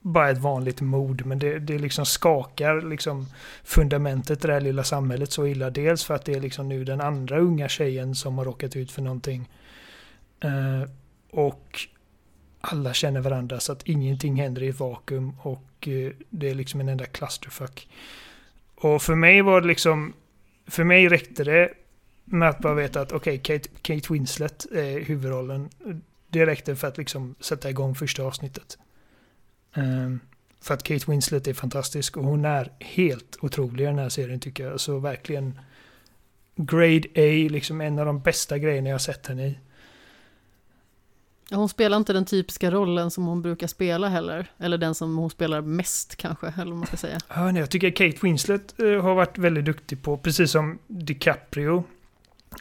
bara ett vanligt mord. Men det, det liksom skakar liksom fundamentet i det här lilla samhället så illa. Dels för att det är liksom nu den andra unga tjejen som har råkat ut för någonting. Eh, och alla känner varandra så att ingenting händer i ett vakuum. Och Eh, det är liksom en enda clusterfuck. Och för mig var det liksom... För mig räckte det med att bara veta att okej, Kate, Kate Winslet är huvudrollen. Det räckte för att liksom sätta igång första avsnittet. Um, för att Kate Winslet är fantastisk och hon är helt otrolig i den här serien tycker jag. Så verkligen Grade A, liksom en av de bästa grejerna jag har sett henne i. Hon spelar inte den typiska rollen som hon brukar spela heller. Eller den som hon spelar mest kanske, eller vad man ska säga. Ja, nej, Jag tycker Kate Winslet eh, har varit väldigt duktig på, precis som DiCaprio,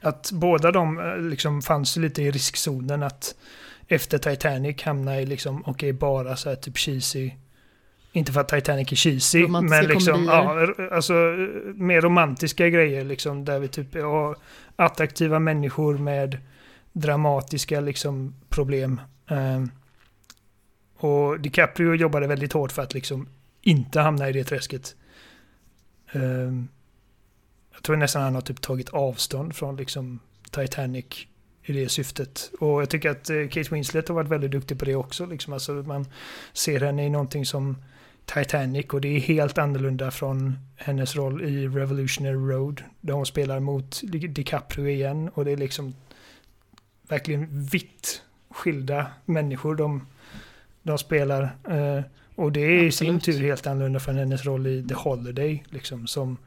att båda de eh, liksom fanns lite i riskzonen att efter Titanic hamna i liksom, okej, bara så här typ cheesy. Inte för att Titanic är cheesy, Romantiska men liksom, komedier. ja, alltså eh, mer romantiska grejer liksom, där vi typ har attraktiva människor med dramatiska liksom problem. Eh, och DiCaprio jobbade väldigt hårt för att liksom inte hamna i det träsket. Eh, jag tror nästan han har typ tagit avstånd från liksom Titanic i det syftet. Och jag tycker att eh, Kate Winslet har varit väldigt duktig på det också. Liksom. Alltså man ser henne i någonting som Titanic och det är helt annorlunda från hennes roll i Revolutionary Road. Där hon spelar mot DiCaprio igen och det är liksom verkligen vitt skilda människor de de spelar. Eh, och det är i sin Absolut. tur helt annorlunda från hennes roll i The Holiday. Liksom, som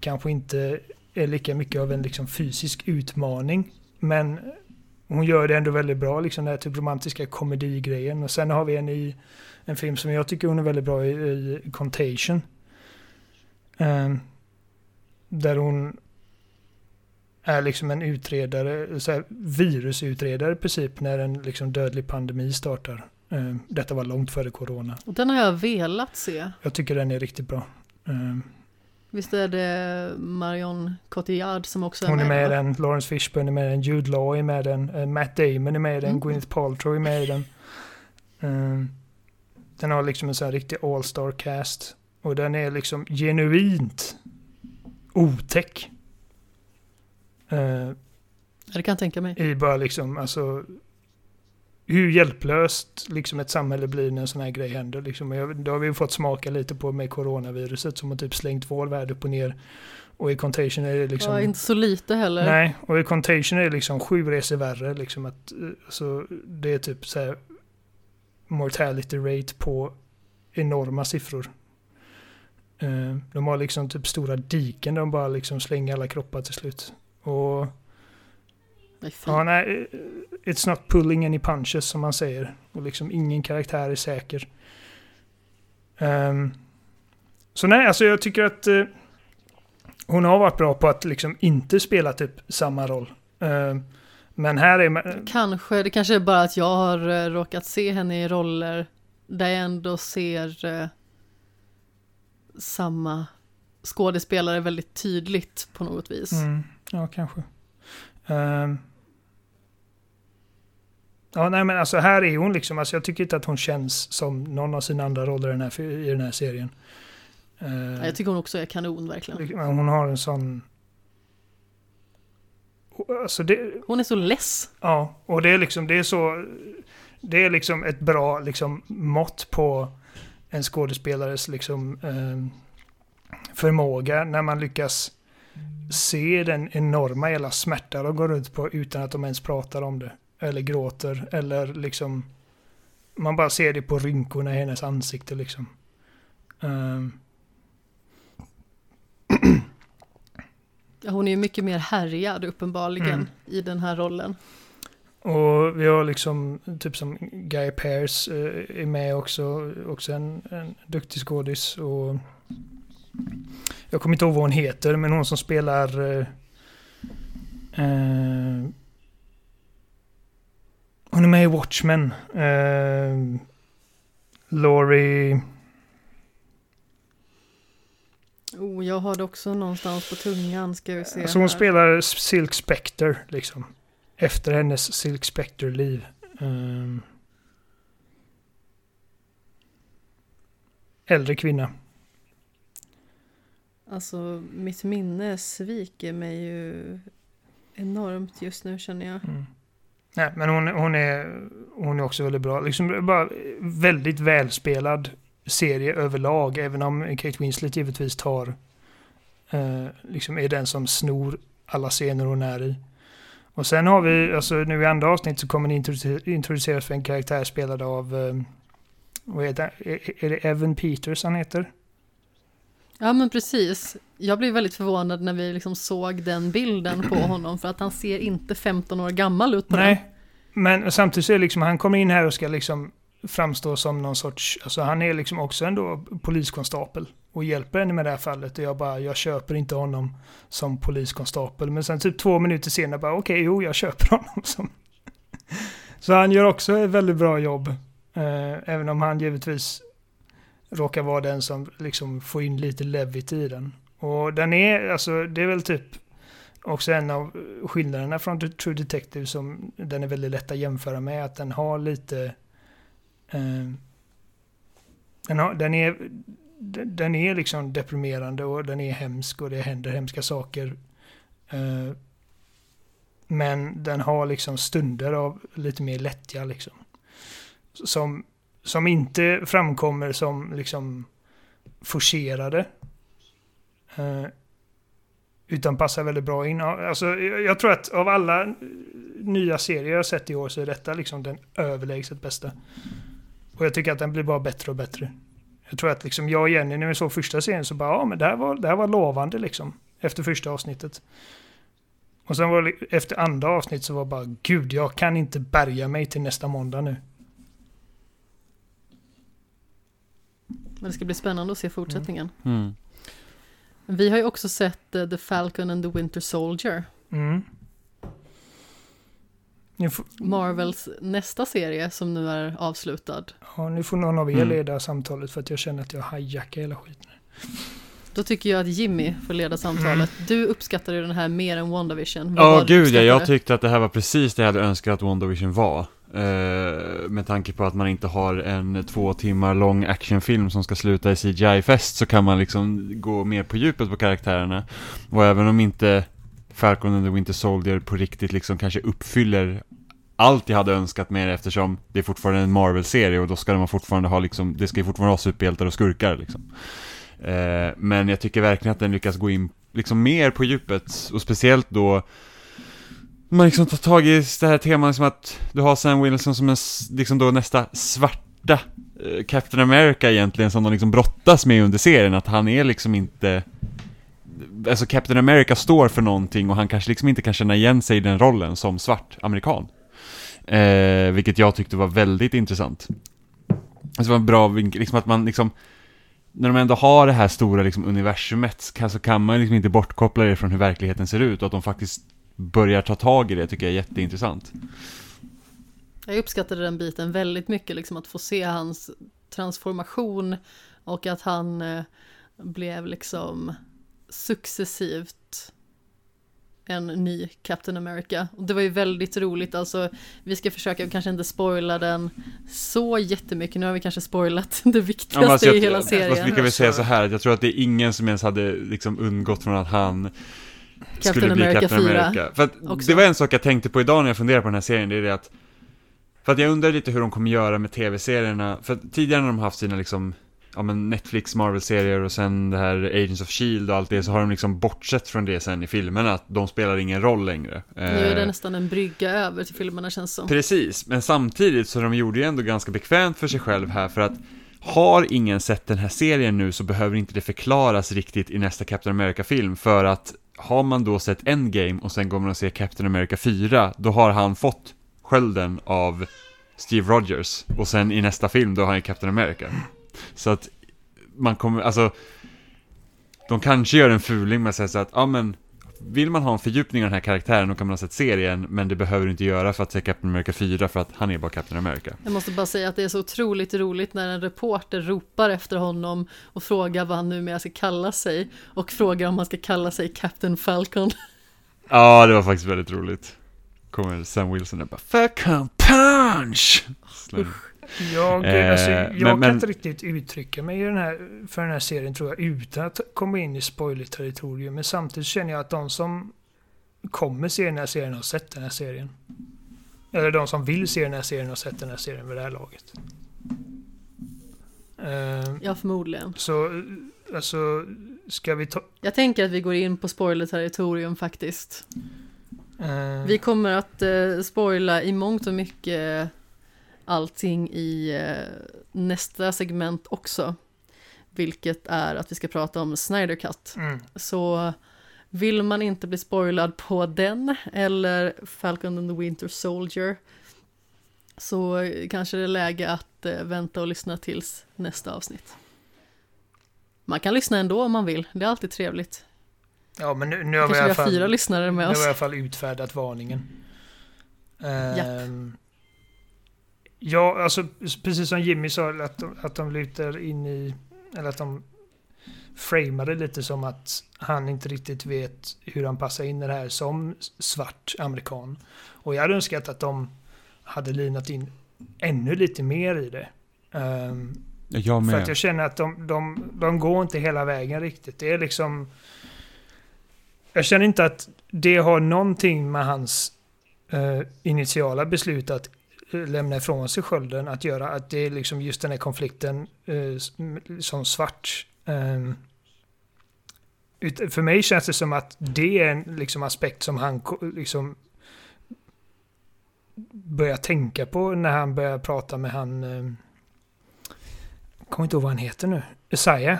kanske inte är lika mycket av en liksom, fysisk utmaning. Men hon gör det ändå väldigt bra, liksom den här typ romantiska komedigrejen. Och sen har vi en i en film som jag tycker hon är väldigt bra i, i Contagion. Eh, där hon är liksom en utredare, så här, virusutredare i princip när en liksom dödlig pandemi startar. Eh, detta var långt före corona. Den har jag velat se. Jag tycker den är riktigt bra. Eh, Visst är det Marion Cotillard som också är hon är med i den, Lawrence Fishburne är med i den, Jude Law är med i den, eh, Matt Damon är med i den, Mm. Gwyneth Paltrow är med i den. Den har liksom en sån här riktig all-star cast. Och den är liksom genuint otäck. Eh, det kan jag tänka mig. I bara liksom, alltså hur hjälplöst liksom ett samhälle blir när en sån här grej händer. Liksom. Det har vi ju fått smaka lite på med coronaviruset som har typ slängt vår värld upp och ner. Och i Contagion är det liksom... Ja, inte så lite heller. Nej, och i Contagion är det liksom sju resor värre. Liksom att, eh, så det är typ så här mortality rate på enorma siffror. Eh, De har liksom typ stora diken där de bara liksom slänger alla kroppar till slut. Och. Ja, nej, it's not pulling any punches som man säger. Och liksom ingen karaktär är säker. Ehm, så nej, alltså jag tycker att eh, hon har varit bra på att liksom inte spela typ samma roll. Ehm, men här är man, Kanske, det kanske är bara att jag har eh, råkat se henne i roller där jag ändå ser eh, samma skådespelare väldigt tydligt på något vis. Mm, ja, kanske. Ehm. ja, nej men alltså här är hon liksom, alltså jag tycker inte att hon känns som någon av sina andra roller i den här, i den här serien. Ja, Jag tycker hon också är kanon verkligen. Liksom, Hon har en sån... Alltså det, Hon är så less. ja, och det är liksom, det är så... Det är liksom ett bra liksom, mått på en skådespelares liksom, eh, förmåga när man lyckas se den enorma jävla smärta de går runt på utan att de ens pratar om det. Eller gråter, eller liksom... Man bara ser det på rynkorna i hennes ansikte liksom. Ja, Hon är ju mycket mer härjad uppenbarligen Mm. i den här rollen. Och vi har liksom, typ som Guy Pearce eh, är med också, också en, en duktig skådis. Och jag kommer inte ihåg vad hon heter, men hon som spelar... Eh, eh, hon är med i Watchmen. Eh, Laurie... Oh, jag har det också någonstans på tungan, ska vi se Alltså hon här. spelar Silk Spectre, liksom. Efter hennes Silk Spectre-liv. Um, äldre kvinna. Alltså, mitt minne sviker mig ju enormt just nu känner jag. Mm. Nej, men hon, hon, är, hon är också väldigt bra. Liksom bara väldigt välspelad serie överlag. Även om Kate Winslet givetvis tar... Eh, liksom är den som snor alla scener hon är i. Och sen har vi, alltså nu i andra avsnitt så kommer ni introduceras för en karaktär spelad av... Eh, vad heter? Är, är det Evan Peters han heter? Ja men precis. Jag blev väldigt förvånad när vi liksom såg den bilden på honom för att han ser inte 15 år gammal ut på den. Nej, men samtidigt så är liksom, han kommer in här och ska liksom framstå som någon sorts, alltså han är liksom också ändå poliskonstapel och hjälper henne med det här fallet och jag bara, jag köper inte honom som poliskonstapel. Men sen typ två minuter senare bara, okej, jo, jag köper honom som... Så han gör också ett väldigt bra jobb. Eh, även om han givetvis råkar vara den som liksom får in lite lev i den. Och den är, alltså det är väl typ också en av skillnaderna från The True Detective som den är väldigt lätt att jämföra med. Att den har lite... Eh, den, har, den, är, den den är liksom deprimerande och den är hemsk och det händer hemska saker. Eh, men den har liksom stunder av lite mer lättja liksom. Som, som inte framkommer som liksom forcerade. Eh, utan passar väldigt bra in. Alltså, jag tror att av alla nya serier jag sett i år så är detta liksom den överlägset bästa. Och jag tycker att den blir bara bättre och bättre. Jag tror att liksom jag och Jenny när vi såg första serien så bara, ja men det här var, det här var lovande liksom. Efter första avsnittet. Och sen var det, efter andra avsnitt så var det bara, gud jag kan inte bärga mig till nästa måndag nu. Men det ska bli spännande att se fortsättningen. Mm. Vi har ju också sett eh, The Falcon and the Winter Soldier. Mm. Får, Marvels nästa serie som nu är avslutad. ja, nu får någon av er Mm. leda samtalet för att jag känner att jag hijackar hela skiten. Då tycker jag att Jimmy får leda samtalet. Du uppskattade ju den här mer än WandaVision. Vad Ja, gud ja, jag tyckte att det här var precis det jag hade önskat att WandaVision var. Eh, med tanke på att man inte har en två timmar lång actionfilm som ska sluta i CGI-fest så kan man liksom gå mer på djupet på karaktärerna. Och även om inte Falcon and the Winter Soldier på riktigt liksom kanske uppfyller allt jag hade önskat mer eftersom det är fortfarande en Marvel-serie och då ska man fortfarande ha liksom, det ska ju fortfarande ha superhjältar och skurkar liksom. Eh, men jag tycker verkligen att den lyckas gå in liksom mer på djupet och speciellt då man liksom tar tag i det här temat som att du har Sam Wilson som en, liksom då nästa svarta eh, Captain America egentligen som de liksom brottas med under serien, att han är liksom inte Alltså Captain America står för någonting och han kanske liksom inte kan känna igen sig i den rollen som svart amerikan. Eh, vilket jag tyckte var väldigt intressant. Alltså det var en bra vinkel, liksom att man liksom när de ändå har det här stora liksom universumet så kan, så kan man liksom inte bortkoppla det från hur verkligheten ser ut och att de faktiskt börjar ta tag i det tycker jag är jätteintressant. Jag uppskattade den biten väldigt mycket, liksom att få se hans transformation och att han eh, blev liksom successivt en ny Captain America. Och det var ju väldigt roligt, alltså vi ska försöka kanske inte spoila den så jättemycket, nu har vi kanske spoilat det viktigaste alltså, jag- i hela Fast vi serien. kan väl säga så här, jag tror att det är ingen som ens hade liksom undgått från att han Captain skulle bli America Captain 4 America. För det var en sak jag tänkte på idag när jag funderade på den här serien, det är det att För att jag undrar lite hur de kommer göra med tv-serierna, för tidigare när de haft sina liksom Ja men Netflix Marvel-serier och sen det här Agents of Shield och allt det så har de liksom bortsett från det sen i filmerna, att de spelar ingen roll längre. Nu är det Eh, nästan en brygga över till filmerna känns som. Precis, men samtidigt så de gjorde ju ändå ganska bekvämt för sig själv här för att har ingen sett den här serien nu så behöver inte det förklaras riktigt i nästa Captain America-film för att har man då sett Endgame och sen går man och ser Captain America 4 då har han fått skölden av Steve Rogers och sen i nästa film då har han ju Captain America. Så att man kommer, alltså de kanske gör en fuling med att säga så att, ja men vill man ha en fördjupning av den här karaktären då kan man ha sett serien, men det behöver du inte göra för att se Captain America 4 för att han är bara Captain America. Jag måste bara säga att det är så otroligt roligt när en reporter ropar efter honom och frågar vad han numera ska kalla sig och frågar om han ska kalla sig Captain Falcon. Ja, det var faktiskt väldigt roligt. Kommer Sam Wilson och bara Falcon punch! Slår- Jag, Eh, alltså, jag men- kan men- inte riktigt uttrycka mig i den här, för den här serien tror jag utan att komma in i spoiler-territorium. Men samtidigt känner jag att de som kommer se den här serien har sett den här serien. Eller de som vill se den här serien har sett den här serien vid det här laget. Eh, Ja, förmodligen. så, alltså, ska vi ta... Jag tänker att vi går in på spoiler-territorium faktiskt. eh, Vi kommer att eh, spoila i mångt och mycket allting i eh, nästa segment också. Vilket är att vi ska prata om Snyder Cut. mm, Så vill man inte bli spoilad på den eller Falcon and the Winter Soldier så kanske det är läge att eh, vänta och lyssna tills nästa avsnitt. Man kan lyssna ändå om man vill, det är alltid trevligt. ja, men nu, nu har vi i Kanske vi alla har fall... fyra lyssnare Nu med har vi i oss. alla fall utfärdat varningen. Japp. Ehm, ja, alltså precis som Jimmy sa, att de, att de lutar in i, eller att de framade lite som att han inte riktigt vet hur han passar in i det här som svart amerikan. Och jag hade önskat att de hade linat in ännu lite mer i det. Ehm, Jag för att med. jag känner att de, de, de går inte hela vägen riktigt. Det är liksom... Jag känner inte att det har någonting med hans eh, initiala beslut att lämna ifrån sig skölden att göra. Att det är liksom just den här konflikten eh, som svart. ut, för mig känns det som att det är en liksom, aspekt som han liksom börjar tänka på när han börjar prata med han... Eh, kommer inte ihåg vad han heter nu, Isaiah.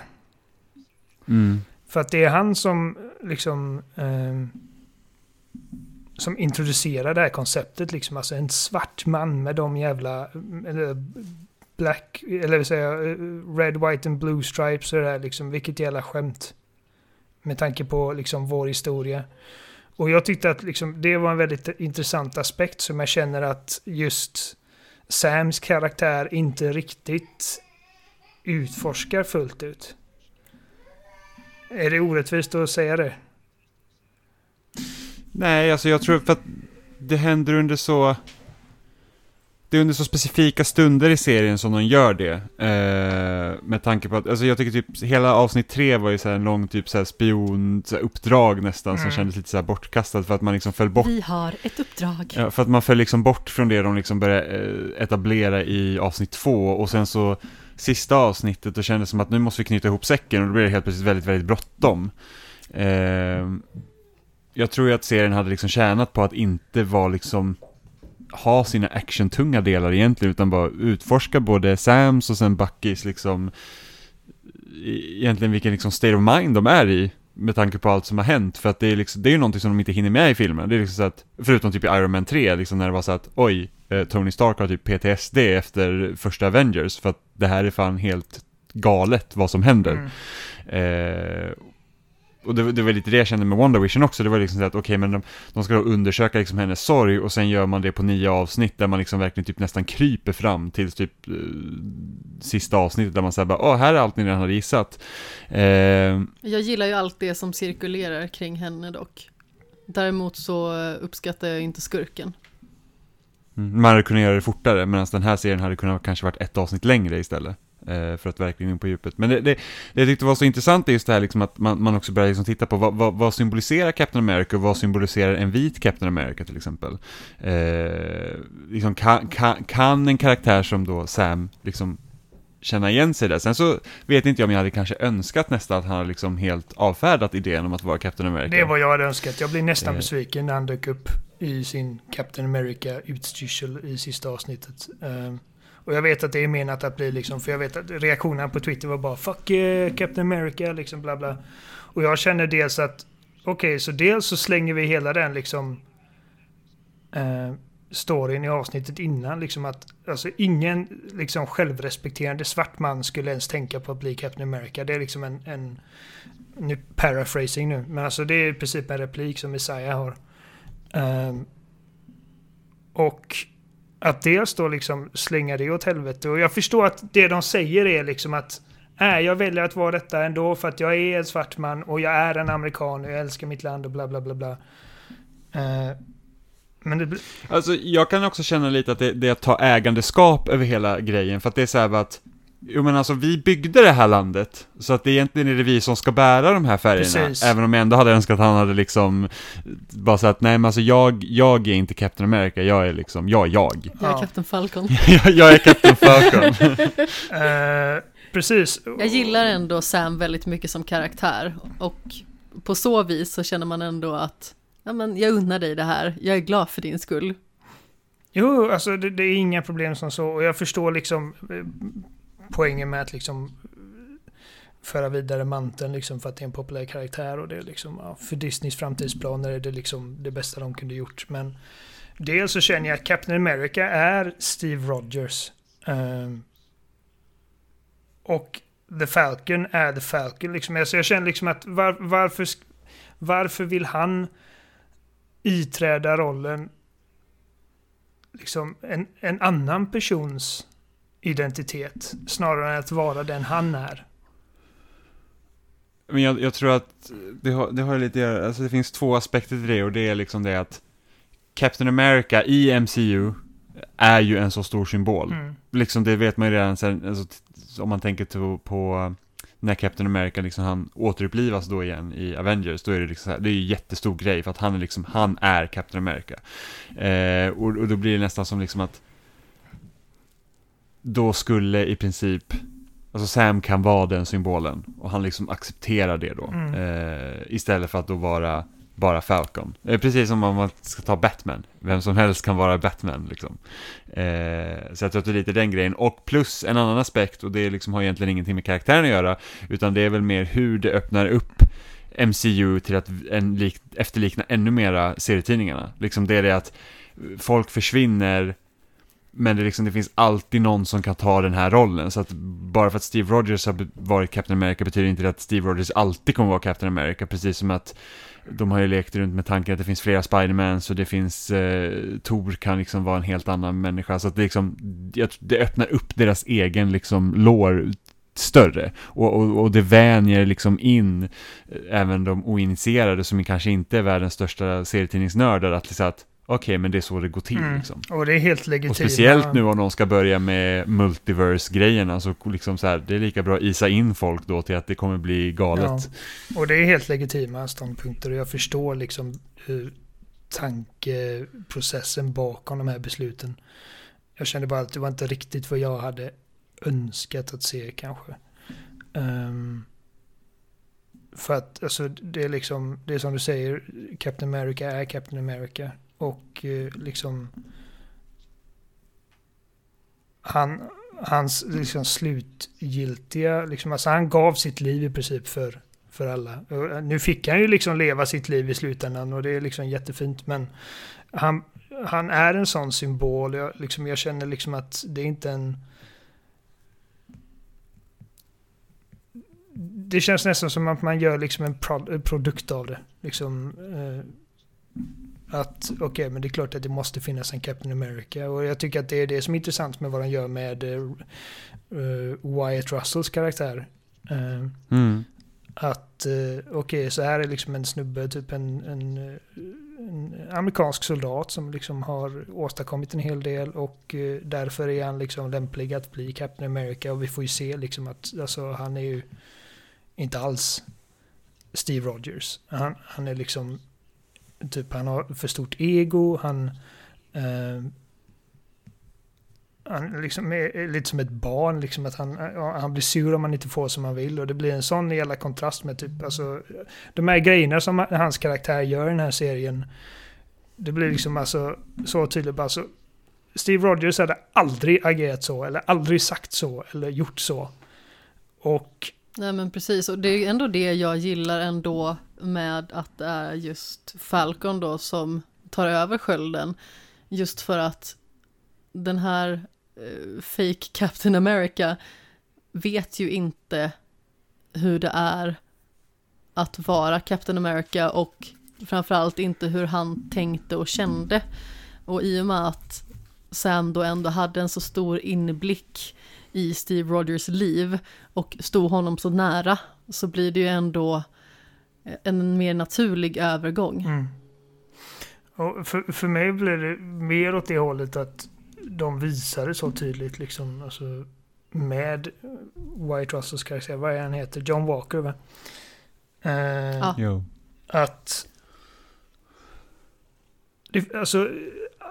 Mm. För att det är han som liksom ehm, som introducerar det här konceptet liksom. Alltså en svart man med de jävla eller black, eller vill säga eh, red, white and blue stripes och det där liksom. Vilket jävla skämt. Med tanke på liksom vår historia. Och jag tyckte att liksom, det var en väldigt intressant aspekt som jag känner att just Sams karaktär inte riktigt utforskar fullt ut. Är det orättvist att säga det? Nej, alltså jag tror för att det händer under så... Det är under så specifika stunder i serien som de gör det. Eh, med tanke på att, alltså jag tycker typ hela avsnitt tre var ju så här en lång typ så här spion, så här uppdrag nästan, som Mm. kändes lite så här bortkastat för att man liksom föll bort Vi har ett uppdrag. Ja, för att man föll liksom bort från det de liksom började eh, etablera i avsnitt två och sen så sista avsnittet och kändes som att nu måste vi knyta ihop säcken och då blev det helt plötsligt väldigt, väldigt bråttom. Eh, jag tror ju att serien hade liksom tjänat på att inte vara liksom ha sina actiontunga delar egentligen utan bara utforska både Sams och sen Buckys liksom egentligen vilken liksom state of mind de är i med tanke på allt som har hänt för att det är liksom, det är ju någonting som de inte hinner med i filmen. Det är liksom så att, förutom typ i Iron Man 3, liksom när det var så att oj, eh, Tony Stark har typ PTSD efter första Avengers för att det här är fan helt galet vad som händer. Mm. Eh, och det, det var lite det jag kände med WandaVision också, det var liksom så att okej men de, de ska då undersöka liksom hennes sorg och sen gör man det på nio avsnitt där man liksom verkligen typ nästan kryper fram till typ eh, sista avsnittet där man säger bara åh här är allt ni redan hade gissat. Eh, Jag gillar ju allt det som cirkulerar kring henne dock. Däremot så uppskattar jag inte skurken. Mm, Man hade kunnat göra det fortare, medan den här serien hade kunnat kanske varit ett avsnitt längre istället. Eh, För att verkligen in på djupet. Men det, det, det jag tyckte var så intressant är just det här liksom att man, man också börjar liksom titta på vad, vad, vad symboliserar Captain America och vad symboliserar en vit Captain America till exempel. Eh, liksom kan, kan, kan en karaktär som då Sam liksom känna igen sig där. Sen så vet inte jag om jag hade kanske önskat nästan att han hade liksom helt avfärdat idén om att vara Captain America. Det vad jag hade önskat. Jag blir nästan Eh. besviken när han dök upp i sin Captain America utstyrsel i sista avsnittet. Ehm, och jag vet att det är menat att bli liksom, för jag vet att reaktionerna på Twitter var bara 'Fuck yeah, Captain America' liksom bla bla. Och jag känner dels att, okej, så dels så slänger vi hela den liksom eh, storyn i avsnittet innan, liksom att alltså ingen liksom självrespekterande svart man skulle ens tänka på att bli Captain America. Det är liksom en, en nu paraphrasing nu, men alltså det är i princip en replik som Isaiah har. Ehm, och att dels då liksom slänga det åt helvete. Och jag förstår att det de säger är liksom att äh, jag väljer att vara detta ändå för att jag är en svart man och jag är en amerikan och jag älskar mitt land och bla bla bla bla. Uh, men det blir... Alltså, jag kan också känna lite att det, det är att ta ägandeskap över hela grejen, för att det är så här bara att Jo men alltså vi byggde det här landet, så att det egentligen är det vi som ska bära de här färgerna. Precis. Även om jag ändå hade önskat att han hade liksom bara sagt nej men alltså jag, jag är inte Captain America, jag är liksom, jag är jag. Jag är Ja. Captain Falcon. jag, jag är Captain Falcon. Eh, precis. Jag gillar ändå Sam väldigt mycket som karaktär och på så vis så känner man ändå att ja, men jag unnar dig det här, jag är glad för din skull. Jo, alltså det, det är inga problem som så. Och jag förstår liksom eh, poängen med att liksom eh, föra vidare manteln liksom för att det är en populär karaktär och det är liksom ja, för Disneys framtidsplaner är det liksom det bästa de kunde gjort. Men dels så känner jag att Captain America är Steve Rogers. Ehm, och The Falcon är The Falcon. Liksom. Alltså jag känner liksom att var, varför, varför vill han iträda rollen liksom en, en annan persons identitet snarare än att vara den han är. Men jag, jag tror att det har, det har lite alltså det finns två aspekter till det och det är liksom det att Captain America i MCU är ju en så stor symbol. Mm. Liksom det vet man ju redan sen, alltså, om man tänker på, på när Captain America liksom han återupplivas då igen i Avengers, då är det liksom här, det är ju en jättestor grej för att han är liksom, han är Captain America. Eh, och, och då blir det nästan som liksom att då skulle i princip, alltså Sam kan vara den symbolen och han liksom accepterar det då. Mm. Eh, istället för att då vara bara Falcon. Eh, precis som om man ska ta Batman. Vem som helst kan vara Batman liksom. Eh, så jag tror att det är lite den grejen. Och plus en annan aspekt, och det liksom har egentligen ingenting med karaktären att göra, utan det är väl mer hur det öppnar upp MCU till att en lik, efterlikna ännu mera serietidningarna. Liksom det är det att folk försvinner men det, liksom, det finns alltid någon som kan ta den här rollen. Så att bara för att Steve Rogers har varit Captain America betyder inte det att Steve Rogers alltid kommer vara Captain America. Precis som att de har ju lekt runt med tanken att det finns flera Spiderman så det finns, eh, Tor kan liksom vara en helt annan människa. Så att det liksom, det öppnar upp deras egen liksom lår större. Och, och, och det vänjer liksom in eh, även de oinitierade som kanske inte är världens största serietidningsnördar att, liksom att okej, okay, men det är så det går till mm. liksom. Och det är helt legitimt. Och speciellt nu om någon ska börja med multiverse-grejerna så liksom så här, det är lika bra att isa in folk då till att det kommer bli galet. Ja. Och det är helt legitima ståndpunkter och jag förstår liksom hur tankeprocessen bakom de här besluten. Jag kände bara att det var inte riktigt vad jag hade önskat att se kanske. Um, för att alltså, det är liksom, det är som du säger, Captain America är Captain America. Och eh, liksom han, hans liksom slutgiltiga, liksom, alltså han gav sitt liv i princip för, för alla. Eh, nu fick han ju liksom leva sitt liv i slutändan och det är liksom jättefint men han, han är en sån symbol. Jag, liksom, jag känner liksom att det är inte en det känns nästan som att man gör liksom en produkt av det. Liksom, eh, att okej, okay, men det är klart att det måste finnas en Captain America. Och jag tycker att det är det som är intressant med vad de gör med uh, Wyatt Russells karaktär. Uh, mm. Att uh, okej, okay, så här är liksom en snubbe, typ en, en, en, amerikansk soldat som liksom har åstadkommit en hel del och därför är han liksom lämplig att bli Captain America. Och vi får ju se liksom att alltså, han är ju inte alls Steve Rogers. Han, han är liksom Typ han har för stort ego, han... Eh, han liksom är lite som ett barn, liksom att han, han blir sur om han inte får som han vill. Och det blir en sån jävla kontrast med typ, alltså, de här grejerna som hans karaktär gör i den här serien. Det blir liksom alltså så tydligt. Alltså, Steve Rogers hade aldrig agerat så, eller aldrig sagt så, eller gjort så. Och... Nej men precis, och det är ändå det jag gillar ändå med att det är just Falcon då som tar över skölden. Just för att den här eh, fake Captain America vet ju inte hur det är att vara Captain America och framförallt inte hur han tänkte och kände. Och i och med att Sam då ändå hade en så stor inblick i Steve Rogers liv och stod honom så nära så blir det ju ändå en mer naturlig övergång. Mm. Och för, för mig blir det mer åt det hållet att de visar det så tydligt liksom. Alltså, med White Russells karaktär, vad är han heter? John Walker va? Eh, ja. Att... Det, alltså,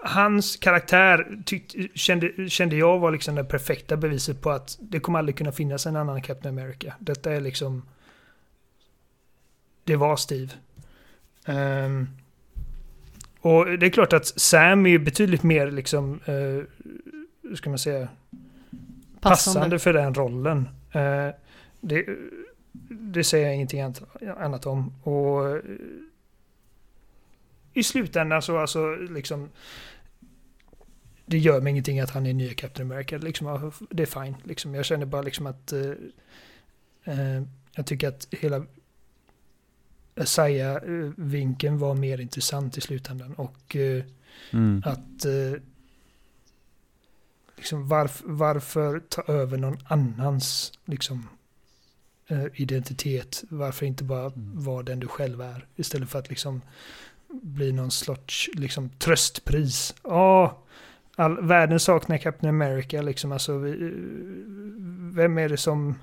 hans karaktär tyck, kände, kände jag var liksom det perfekta beviset på att det kommer aldrig kunna finnas en annan Captain America. Detta är liksom det var Steve. Um, och det är klart att Sam är betydligt mer liksom, uh, hur ska man säga, passande, passande för den rollen. Uh, det, det säger jag ingenting annat om. Och uh, i slutändan så alltså liksom det gör mig ingenting att han är nya Captain America. Liksom, det är fine. Liksom, jag känner bara liksom att uh, jag tycker att hela Isaiah-vinkeln var mer intressant i slutändan. Och eh, mm. att eh, liksom varf, varför ta över någon annans liksom, eh, identitet? Varför inte bara mm. vara den du själv är? Istället för att liksom bli någon sorts liksom, tröstpris. Oh, all, världen saknar Captain America. Liksom, alltså, vi, vem är det som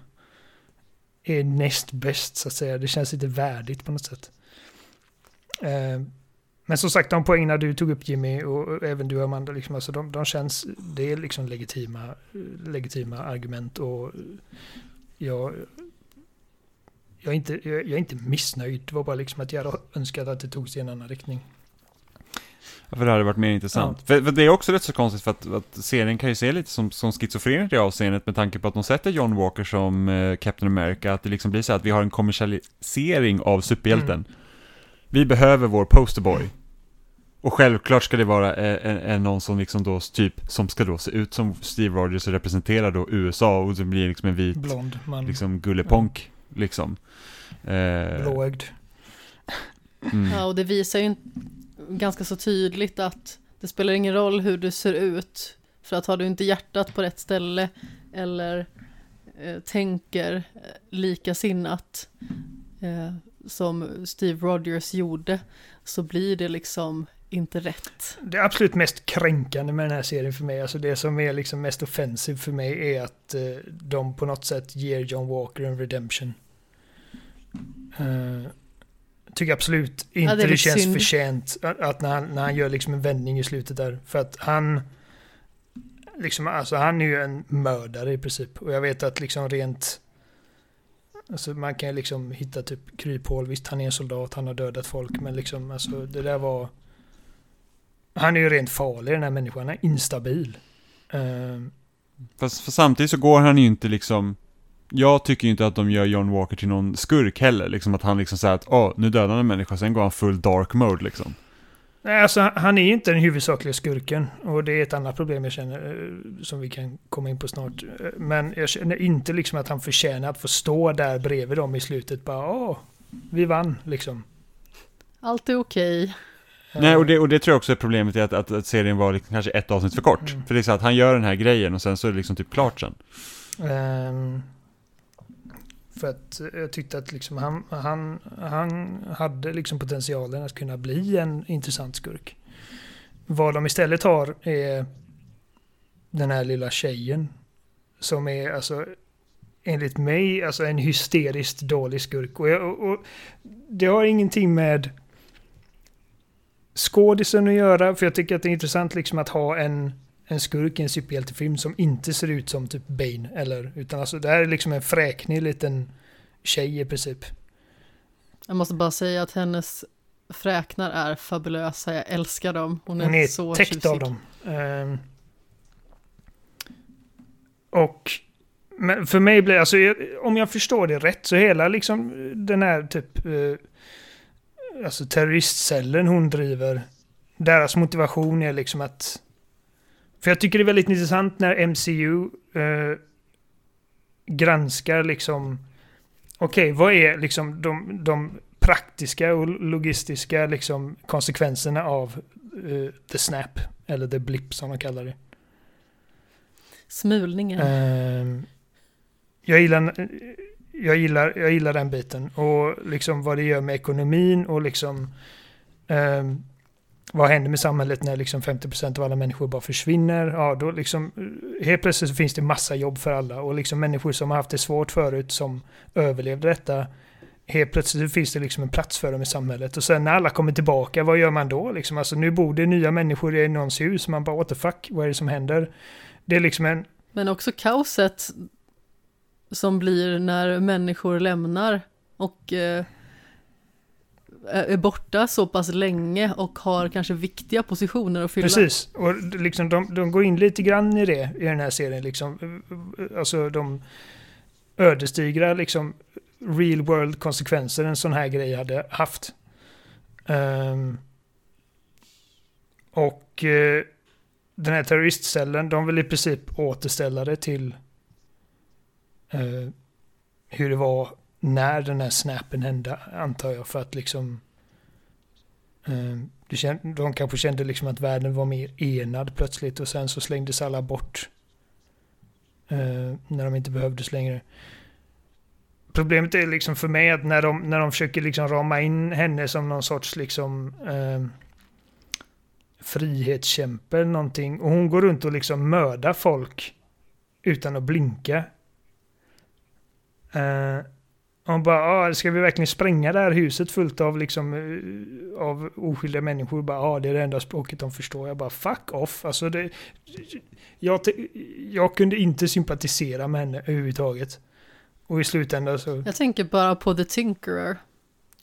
är näst bäst så att säga. Det känns lite värdigt på något sätt. Eh, men som sagt, de poängerna du tog upp Jimmy och även du Amanda, liksom, alltså de, de känns, det är liksom legitima, legitima argument och jag, jag, är inte, jag, jag är inte missnöjd. Det var bara liksom att jag hade önskat att det togs i en annan riktning. Ja, För det hade varit mer intressant. För, för det är också rätt så konstigt för att, att serien kan ju se lite som, som schizofren i det avseendet med tanke på att de sätter John Walker som eh, Captain America, att det liksom blir så att vi har en kommersialisering av superhjälten. Mm. Vi behöver vår posterboy. Och självklart ska det vara eh, en, en, någon som liksom då typ, som ska då se ut som Steve Rogers och representera då USA och det blir liksom en vit, Blond man. liksom gulleponk, liksom. Eh, Blåögd. mm. Ja, och det visar ju inte- ganska så tydligt att det spelar ingen roll hur du ser ut. För att har du inte hjärtat på rätt ställe eller eh, tänker eh, likasinnat eh, som Steve Rogers gjorde så blir det liksom inte rätt. Det absolut mest kränkande med den här serien för mig, alltså det som är liksom mest offensiv för mig är att eh, de på något sätt ger John Walker en redemption. Eh, tycker absolut inte Ja, det det, känns synd. förtjänt att, när, han, när han gör liksom en vändning i slutet där. För att han, liksom, alltså han är ju en mördare i princip. Och jag vet att liksom rent, alltså man kan ju liksom hitta typ kryphål. Visst, han är en soldat, han har dödat folk, men liksom alltså det där var han är ju rent farlig den här människan, han är instabil. Ehm, Fast för samtidigt så går han ju inte liksom Jag tycker ju inte att de gör John Walker till någon skurk heller, liksom att han liksom säger att åh, nu dödar han en människa, sen går han full dark mode liksom. nej, alltså han- är inte den huvudsakliga skurken. Och det är ett annat problem jag känner, eh, som vi kan komma in på snart. Eh, Men jag känner inte liksom att han förtjänar att få stå där bredvid dem i slutet. Bara åh, vi vann liksom. Allt är okej. Nej, och det, och det tror jag också är problemet i att, att, att serien var liksom kanske ett avsnitt för kort. Mm. För det är så att han gör den här grejen och sen så är det liksom typ klart sen. Ehm, för att jag tyckte att liksom han, han, han hade liksom potentialen att kunna bli en intressant skurk. Vad de istället har är den här lilla tjejen. Som är alltså enligt mig alltså en hysteriskt dålig skurk. Och, jag, och, och det har ingenting med skådisen att göra. För jag tycker att det är intressant liksom att ha en en skurk i en superhjältefilm som inte ser ut som typ Bane. Eller, utan alltså det här är liksom en fräknig liten tjej i princip. Jag måste bara säga att hennes fräknar är fabulösa, jag älskar dem. Hon är, Hon är så täckt tjusig. av dem. Ehm, och men för mig blir alltså, om jag förstår det rätt så hela liksom den här typ eh, alltså terroristcellen hon driver, deras motivation är liksom att för jag tycker det är väldigt intressant när MCU eh, granskar liksom okej, vad är liksom de, de praktiska och logistiska liksom konsekvenserna av eh, the snap, eller the blip som de kallar det. Smulningen. Ehm, jag, gillar, jag, gillar, jag gillar den biten och liksom vad det gör med ekonomin och liksom ehm, vad händer med samhället när liksom 50% av alla människor bara försvinner? Ja, då liksom eh, helt plötsligt så finns det massa jobb för alla och liksom människor som har haft det svårt förut som överlevde detta helt plötsligt finns det liksom en plats för dem i samhället. Och sen när alla kommer tillbaka, vad gör man då? Liksom, alltså, nu bor det nya människor i någons hus. Man bara, what the fuck, vad är det som händer? Det är liksom en... Men också kaoset som blir när människor lämnar och eh, Eh, är borta så pass länge och har kanske viktiga positioner att fylla. Precis, och liksom de, de går in lite grann i det i den här serien. Liksom. Alltså de ödesdigra liksom, real world konsekvenser en sån här grej hade haft. Um, och uh, den här terroristcellen, de vill i princip återställa det till uh, hur det var när den här snappen hände, antar jag, för att liksom eh, det de kanske kände liksom att världen var mer enad plötsligt och sen så slängdes alla bort. Eh, när de inte behövdes längre. Problemet är liksom för mig att när de, när de försöker liksom rama in henne som någon sorts liksom eh, frihetskämpe eller någonting och hon går runt och liksom mördar folk utan att blinka. Eh, hon bara, ah, ska vi verkligen spränga det här huset fullt av liksom eh, av oskyldiga människor? Bara, ah, det är det enda språket de förstår. Jag bara, fuck off. Alltså det, jag, jag kunde inte sympatisera med henne överhuvudtaget. Och i slutändan så... Jag tänker bara på The Tinkerer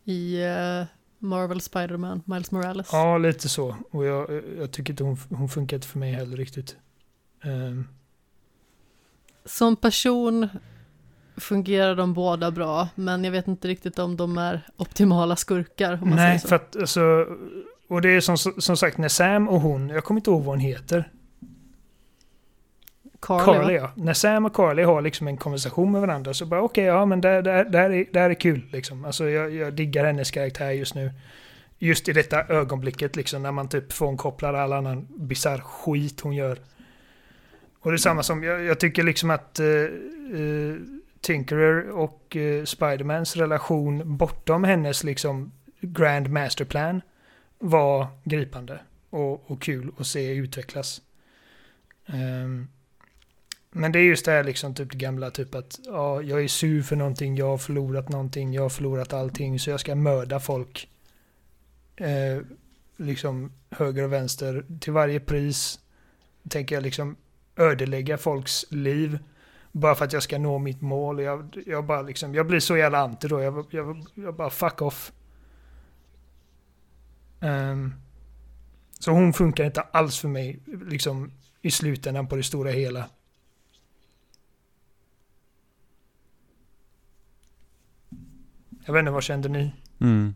i uh, Marvel Spider-Man, Miles Morales. Ja, lite så. Och jag, jag tycker inte hon, hon funkar inte för mig heller riktigt. Um. Som person fungerar de båda bra, men jag vet inte riktigt om de är optimala skurkar. Nej, för att alltså, och det är som, som sagt när Sam och hon, jag kommer inte ihåg vad hon heter. Carly, Carly ja. När Sam och Carly har liksom en konversation med varandra så bara okej, okay, ja men det, det, det, här är, det här är kul liksom. Alltså jag, jag diggar hennes karaktär just nu. Just i detta ögonblicket liksom när man typ frånkopplar all annan bisarr skit hon gör. Och det är samma som, jag, jag tycker liksom att uh, uh, Tinkerer och uh, Spidermans relation bortom hennes liksom Grand Masterplan var gripande och, och kul att se utvecklas. Um, men det är just det här liksom typ det gamla typ att ja, jag är sur för någonting, jag har förlorat någonting, jag har förlorat allting så jag ska mörda folk. Eh, liksom höger och vänster till varje pris. Tänker jag liksom ödelägga folks liv. Bara för att jag ska nå mitt mål. Jag, jag bara liksom, jag blir så jävla anti då. Jag, jag, jag bara fuck off. Um, så hon funkar inte alls för mig, liksom i slutändan på det stora hela. Jag vet inte, vad kände ni? Mm.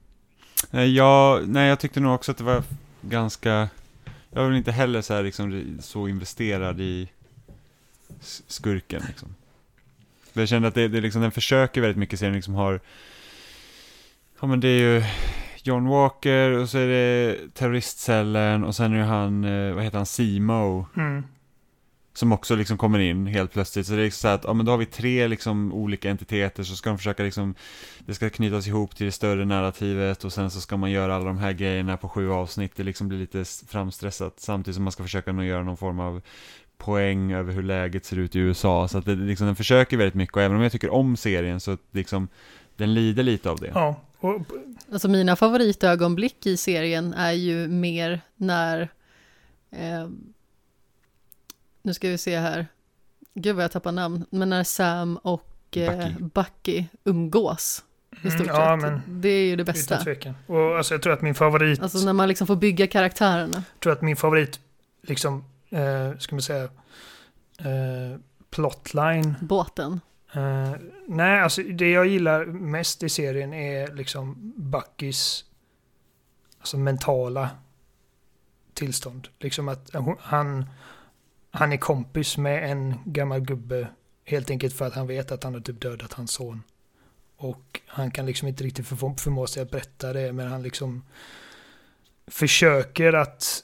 Eh, jag, nej, jag tyckte nog också att det var ganska... Jag var väl inte heller så, här, liksom, så investerad i skurken. Liksom. Jag kände att det, det liksom, den försöker väldigt mycket, serien liksom har... Ja men det är ju John Walker och så är det terroristcellen och sen är det han, eh, vad heter han, Simo. Mm. Som också liksom kommer in helt plötsligt. Så det är liksom så att, ja men då har vi tre liksom olika entiteter så ska de försöka liksom, det ska knytas ihop till det större narrativet och sen så ska man göra alla de här grejerna på sju avsnitt. Det liksom blir lite framstressat samtidigt som man ska försöka nog göra någon form av poäng över hur läget ser ut i USA. Så att det, liksom, den försöker väldigt mycket och även om jag tycker om serien så liksom, den lider lite av det. Ja. Och... Alltså mina favoritögonblick i serien är ju mer när eh, nu ska vi se här. Gud vad jag tappar namn. Men när Sam och eh, Bucky. Bucky umgås. I stort Mm, ja, sett. men det är ju det bästa. Utan tvekan. Och alltså, jag tror att min favorit... Alltså när man liksom får bygga karaktärerna. Jag tror att min favorit, liksom, eh, ska man säga, eh, plotline. Båten. Eh, nej, alltså det jag gillar mest i serien är liksom Buckys alltså mentala tillstånd. Liksom att han, han är kompis med en gammal gubbe helt enkelt för att han vet att han har typ dödat hans son. Och han kan liksom inte riktigt förmå, sig att berätta det, men han liksom försöker att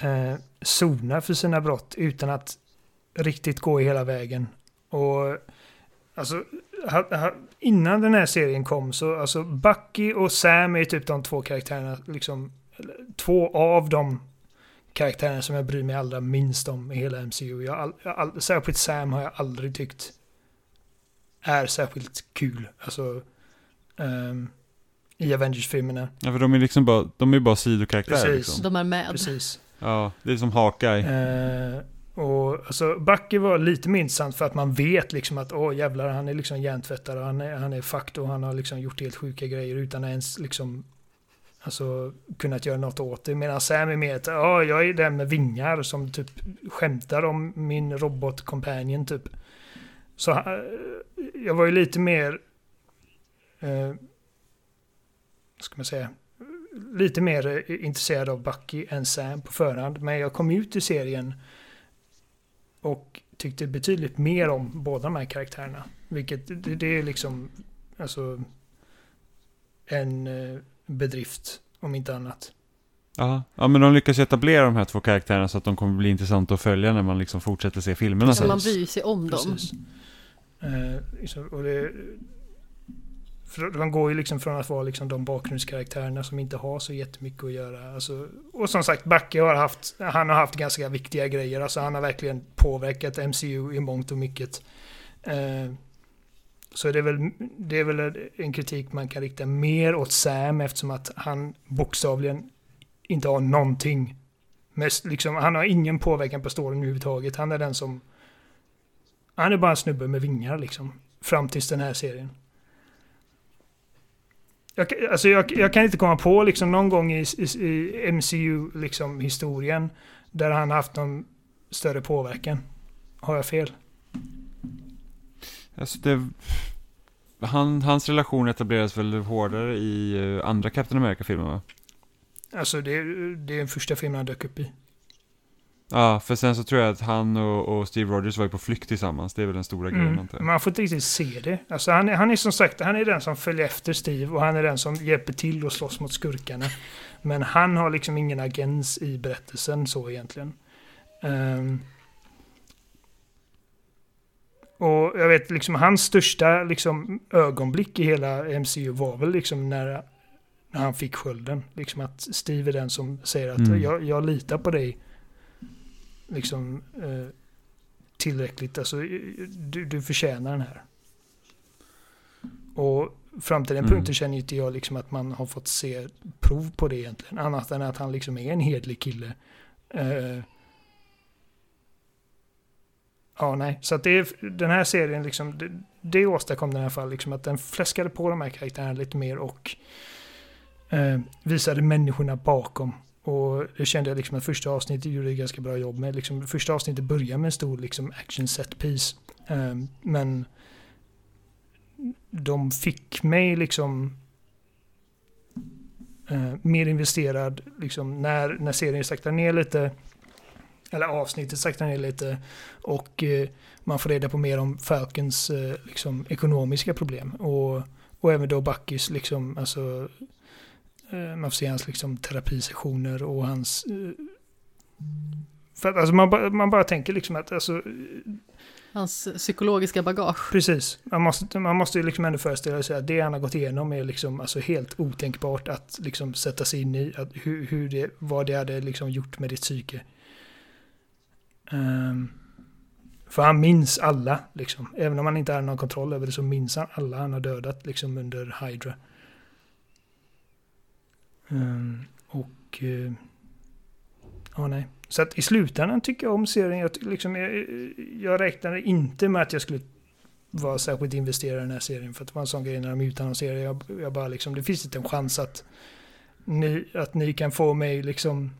eh, sona för sina brott utan att riktigt gå hela vägen. Och alltså, ha, ha, innan den här serien kom så, alltså Bucky och Sam är typ de två karaktärerna, liksom, två av de karaktärerna som jag bryr mig allra minst om i hela MCU. Jag, all, jag all, särskilt Sam har jag aldrig tyckt är särskilt kul. Alltså um, i Avengers-filmerna. Ja, för de är liksom bara, de är bara sidokaraktärer Precis. liksom. De är med. Precis. Ja, det är som Hawkeye. Eh, och alltså Bucky var lite mer intressant för att man vet liksom att åh jävlar han är liksom hjärntvättad han är, han är fucked och han har liksom gjort helt sjuka grejer utan ens liksom Alltså kunnat göra något åt det. Medan Sam är mer att ja, jag är den med vingar som typ skämtar om min robot companion typ. Så eh, jag var ju lite mer uh, ska man säga lite mer intresserad av Bucky än Sam på förhand. Men jag kom ut i serien och tyckte betydligt mer om båda de här karaktärerna. Vilket det, det är liksom alltså en eh, bedrift om inte annat. Ja. ja, men de lyckas etablera de här två karaktärerna så att de kommer bli intressanta att följa när man liksom fortsätter se filmerna Så man bryr sig om dem. Precis. Eh, och det, för de går ju liksom från att vara liksom de bakgrundskaraktärerna som inte har så jättemycket att göra. Alltså, och som sagt, Backe har haft, han har haft ganska viktiga grejer. Alltså han har verkligen påverkat MCU i mångt och mycket. Eh, så det är, väl, det är väl en kritik man kan rikta mer åt Sam eftersom att han bokstavligen inte har någonting. Mest, liksom, han har ingen påverkan på storyn överhuvudtaget. Han är den som... Han är bara en snubbe med vingar liksom. fram tills den här serien. Jag, kan- alltså jag, jag kan inte komma på liksom någon gång i, i, i MCU liksom historien där han haft någon större påverkan. Har jag fel? Alltså det... Han, hans relation etableras väl hårdare i eh, andra Captain America-filmer va? Alltså det, det är den första filmen han dök upp i. Ja, för sen så tror jag att han och, och Steve Rogers var ju på flykt tillsammans. Det är väl den stora grejen Mm. jag. Man får inte riktigt se det. Alltså han, är- han är som sagt han är den som följer efter Steve och han är den som hjälper till att slåss mot skurkarna. Men han har liksom ingen agens i berättelsen så egentligen. Ehm. och jag vet liksom hans största liksom, ögonblick i hela MCU var väl liksom när, när han fick skölden. Liksom att Steve är den som säger att Mm. jag, jag litar på dig. Liksom eh, tillräckligt. Alltså, du, du förtjänar den här. Och fram till den Mm. punkten känner inte jag liksom att man har fått se prov på det egentligen. Annat än att han liksom är en hedlig kille. Eh, ja, nej. Så att det är, den här serien liksom, det, det åstadkom den i alla fall liksom att den fläskade på de här karaktärerna lite mer och eh, visade människorna bakom. Och det kände jag liksom att första avsnittet gjorde ett ganska bra jobb med. Liksom, första avsnittet börjar med en stor liksom, action set piece. Um, men de fick mig liksom uh, mer investerad liksom, när, när serien saktar ner lite. Eller avsnittet saktar ner lite. Och uh, man får reda på mer om Falcons uh, liksom, ekonomiska problem. Och, och även då Buckys liksom, alltså man får se hans liksom, terapisessioner och hans eh, för att, alltså, man, bara, man bara tänker liksom att alltså, Hans psykologiska bagage. Precis. Man måste, man måste ju liksom ändå föreställa sig att det han har gått igenom är liksom alltså helt otänkbart att liksom sätta sig in i. Att hur, hur det, vad det hade liksom gjort med ditt psyke. Ehm, för han minns alla, liksom. Även om han inte hade någon kontroll över det så minns han alla han har dödat liksom under Hydra. Ehm, och... Eh, ja, nej. Så att i slutändan tycker jag om serien. Jag, liksom, jag, jag räknade inte med att jag skulle vara särskilt investerad i den här serien. För att det var en sån grej när de utannonserade. Jag, jag bara liksom, det finns inte en chans att ni, att ni kan få mig liksom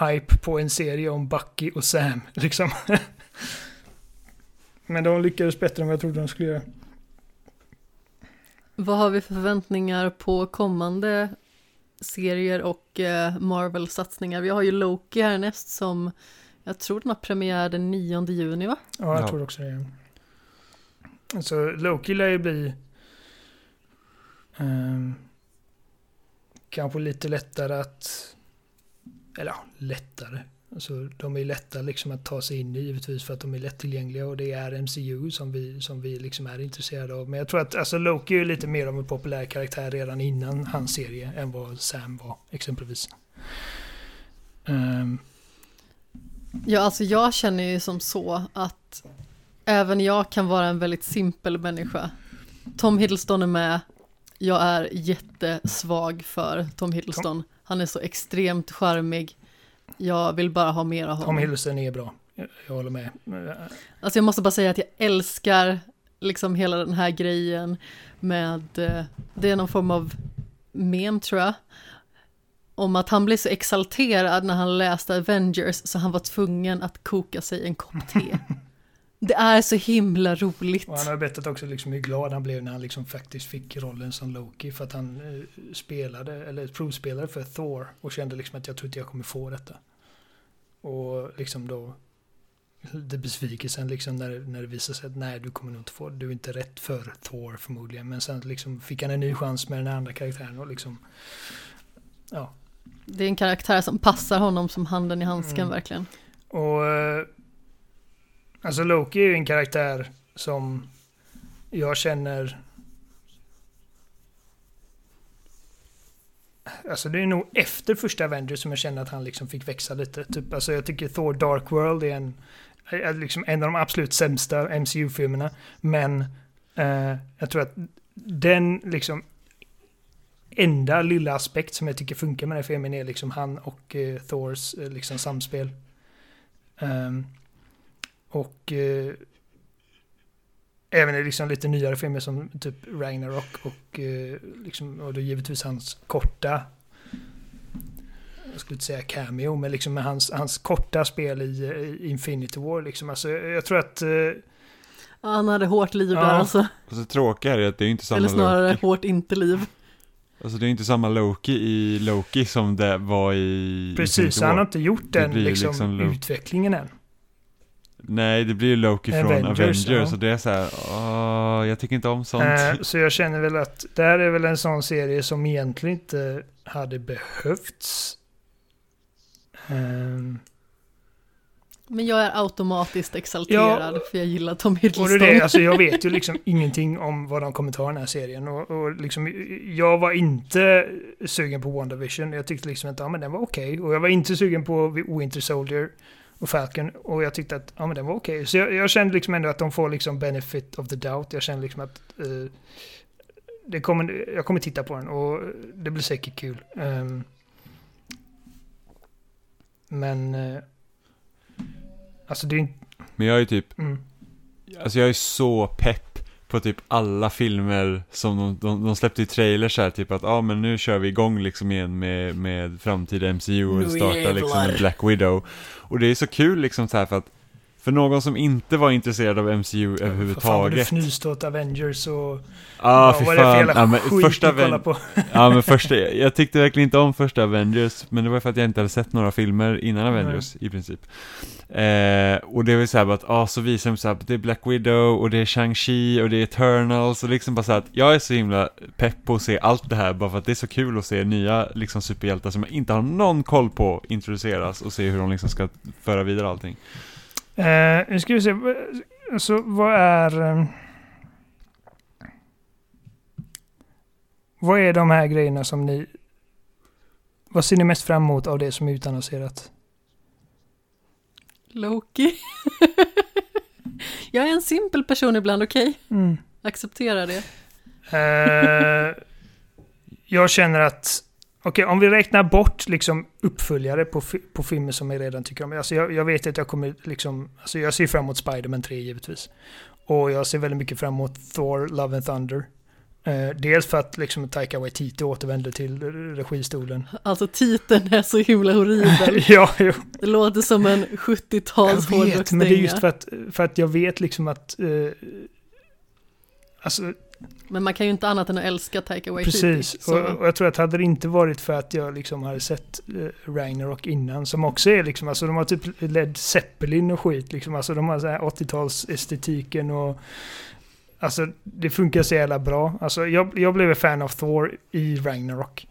hype på en serie om Bucky och Sam. Liksom. Men de lyckades bättre än vad jag trodde de skulle göra. Vad har vi för förväntningar på kommande serier och eh, Marvel-satsningar? Vi har ju Loki härnäst som jag tror den har premiär den 9 juni va? Ja, jag Ja. tror också det. Alltså, Loki lär ju bli ehm, kanske lite lättare att... Eller ja, lättare. Alltså, de är lätta liksom att ta sig in i givetvis för att de är lättillgängliga och det är MCU som vi, som vi liksom är intresserade av. Men jag tror att alltså, Loki är lite mer av en populär karaktär redan innan hans serie än vad Sam var exempelvis. Ehm, Ja, alltså jag känner ju som så att även jag kan vara en väldigt simpel människa. Tom Hiddleston är med. Jag är jättesvag för Tom Hiddleston. Han är så extremt charmig. Jag vill bara ha mer av Tom honom. Hiddleston är bra. Jag, jag håller med. Alltså jag måste bara säga att jag älskar liksom hela den här grejen med, eh, det är någon form av mem tror jag, om att han blev så exalterad när han läste Avengers så han var tvungen att koka sig en kopp te. Det är så himla roligt. Och han har berättat också liksom hur glad han blev när han liksom faktiskt fick rollen som Loki. För att han eh, spelade, eller provspelade för Thor. Och kände liksom att jag tror inte jag kommer få detta. Och liksom då det besvikelsen liksom när, när det visade sig att nej du kommer nog inte få du är inte rätt för Thor förmodligen. Men sen liksom fick han en ny chans med den andra karaktären och liksom ja. Det är en karaktär som passar honom som handen i handsken Mm. verkligen. Och eh, alltså Loki är ju en karaktär som jag känner Alltså det är nog efter första Avengers som jag känner att han liksom fick växa lite. Typ, alltså jag tycker Thor Dark World är en, är liksom en av de absolut sämsta MCU-filmerna. Men eh, jag tror att den liksom enda lilla aspekt som jag tycker funkar med den här filmen är liksom han och eh, Thors eh, liksom samspel. Um, och eh, även i liksom lite nyare filmer som typ Ragnarok och, eh, liksom, och då givetvis hans korta jag skulle inte säga cameo, men liksom med hans, hans korta spel i, i Infinity War. Liksom. Alltså, jag tror att... Eh, Han hade hårt liv Ja. där alltså. Och så tråkiga är det att det är inte samma Eller snarare Loki. hårt inte liv. Alltså det är inte samma Loki i Loki som det var i precis, Infinity han har War. inte gjort den liksom, liksom utvecklingen än. Nej, det blir ju Loki från Avengers, Avengers, ja. och det är så här, åh, jag tycker inte om sånt. Eh, så jag känner väl att det här är väl en sån serie som egentligen inte hade behövts. Ehm, Men jag är automatiskt exalterad för jag gillar Tom och det är Hiddleston. det, alltså jag vet ju liksom ingenting om vad de kommer ta den här serien. Och, och liksom, jag var inte sugen på WandaVision. Jag tyckte liksom att ja, men den var okej. Och jag var inte sugen på Winter Soldier och Falcon. Och jag tyckte att ja, men den var okej. Så jag, jag kände liksom ändå att de får liksom benefit of the doubt. Jag kände liksom att eh, det kommer, jag kommer titta på den och det blir säkert kul. Ehm, men eh, alltså det är inte... Men jag är typ, Mm. alltså jag är så pepp på typ alla filmer som de, de, de släppte i trailers här, typ att ja ah, men nu kör vi igång liksom igen med, med framtida MCU och startar liksom Black Widow. Och det är så kul liksom så här för att för någon som inte var intresserad av MCU För fan vad du överhuvudtaget. fnyste åt Avengers och... Ja, ah, fy vad det för jävla Ja, första Aven- på? Ja men första, jag tyckte verkligen inte om första Avengers, men det var för att jag inte hade sett några filmer innan Avengers i princip. Eh, och det var så här att, ah, så visar de så här, det är Black Widow och det är Shang-Chi och det är Eternals och liksom bara så här att jag är så himla pepp på att se allt det här bara för att det är så kul att se nya liksom superhjältar som jag inte har någon koll på introduceras och se hur de liksom ska föra vidare allting. Eh, nu ska vi se. Alltså vad är... eh, Vad är de här grejerna som ni... Vad ser ni mest fram emot av det som är utannonserat? Loki. jag är en simpel person ibland, okej? Mm. Acceptera det. Eh, jag känner att... Okej, om vi räknar bort liksom uppföljare på, på filmer som jag redan tycker om. Alltså jag, jag vet att jag kommer liksom... Alltså jag ser fram emot Spider-Man 3 givetvis. Och jag ser väldigt mycket fram emot Thor, Love and Thunder. Eh, dels för att liksom Taika Waititi återvänder till registolen. Alltså titeln är så himla horribel. ja, jo, Det låter som en 70-tals jag vet. Men det är just hårdrocksdänga. för att, för att jag vet liksom att... Eh, alltså, Men man kan ju inte annat än att älska Taika Waititi. Precis, och, och jag tror att hade det inte varit för att jag liksom hade sett eh, Ragnarok innan, som också är liksom, alltså de har typ Led Zeppelin och skit liksom, alltså de har så här 80-tals estetiken och Alltså det funkar så jävla bra. Alltså jag, jag blev en fan av Thor i Ragnarok.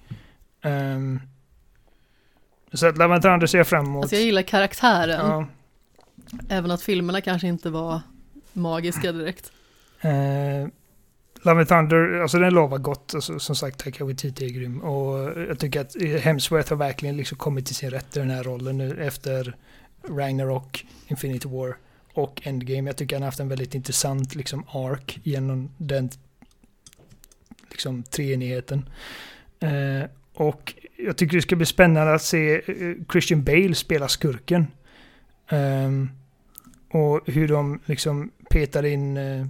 Ehm, så att Love and Thunder ser jag fram emot. alltså jag gillar karaktären. ja, Även att filmerna kanske inte var magiska direkt. Eh, Love and Thunder, alltså den lovar gott. Alltså, som sagt, Taika Waititi är grym. Och eh, jag tycker att eh, Hemsworth har verkligen liksom kommit till sin rätt i den här rollen nu efter Ragnarok, Infinity War och Endgame. Jag tycker han har haft en väldigt intressant liksom ark genom den liksom treenigheten. Eh, och jag tycker det ska bli spännande att se eh, Christian Bale spela skurken. Eh, och hur de liksom petar in eh,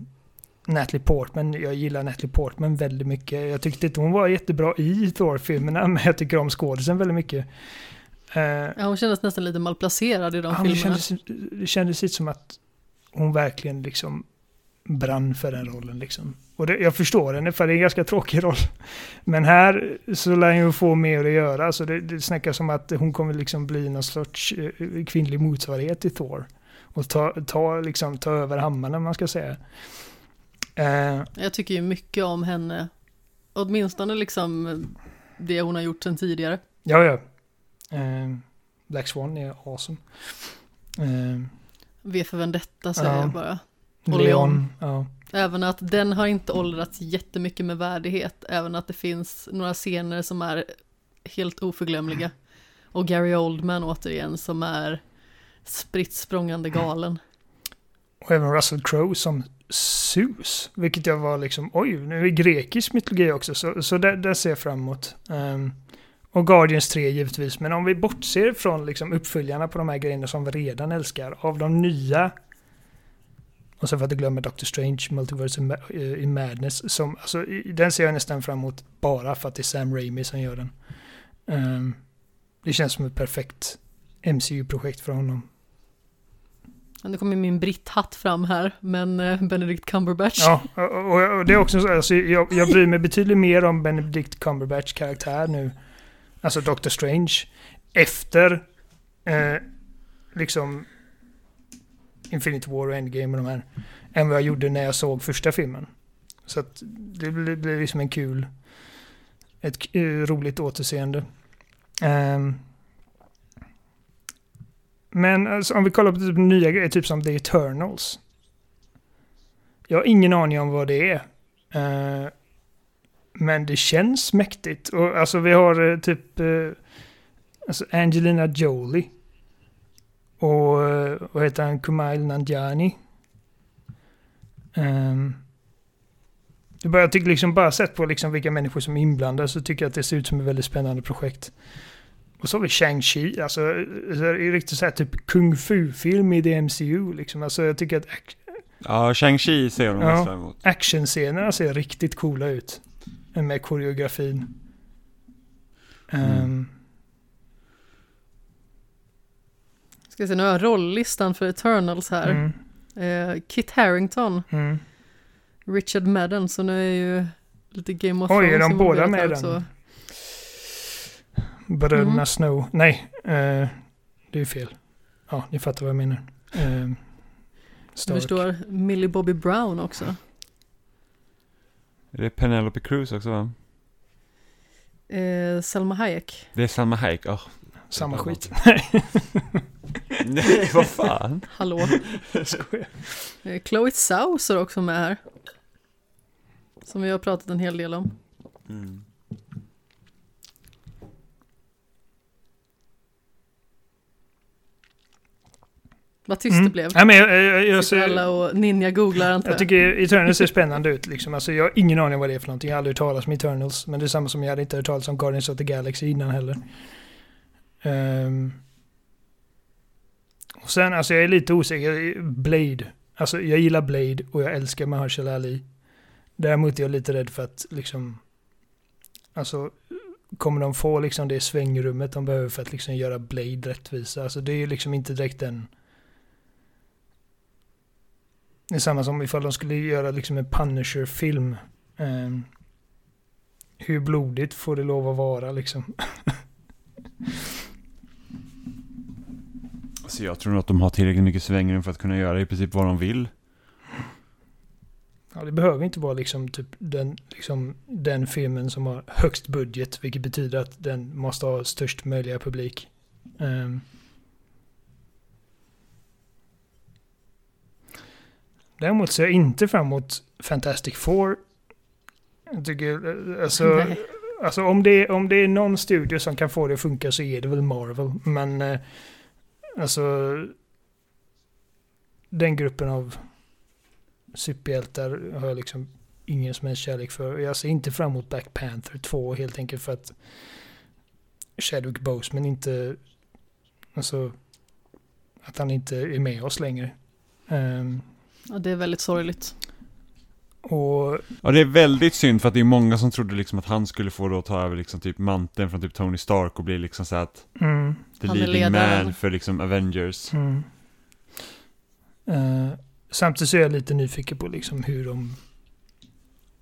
Natalie Portman. Jag gillar Natalie Portman väldigt mycket. Jag tyckte inte hon var jättebra i Thor-filmerna, men jag tycker om skådisen väldigt mycket. Eh, Ja, hon kändes nästan lite malplacerad i de ja, filmerna. kändes, det kändes lite som att hon verkligen liksom brann för den rollen. Liksom. Och det, jag förstår henne, för det är en ganska tråkig roll. Men här så lär hon få mer att göra. Så det, det snackas om att hon kommer liksom bli någon sorts eh, kvinnlig motsvarighet till Thor. Och ta, ta, liksom, ta över hammaren, man ska säga. Eh, Jag tycker ju mycket om henne. Åtminstone liksom det hon har gjort sedan tidigare. ja, ja. Eh, Black Swan är awesome. Eh, V för Vendetta säger Ja. jag bara. Och Leon. Leon. Ja. Även att den har inte åldrats jättemycket med värdighet. Även att det finns några scener som är helt oförglömliga. Och Gary Oldman återigen som är spritt galen. Och även Russell Crowe som Zeus. Vilket jag var liksom, oj, nu är det grekisk mytologi också. Så, så där, där ser jag fram emot. Um, och Guardians 3 givetvis. Men om vi bortser från liksom uppföljarna på de här grejerna som vi redan älskar. Av de nya, Och så för att jag glömmer Doctor Strange, Multiverse eh, in Madness. Som, alltså, den ser jag nästan fram emot bara för att det är Sam Raimi som gör den. Um, det känns som ett perfekt MCU-projekt för honom. Nu kommer min britthatt fram här, men eh, Benedict Cumberbatch. Ja, och, det är också så, alltså, jag, jag bryr mig betydligt mer om Benedict Cumberbatch karaktär nu. Alltså Doctor Strange. Efter eh, liksom Infinity War och Endgame och de här. Än vad jag gjorde när jag såg första filmen. Så att det blir, blir liksom en kul, ett eh, roligt återseende. Ehm, men alltså, om vi kollar på typ nya grejer, typ som The Eternals. Jag har ingen aning om vad det är. Uh, men det känns mäktigt. Och alltså vi har uh, typ uh, alltså Angelina Jolie. Och vad heter han? Kumail Nanjiani. Um, det bara, jag tycker liksom bara sett på liksom vilka människor som är inblandade så tycker jag att det ser ut som ett väldigt spännande projekt. Och så har vi Shang-Chi, alltså riktigt så här typ kung fu-film i the MCU liksom. Alltså jag tycker att Ja, Shang-Chi ser jag mest fram emot. actionscenerna ser riktigt coola ut. Med koreografin. Mm. Ska vi se, nu har jag rolllistan för Eternals här. mm, Eh, Kit Harington, mm. Richard Madden, så nu är ju lite Game of Oj, är de båda med i den? Bröderna Mm. Snow. Nej, eh, det är fel. Ja, ni fattar vad jag menar. Jag Stark. förstår Millie Bobby Brown också. Är det Penelope Cruz också va? Eh, Selma Hayek. Det är Salma Hayek. Oh. Samma Det är skit. Nej, vad fan. Hallå. Eh, Chloe är också med här. Som vi har pratat en hel del om. Mm. Vad tyst det Mm. blev. Nej, men jag, jag, jag, Sitter alla jag, och ninja googlar antar jag jag. tycker Eternals ser spännande ut. Liksom. Alltså, jag har ingen aning vad det är för någonting. Jag har aldrig hört talas om Eternals. Men det är samma som jag hade inte hört talas om Guardians of the Galaxy innan heller. Ehm. och sen, alltså jag är lite osäker. Blade. Alltså jag gillar Blade och jag älskar Mahershala Ali. Däremot är jag lite rädd för att liksom... Alltså, kommer de få liksom det svängrummet de behöver för att liksom göra Blade rättvisa? Alltså det är ju liksom inte direkt en... Det är samma som ifall de skulle göra liksom en Punisher-film. Ehm, hur blodigt får det lov att vara liksom? Alltså jag tror nog att de har tillräckligt mycket svängrum för att kunna göra i princip vad de vill. Ja, det behöver inte vara liksom, typ den, liksom den filmen som har högst budget, vilket betyder att den måste ha störst möjliga publik. Ehm. Däremot ser jag inte fram emot Fantastic Four. Jag tycker, eh, alltså, Nej. alltså om, det, om det är någon studio som kan få det att funka så är det väl Marvel. Men eh, alltså den gruppen av superhjältar har jag liksom ingen som helst kärlek för. Jag ser inte fram emot Black Panther 2 helt enkelt för att Chadwick Boseman inte, alltså att han inte är med oss längre. Ehm, Ja, det är väldigt sorgligt. och Ja, det är väldigt synd för att det är många som trodde liksom att han skulle få då ta över liksom typ manteln från typ Tony Stark och bli liksom så att mm, the Han leading man för liksom Avengers. mm. Eh, samtidigt så är jag lite nyfiken på liksom hur de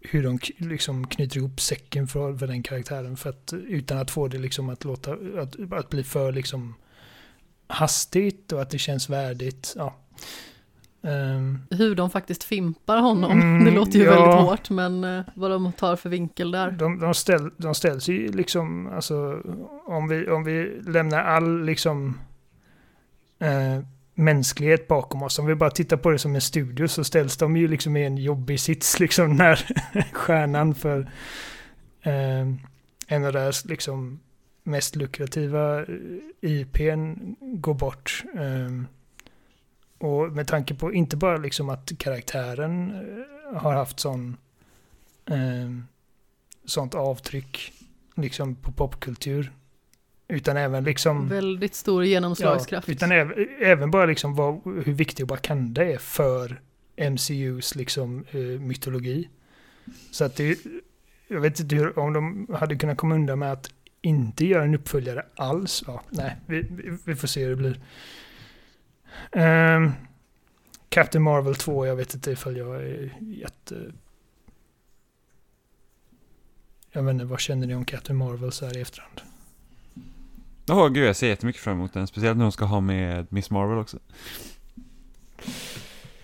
hur de liksom knyter ihop säcken för, för den karaktären. För att utan att få det liksom att låta, att, att bli för liksom hastigt och att det känns värdigt. Ja. Ehm, Hur de faktiskt fimpar honom. Mm, det låter ju ja. väldigt hårt, men eh, vad de tar för vinkel där. de, de, ställ, de ställs ju liksom, alltså om vi, om vi lämnar all liksom eh, mänsklighet bakom oss, om vi bara tittar på det som en studio så ställs de ju liksom i en jobbig sits liksom när stjärnan för eh, en av deras liksom mest lukrativa eh, IPn går bort. Eh, och med tanke på inte bara liksom att karaktären eh, har haft sån eh, sånt avtryck liksom på popkultur. Utan även liksom... Väldigt stor genomslagskraft. utan även, även bara liksom vad, hur viktig Wakanda är för MCUs liksom eh, mytologi. Så att det, jag vet inte hur, om de hade kunnat komma undan med att inte göra en uppföljare alls. Ja, nej, vi, vi får se hur det blir. Ehm, Captain Marvel 2, jag vet inte ifall jag är jätte... Jag vet inte, vad känner ni om Captain Marvel så här i efterhand? Åh gud, jag ser jättemycket fram emot den. Speciellt när de ska ha med Miss Marvel också.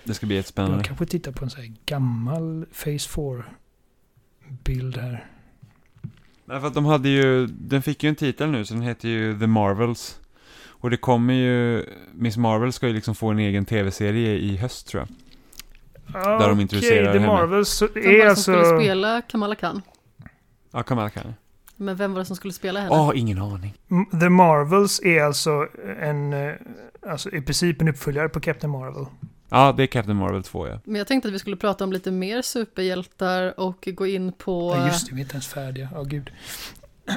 Det ska bli jättespännande. Jag kanske tittar på en sån här gammal Phase 4-bild här. Nej, för att de hade ju, den fick ju en titel nu, så den heter ju The Marvels. Och det kommer ju, Miss Marvel ska ju liksom få en egen tv-serie i höst tror jag. Där de introducerar Okej, The henne. Marvels Vem var är det som skulle alltså... spela Kamala Khan? Ja, Kamala Khan. Men vem var det som skulle spela henne? Åh, ingen aning. The Marvels är alltså en... eh, Alltså i princip en uppföljare på Captain Marvel. Ja, det är Captain Marvel 2 ja. Men jag tänkte att vi skulle prata om lite mer superhjältar och gå in på Ja, just det, vi är inte ens färdiga. Ja, gud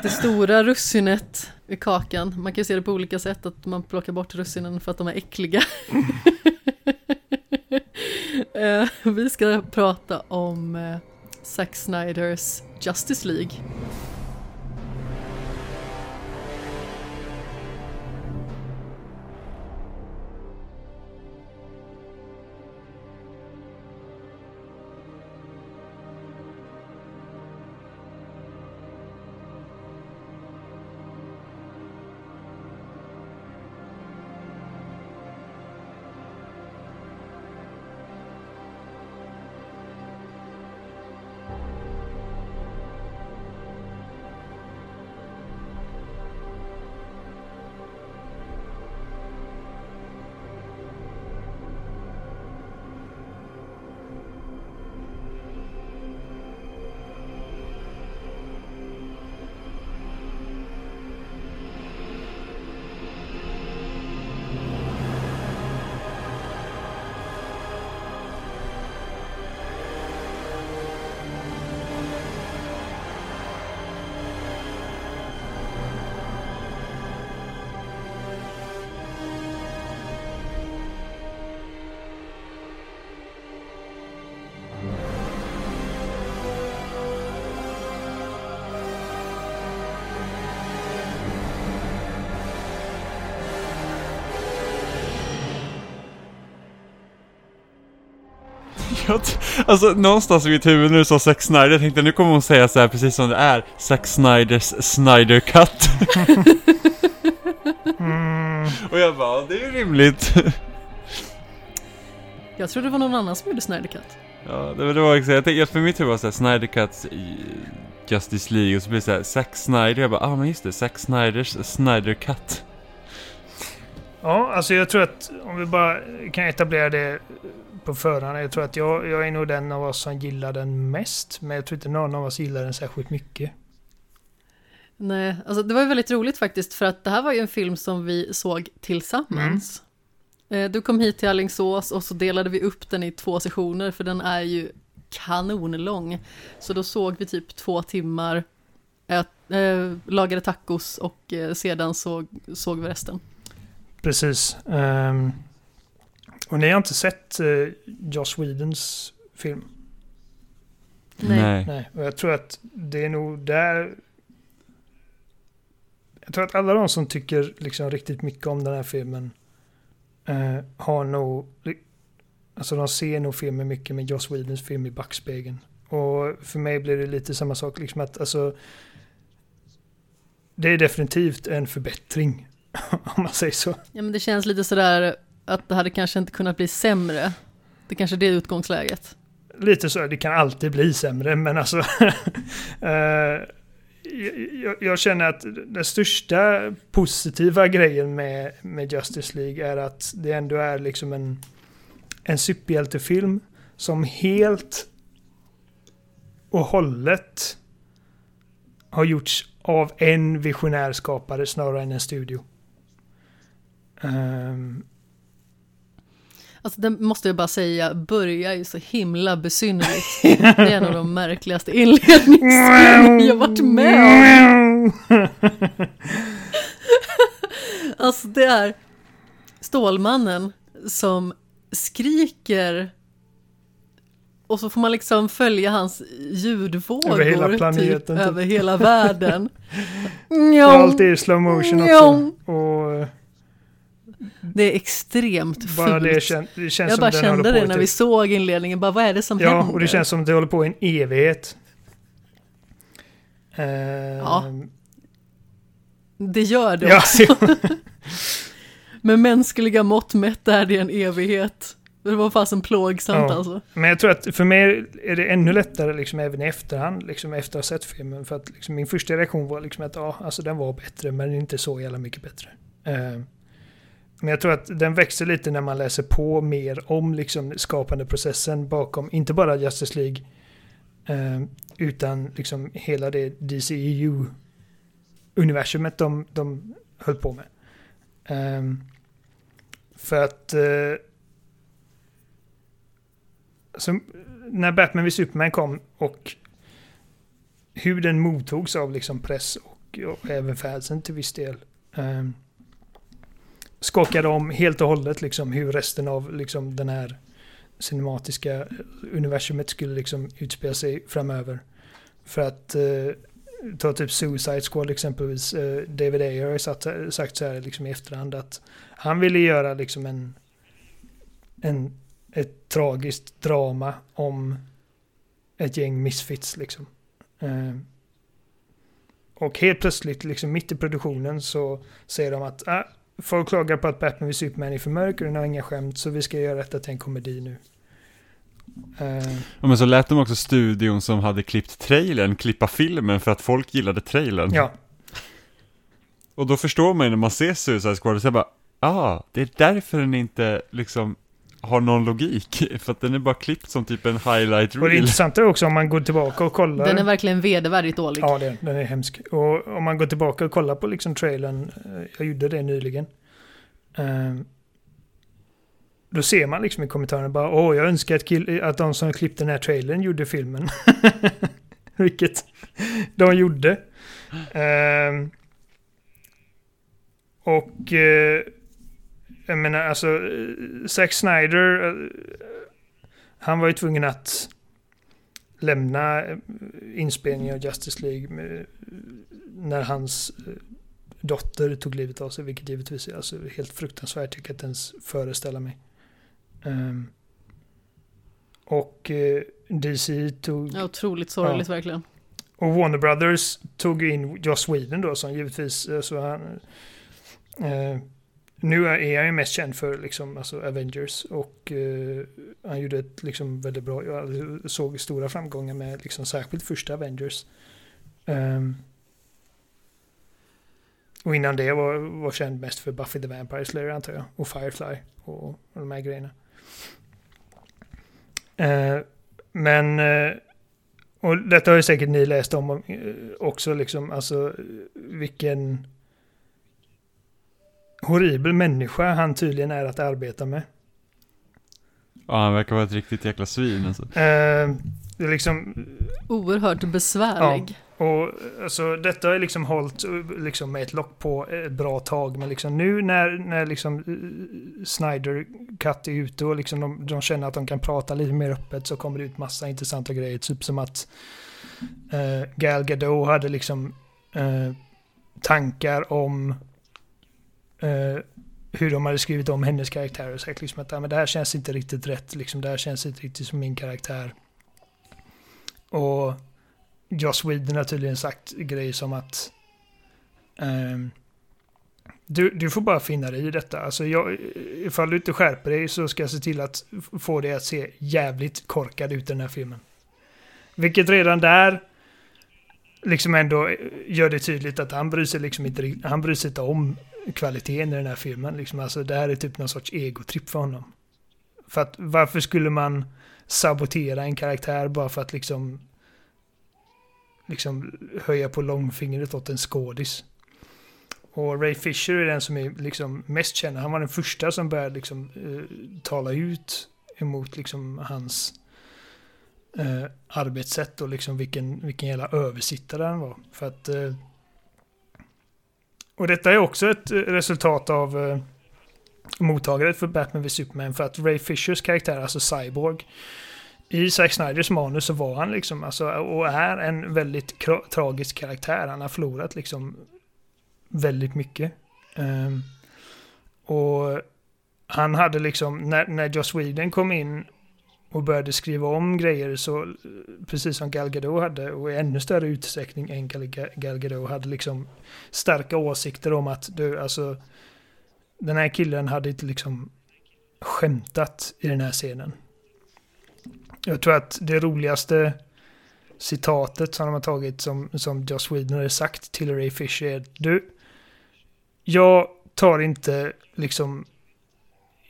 det stora russinet i kakan. Man kan ju se det på olika sätt, att man plockar bort russinen för att de är äckliga. Eh, vi ska prata om eh, Zack Snyders Justice League. Jag alltså någonstans i mitt huvud du sa Zack Snyder, jag tänkte nu kommer hon säga så här precis som det är. Zack Snyders Snyder Cut. Mm, Och jag bara, det är ju rimligt. Jag trodde det var någon annan som gjorde Snyder Cut. Ja, det, var- det var exakt, jag tänkte, för mitt huvud var såhär, Snyder Cuts i Justice League och så blir det såhär, Zack Snyder, jag bara, ah men just det, Zack Snyders Snyder Cut. ja, alltså jag tror att om vi bara kan etablera det på förhand. Jag tror att jag, jag är nog den av oss som gillar den mest. Men jag tror inte någon av oss gillar den särskilt mycket. Nej, alltså det var ju väldigt roligt faktiskt för att det här var ju en film som vi såg tillsammans. Eh, Du kom hit till Alingsås och så delade vi upp den i två sessioner för den är ju kanonlång. Så då såg vi typ två timmar, ät, eh, lagade tacos och eh, sedan såg, såg vi resten. Precis. Ehm, och ni har inte sett uh, Joss Whedons film? Nej. Nej. Och jag tror att det är nog där... Jag tror att alla de som tycker liksom riktigt mycket om den här filmen eh, har nog... Alltså de ser nog filmen mycket med Joss Whedons film i backspegeln. Och för mig blir det lite samma sak. Liksom att alltså... Det är definitivt en förbättring. Om man säger så. Ja men det känns lite sådär att det hade kanske inte kunnat bli sämre. Det kanske är det utgångsläget. lite så, det kan alltid bli sämre, men alltså... Eh, jag, jag känner att den största positiva grejen med, med Justice League är att det ändå är liksom en, en superhjältefilm som helt och hållet har gjorts av en visionär skapare snarare än en studio. Um, Alltså den måste jag bara säga, börjar ju så himla besynnerligt. Det är en av de märkligaste inledningsscenerna jag varit med om. Alltså det är Stålmannen som skriker och så får man liksom följa hans ljudvågor Över hela typ, planeten, typ. över hela världen. Allt är i slow motion också. Och Det är extremt bara det, fult. kän, det känns Jag bara kände det när typ- vi såg inledningen, bara vad är det som Ja, händer? och det känns som att det håller på i en evighet. Eh, Ja, Det gör det ja, också. Med mänskliga mått mätt är det en evighet. Det var fasen plågsamt Ja. alltså. Men jag tror att för mig är det ännu lättare liksom även i efterhand, liksom efter att ha sett filmen. För att liksom min första reaktion var liksom att ja, alltså den var bättre, men inte så jävla mycket bättre. Eh, men jag tror att den växer lite när man läser på mer om liksom skapandeprocessen bakom, inte bara Justice League, eh, utan liksom hela det DCEU-universumet de, de höll på med. Eh, för att eh, så när Batman vid Superman kom och hur den mottogs av liksom press och, och även fansen till viss del. Um, skakade om helt och hållet liksom hur resten av liksom den här cinematiska universumet skulle liksom utspela sig framöver. För att eh, ta typ Suicide Squad exempelvis. eh, David Ayer har ju sagt, sagt så här liksom i efterhand att han ville göra liksom en, en ett tragiskt drama om ett gäng misfits liksom. Eh, och helt plötsligt, liksom mitt i produktionen så säger de att ah, folk klagar på att Batman vid Superman är för mörk och den har inga skämt så vi ska göra detta till en komedi nu. Eh, Ja, men så lät de också studion som hade klippt trailern klippa filmen för att folk gillade trailern. ja, Och då förstår man ju när man ser Suicide Squad, så jag bara, ah, det är därför den inte liksom har någon logik. För att den är bara klippt som typ en highlight och det reel. intressanta är också om man går tillbaka och kollar. Den är verkligen vedervärdigt dålig. Ja, den, den är hemsk. Och om man går tillbaka och kollar på liksom trailern, eh, jag gjorde det nyligen. Ehm, då ser man liksom i kommentarerna bara, åh, jag önskar att, kill- att de som klippte den här trailern gjorde filmen. Vilket de gjorde. Ehm, och eh, jag menar alltså, eh, Zack Snyder, eh, han var ju tvungen att lämna eh, inspelningen av Justice League med, när hans dotter tog livet av sig, vilket givetvis är alltså helt fruktansvärt, jag kan inte ens föreställa mig. Ehm, och DC tog, Ja, otroligt sorgligt verkligen. och Warner Brothers tog in Joss Whedon då, som givetvis, så han, eh, nu är han ju mest känd för liksom, alltså Avengers och eh, han gjorde ett liksom väldigt bra, jag alltså, såg stora framgångar med liksom särskilt första Avengers. Um, och innan det var, var känd mest för Buffy the Vampire Slayer antar jag, och Firefly och, och de här grejerna. Uh, men, uh, och detta har ju säkert ni läst om eh, också, liksom, alltså vilken horribel människa han tydligen är att arbeta med. Ja, han verkar vara ett riktigt jäkla svin alltså. Eh, det är liksom, Oerhört besvärlig. och alltså detta har liksom hållit liksom med ett lock på ett bra tag, men liksom nu när, när liksom eh, Snyder Cut är ute och liksom de, de känner att de kan prata lite mer öppet så kommer det ut massa intressanta grejer, typ som att eh, Gal Gadot hade liksom eh, tankar om eh, hur de hade skrivit om hennes karaktär och sagt liksom att ah, men det här känns inte riktigt rätt, liksom, det här känns inte riktigt som min karaktär. Och Joss Whedon har tydligen sagt grejer som att ehm, du, du får bara finna dig i detta. Alltså jag, ifall du inte skärper dig så ska jag se till att få dig att se jävligt korkad ut i den här filmen. Vilket redan där liksom ändå eh, gör det tydligt att han bryr sig liksom inte, han bryr sig inte om kvaliteten i den här filmen. Liksom, alltså det här är typ någon sorts egotripp för honom. För att varför skulle man sabotera en karaktär bara för att liksom liksom höja på långfingret åt en skådis. Och Ray Fisher är den som är liksom mest känd. Han var den första som började liksom eh, tala ut emot liksom hans eh, arbetssätt och liksom vilken, vilken jävla översittare han var. För att eh, och detta är också ett eh, resultat av eh, mottagandet för Batman vs Superman för att Ray Fishers karaktär, alltså Cyborg, i Zack Snyders manus så var han liksom, alltså, och är en väldigt kra- tragisk karaktär. Han har förlorat liksom väldigt mycket. Um, och han hade liksom, när, när Joss Whedon kom in och började skriva om grejer så, eh, precis som Gal Gadot hade, och i ännu större utsträckning än Gal, Gal Gadot, hade liksom starka åsikter om att du, alltså, den här killen hade inte liksom skämtat i den här scenen. Jag tror att det roligaste citatet som de har tagit som, som Joss Whedon har sagt till Ray Fisher är Du, jag tar inte liksom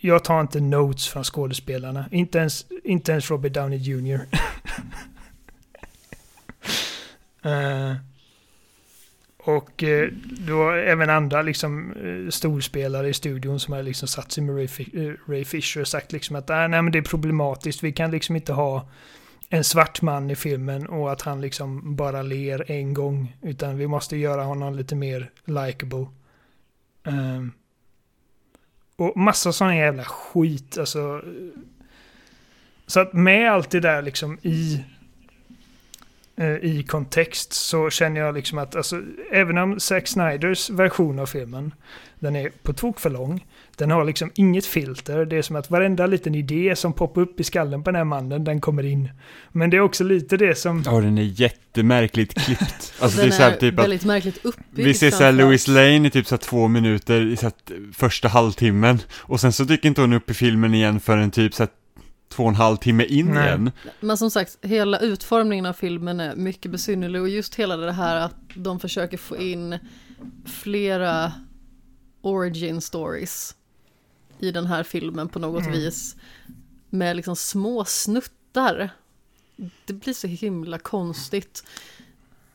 jag tar inte notes från skådespelarna. Inte ens, inte ens Robert Downey Jr. uh, och uh, var även andra liksom, uh, storspelare i studion som har liksom satt sig med Ray, Ray Fisher och sagt liksom att nej, men det är problematiskt. Vi kan liksom inte ha en svart man i filmen och att han liksom bara ler en gång. Utan vi måste göra honom lite mer likable. Um, och massa sån jävla skit. Alltså, så att med allt det där liksom i, eh, i kontext så känner jag liksom att alltså, även om Zack Snyders version av filmen den är på tok för lång. Den har liksom inget filter. Det är som att varenda liten idé som poppar upp i skallen på den här mannen, den kommer in. Men det är också lite det som... Ja, den är jättemärkligt klippt. Alltså, den det är, så här, typ väldigt att, märkligt uppbyggd. Vi ser såhär Louis Lane i typ så två minuter i så första halvtimmen. Och sen så dyker inte hon upp i filmen igen förrän typ så två och en halv timme in Nej. igen. Men som sagt, hela utformningen av filmen är mycket besynnerlig och just hela det här att de försöker få in flera origin stories i den här filmen på något mm. vis. Med liksom små snuttar. Det blir så himla konstigt.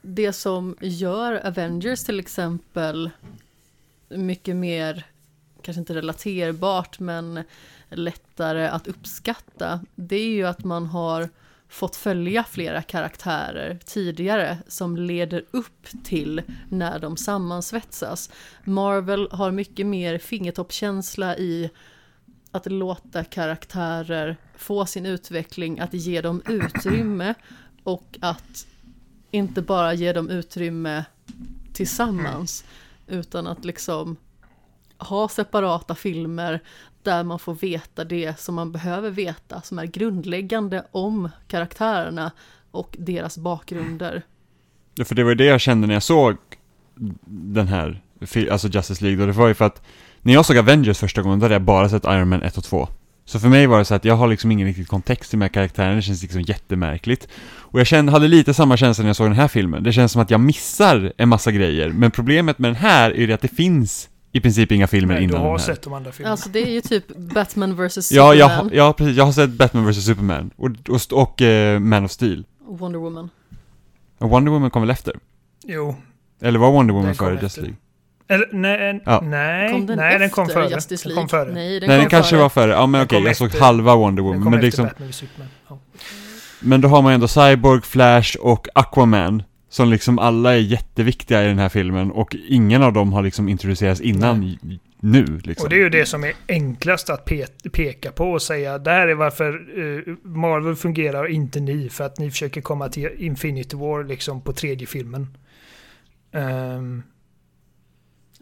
Det som gör Avengers till exempel mycket mer, kanske inte relaterbart, men lättare att uppskatta, det är ju att man har fått följa flera karaktärer tidigare som leder upp till när de sammansvetsas. Marvel har mycket mer fingertoppkänsla i att låta karaktärer få sin utveckling, att ge dem utrymme och att inte bara ge dem utrymme tillsammans utan att liksom ha separata filmer där man får veta det som man behöver veta, som är grundläggande om karaktärerna och deras bakgrunder. Ja, för det var ju det jag kände när jag såg den här, alltså Justice League, och det var ju för att när jag såg Avengers första gången, då hade jag bara sett Iron Man 1 och 2. Så för mig var det så att jag har liksom ingen riktig kontext till de här karaktärerna, det känns liksom jättemärkligt. Och jag kände, hade lite samma känsla när jag såg den här filmen. Det känns som att jag missar en massa grejer, men problemet med den här är ju att det finns i princip inga filmer Nej, innan du har sett de andra filmerna. Alltså det är ju typ Batman vs Superman. Ja, jag, ja, precis. Jag har sett Batman vs Superman. Och, och, och uh, Man of Steel. Wonder Woman. Och Wonder Woman kom väl efter? Jo. Eller var Wonder Woman före Justice League? Eller nej, ja. nej, kom den nej, den kom före. Justice League? Den kom före. Nej, den, nej, den kanske före. var före. Ja, men okej, okay, jag såg halva Wonder Woman. Den kom men efter liksom, Batman vs Superman. Ja. Men då har man ändå Cyborg, Flash och Aquaman. Som liksom alla är jätteviktiga i den här filmen och ingen av dem har liksom introducerats innan nu. Liksom. Och det är ju det som är enklast att pe peka på och säga det här är varför uh, Marvel fungerar och inte ni. För att ni försöker komma till Infinity War liksom på tredje filmen. Um,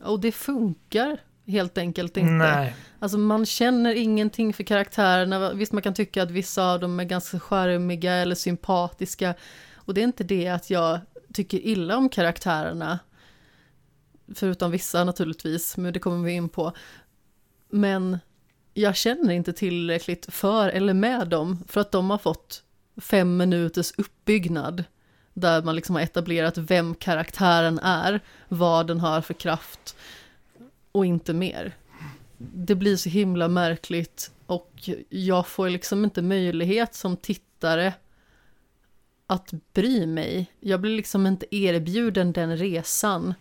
och det funkar helt enkelt inte. Nej. Alltså man känner ingenting för karaktärerna. Visst man kan tycka att vissa av dem är ganska charmiga eller sympatiska. Och det är inte det att jag tycker illa om karaktärerna förutom vissa naturligtvis, men det kommer vi in på. Men jag känner inte tillräckligt för eller med dem för att de har fått fem minuters uppbyggnad där man liksom har etablerat vem karaktären är, vad den har för kraft och inte mer. Det blir så himla märkligt och jag får liksom inte möjlighet som tittare att bry mig. Jag blir liksom inte erbjuden den resan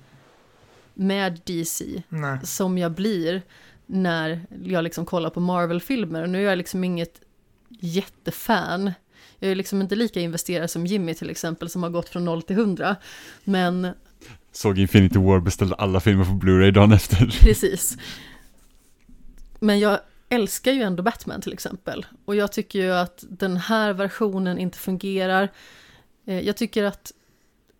med DC Nej. som jag blir när jag liksom kollar på Marvel-filmer. Nu är jag liksom inget jättefan. Jag är liksom inte lika investerad som Jimmy till exempel som har gått från 0 till 100. Men... Såg Infinity War, beställde alla filmer på Blu-ray dagen efter. Precis. Men jag älskar ju ändå Batman till exempel. Och jag tycker ju att den här versionen inte fungerar. Eh, jag tycker att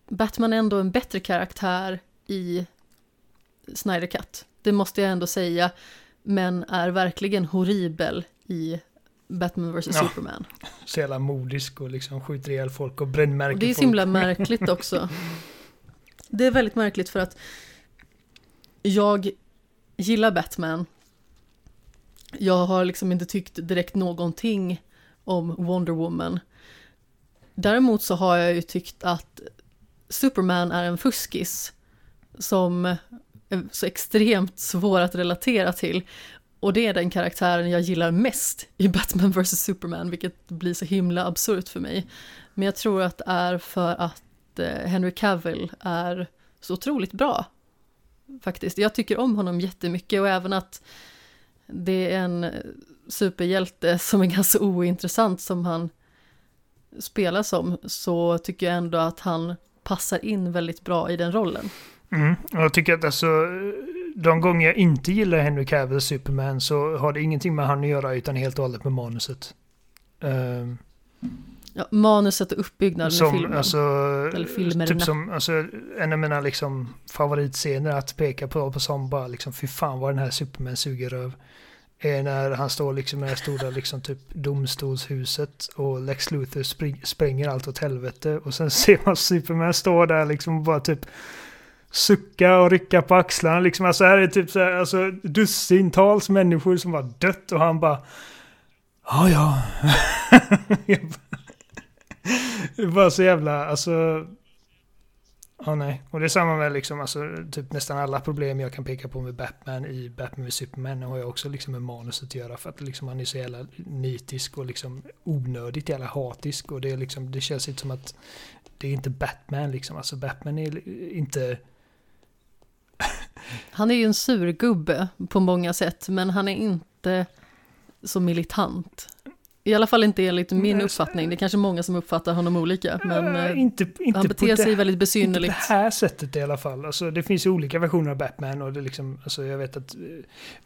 Batman är ändå en bättre karaktär i Snyder Cut. Det måste jag ändå säga. Men är verkligen horribel i Batman vs. Ja. Superman. Så jävla modisk och liksom skjuter ihjäl folk och brännmärker Och det är så folk. himla märkligt också. Det är väldigt märkligt för att jag gillar Batman. Jag har liksom inte tyckt direkt någonting om Wonder Woman. Däremot så har jag ju tyckt att Superman är en fuskis som är så extremt svår att relatera till. Och det är den karaktären jag gillar mest i Batman vs. Superman, vilket blir så himla absurt för mig. Men jag tror att det är för att eh, Henry Cavill är så otroligt bra. Faktiskt. Jag tycker om honom jättemycket och även att det är en superhjälte som är ganska ointressant som han spelar som så tycker jag ändå att han passar in väldigt bra i den rollen. Mm. Jag tycker att alltså, de gånger jag inte gillar Henry Cavill Superman så har det ingenting med han att göra utan helt och hållet med manuset. Uh, Ja, manuset och uppbyggnaden i som, filmen. alltså, Eller filmerna. typ som, alltså, en av mina liksom favoritscener att peka på, på som bara liksom, fy fan vad den här Superman suger röv. Är när han står liksom i det här stora liksom typ domstolshuset och Lex Luthor spring, spränger allt åt helvete och sen ser man Superman stå där liksom och bara typ sucka och rycka på axlarna liksom. Alltså här är typ så här, alltså dussintals människor som har dött och han bara Ja, ja. det är bara så jävla, alltså... Ja, nej. Och det är samma med liksom, alltså, typ nästan alla problem jag kan peka på med Batman i Batman med Superman har jag också liksom med manuset att göra. För att liksom, han är så jävla nitisk och liksom onödigt jävla hatisk. Och det, är liksom, det känns inte som att det är inte Batman liksom. Alltså Batman är inte... Han är ju en surgubbe på många sätt, men han är inte så militant. I alla fall inte enligt min uppfattning. Det är kanske många som uppfattar honom olika, men eh, inte, inte han beter sig det, väldigt inte på besynnerligt. det här sättet i alla fall. Alltså, det finns ju olika versioner av Batman och det liksom, alltså, jag vet att... eh,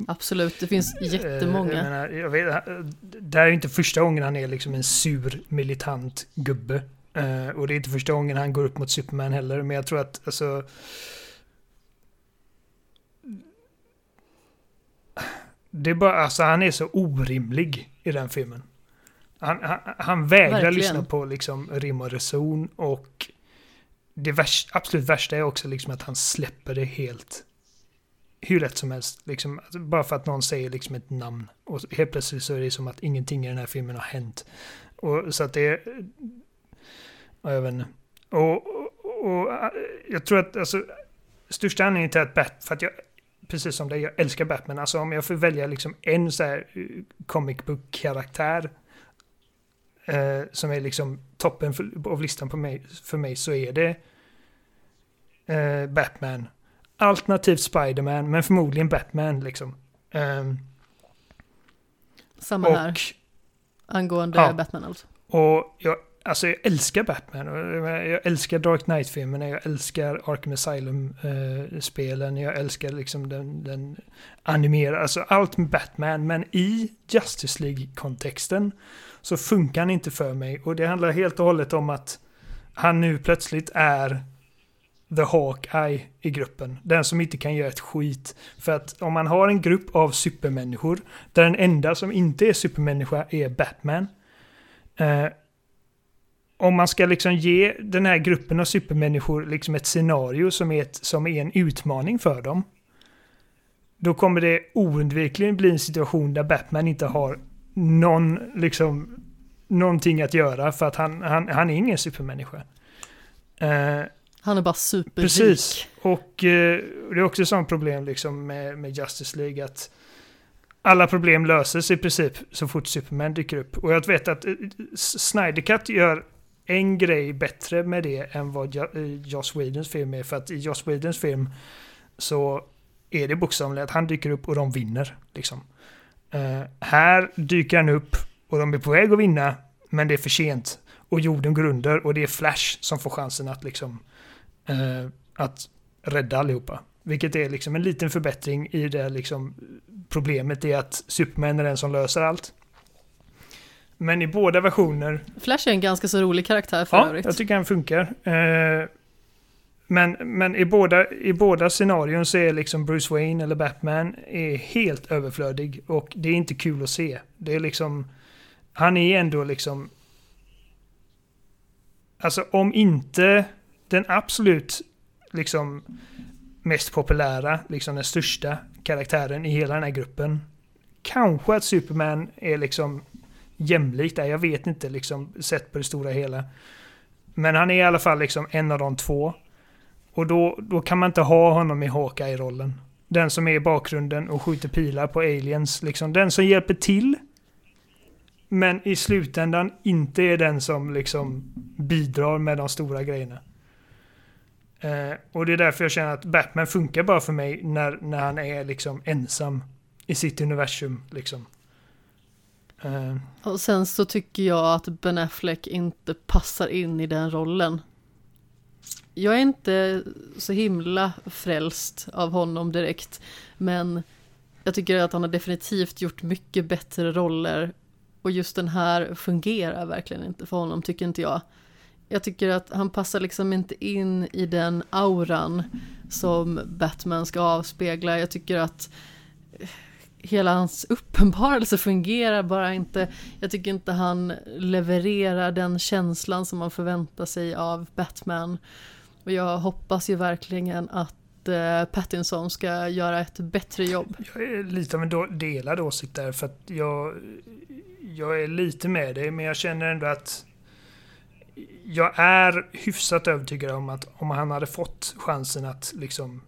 Absolut, det finns Eh, Jag, jättemånga. menar, jag vet, det här är inte första gången han är liksom en sur militant gubbe. Och det är inte första gången han går upp mot Superman heller. Men jag tror att alltså... Det är bara, alltså han är så orimlig i den filmen. Han, han, han vägrar Verkligen. lyssna på liksom rim och reson och det värst, absolut värsta är också liksom att han släpper det helt hur rätt som helst. Liksom, alltså, bara för att någon säger liksom ett namn. Och helt plötsligt så är det som att ingenting i den här filmen har hänt. Och, så att det är... ja, Jag vet inte. Och, och, och äh, jag tror att alltså, största anledningen till att Bat, för att jag, precis som det, jag älskar Batman. Alltså om jag får välja liksom en så här eh, comic book-karaktär eh, som är liksom toppen för, av listan på mig, för mig så är det eh, Batman. Alternativt Spiderman, men förmodligen Batman liksom. Ehm, Samma och, här, angående Ja. Batman alltså. och jag, alltså jag älskar Batman. och Jag jag älskar Dark Knight-filmerna, jag älskar Arkham Asylum-spelen, jag älskar liksom den, den animerade, alltså allt med Batman. Men i Justice League-kontexten så funkar han inte för mig. Och det handlar helt och hållet om att han nu plötsligt är The Hawkeye i gruppen. Den som inte kan göra ett skit. För att om man har en grupp av supermänniskor där den enda som inte är supermänniska är Batman. Eh, om man ska liksom ge den här gruppen av supermänniskor liksom ett scenario som är, ett, som är en utmaning för dem. Då kommer det oundvikligen bli en situation där Batman inte har någon, liksom, någonting att göra för att han, han, han är ingen supermänniska. Eh, Han är bara superrik. Precis. Och eh, det är också ett sånt problem liksom med, med Justice League att alla problem löses i princip så fort Superman dyker upp. Och jag vet att eh, Snyder Cut gör en grej bättre med det än vad eh, Joss Whedons film är. För att i Joss Whedons film så är det bokstavligen att han dyker upp och de vinner. Liksom. Eh, här dyker han upp och de är på väg att vinna, men det är för sent. Och jorden går under och det är Flash som får chansen att liksom eh, att rädda allihopa. Vilket är liksom en liten förbättring i det liksom problemet är att Superman är den som löser allt. Men i båda versioner... Flash är en ganska så rolig karaktär för ja, övrigt. jag tycker han funkar. Eh, men, men i, båda, i båda scenarion så är liksom Bruce Wayne eller Batman är helt överflödig och det är inte kul att se. Det är liksom... Han är ändå liksom... Alltså om inte den absolut liksom mest populära, liksom den största karaktären i hela den här gruppen. Kanske att Superman är liksom jämlikt där, jag vet inte liksom sett på det stora hela. Men han är i alla fall liksom en av de två. Och då, då kan man inte ha honom i Hawkeye-rollen. Den som är i bakgrunden och skjuter pilar på aliens. Liksom den som hjälper till. Men i slutändan inte är den som liksom bidrar med de stora grejerna. Eh, och det är därför jag känner att Batman funkar bara för mig när, när han är liksom ensam i sitt universum. Liksom. Eh. Och sen så tycker jag att Ben Affleck inte passar in i den rollen. Jag är inte så himla frälst av honom direkt, men jag tycker att han har definitivt gjort mycket bättre roller och just den här fungerar verkligen inte för honom, tycker inte jag jag tycker att han passar liksom inte in i den auran som Batman ska avspegla. Jag tycker att hela hans uppenbarelse fungerar bara inte. Jag tycker inte han levererar den känslan som man förväntar sig av Batman. Och jag hoppas ju verkligen att eh, Pattinson ska göra ett bättre jobb. Jag är lite av en delad åsikt där för att jag, jag är lite med dig men jag känner ändå att jag är hyfsat övertygad om att om han hade fått chansen att liksom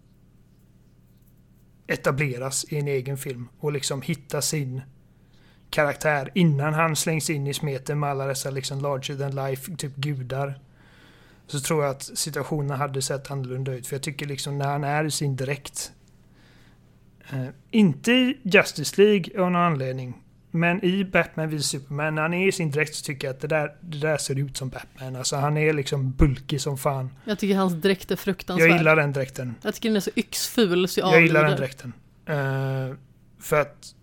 etableras i en egen film och liksom hitta sin karaktär innan han slängs in i smeten med alla dessa liksom larger than life, typ gudar. Så tror jag att situationen hade sett annorlunda ut. För jag tycker liksom när han är i sin direkt. Eh, inte i Justice League av någon anledning. Men i Batman vs Superman, när han är i sin dräkt så tycker jag att det där, det där ser ut som Batman. Alltså han är liksom bulkig som fan. Jag tycker hans dräkt är fruktansvärd. Jag gillar den dräkten. Jag tycker den är så yxful så jag Jag gillar den dräkten. Uh, för att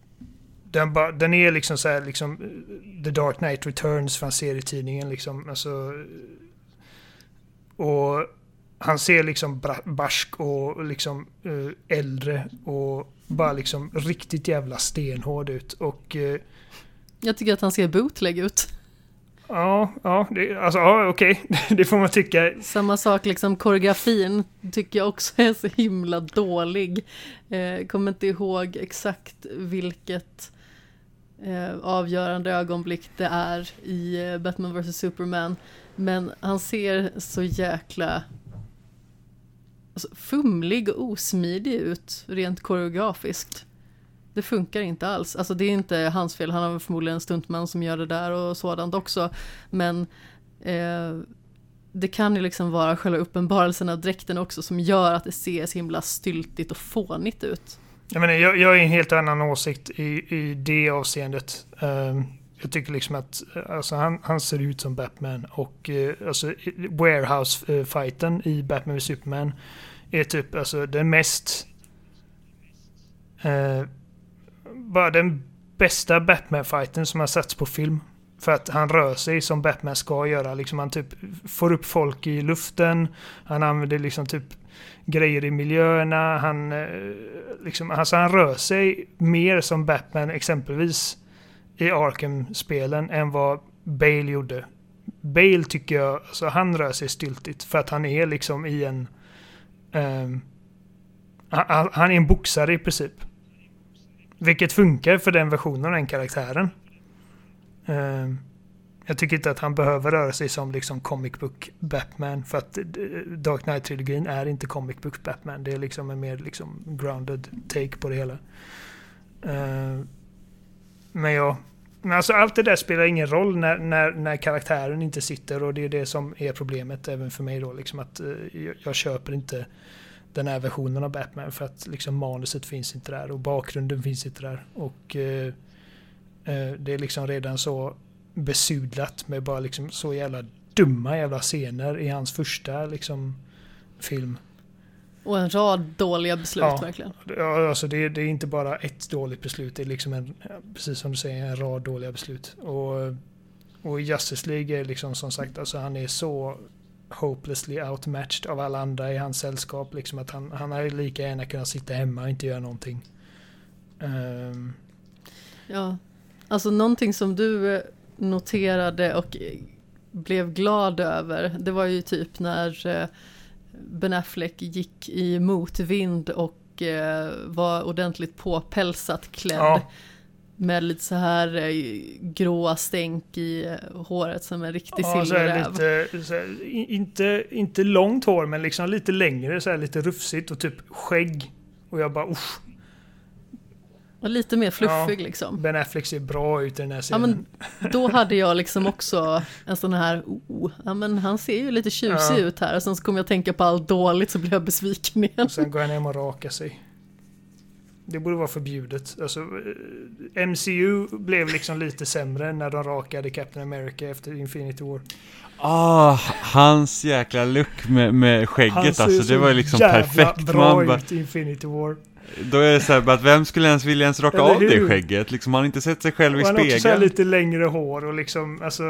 den, ba, den är liksom så här, liksom uh, The Dark Knight Returns från serietidningen liksom. Alltså, och han ser liksom barsk och liksom uh, äldre och bara liksom riktigt jävla stenhård ut och... Eh, jag tycker att han ser bootleg ut. Ja, ja, det, alltså ja, okej, det får man tycka. Samma sak, liksom koreografin tycker jag också är så himla dålig. Eh, kommer inte ihåg exakt vilket eh, avgörande ögonblick det är i eh, Batman vs Superman. Men han ser så jäkla alltså, fumlig och osmidig ut rent koreografiskt. Det funkar inte alls. Alltså det är inte hans fel, han har förmodligen en stuntman som gör det där och sådant också. Men eh, det kan ju liksom vara själva uppenbarelsen av dräkten också som gör att det ser så himla styltigt och fånigt ut. Jag, menar, jag, jag är en helt annan åsikt i, i det avseendet. Um, jag tycker liksom att eh, alltså, han, han ser ut som Batman och eh, alltså, Warehouse-fighten eh, i Batman vs Superman är typ alltså den mest... Eh, bara den bästa Batman-fighten som har satts på film. För att han rör sig som Batman ska göra. Liksom han typ får upp folk i luften. Han använder liksom typ grejer i miljöerna. Han, liksom, alltså han rör sig mer som Batman exempelvis i Arkham-spelen än vad Bale gjorde. Bale tycker jag, alltså han rör sig styltigt för att han är liksom i en... Ehm, um, han, han, är en boxare i princip. Vilket funkar för den versionen av den karaktären. Um, jag tycker inte att han behöver röra sig som liksom comic book Batman för att eh, Dark Knight-trilogin är inte comic book Batman. Det är liksom en mer liksom grounded take på det hela. Uh, men ja, men alltså allt det där spelar ingen roll när, när, när karaktären inte sitter och det är det som är problemet även för mig då. Liksom att eh, jag, jag, köper inte den här versionen av Batman för att liksom manuset finns inte där och bakgrunden finns inte där. Och eh, eh det är liksom redan så besudlat med bara liksom så jävla dumma jävla scener i hans första liksom film. Och en rad dåliga beslut Ja. verkligen. Ja, alltså det, det är inte bara ett dåligt beslut, det är liksom en, precis som du säger, en rad dåliga beslut. Och, och Justice League är liksom som sagt, alltså han är så hopelessly outmatched av alla andra i hans sällskap. Liksom att han, han hade lika gärna kunnat sitta hemma och inte göra någonting. Ehm, Ja, alltså någonting som du eh, noterade och eh, blev glad över, det var ju typ när eh, Ben Affleck gick i motvind och eh, var ordentligt påpälsat klädd. Ja. Med lite så här eh, gråa stänk i eh, håret som en riktig ja, silverräv. lite, här, inte, inte långt hår men liksom lite längre, så här lite rufsigt och typ skägg. Och jag bara usch, Och lite mer fluffig liksom. Ben Affleck ser bra ut i den här Ja, scenen. men då hade jag liksom också en sån här, oh, ja men han ser ju lite tjusig Ja. ut här. Och sen så kom jag att tänka på allt dåligt så blev jag besviken igen. Och sen går han hem och rakar sig. Det borde vara förbjudet. Alltså, eh, MCU blev liksom lite sämre när de rakade Captain America efter Infinity War. Ah, hans jäkla look med, med skägget Han ser alltså, det så var ju liksom jävla perfekt. bra Man bara, ut i Infinity War. Då är det så här, att vem skulle ens vilja ens raka Eller av det skägget? Liksom, har inte sett sig själv i Och han har också så spegeln. lite längre hår och liksom, alltså...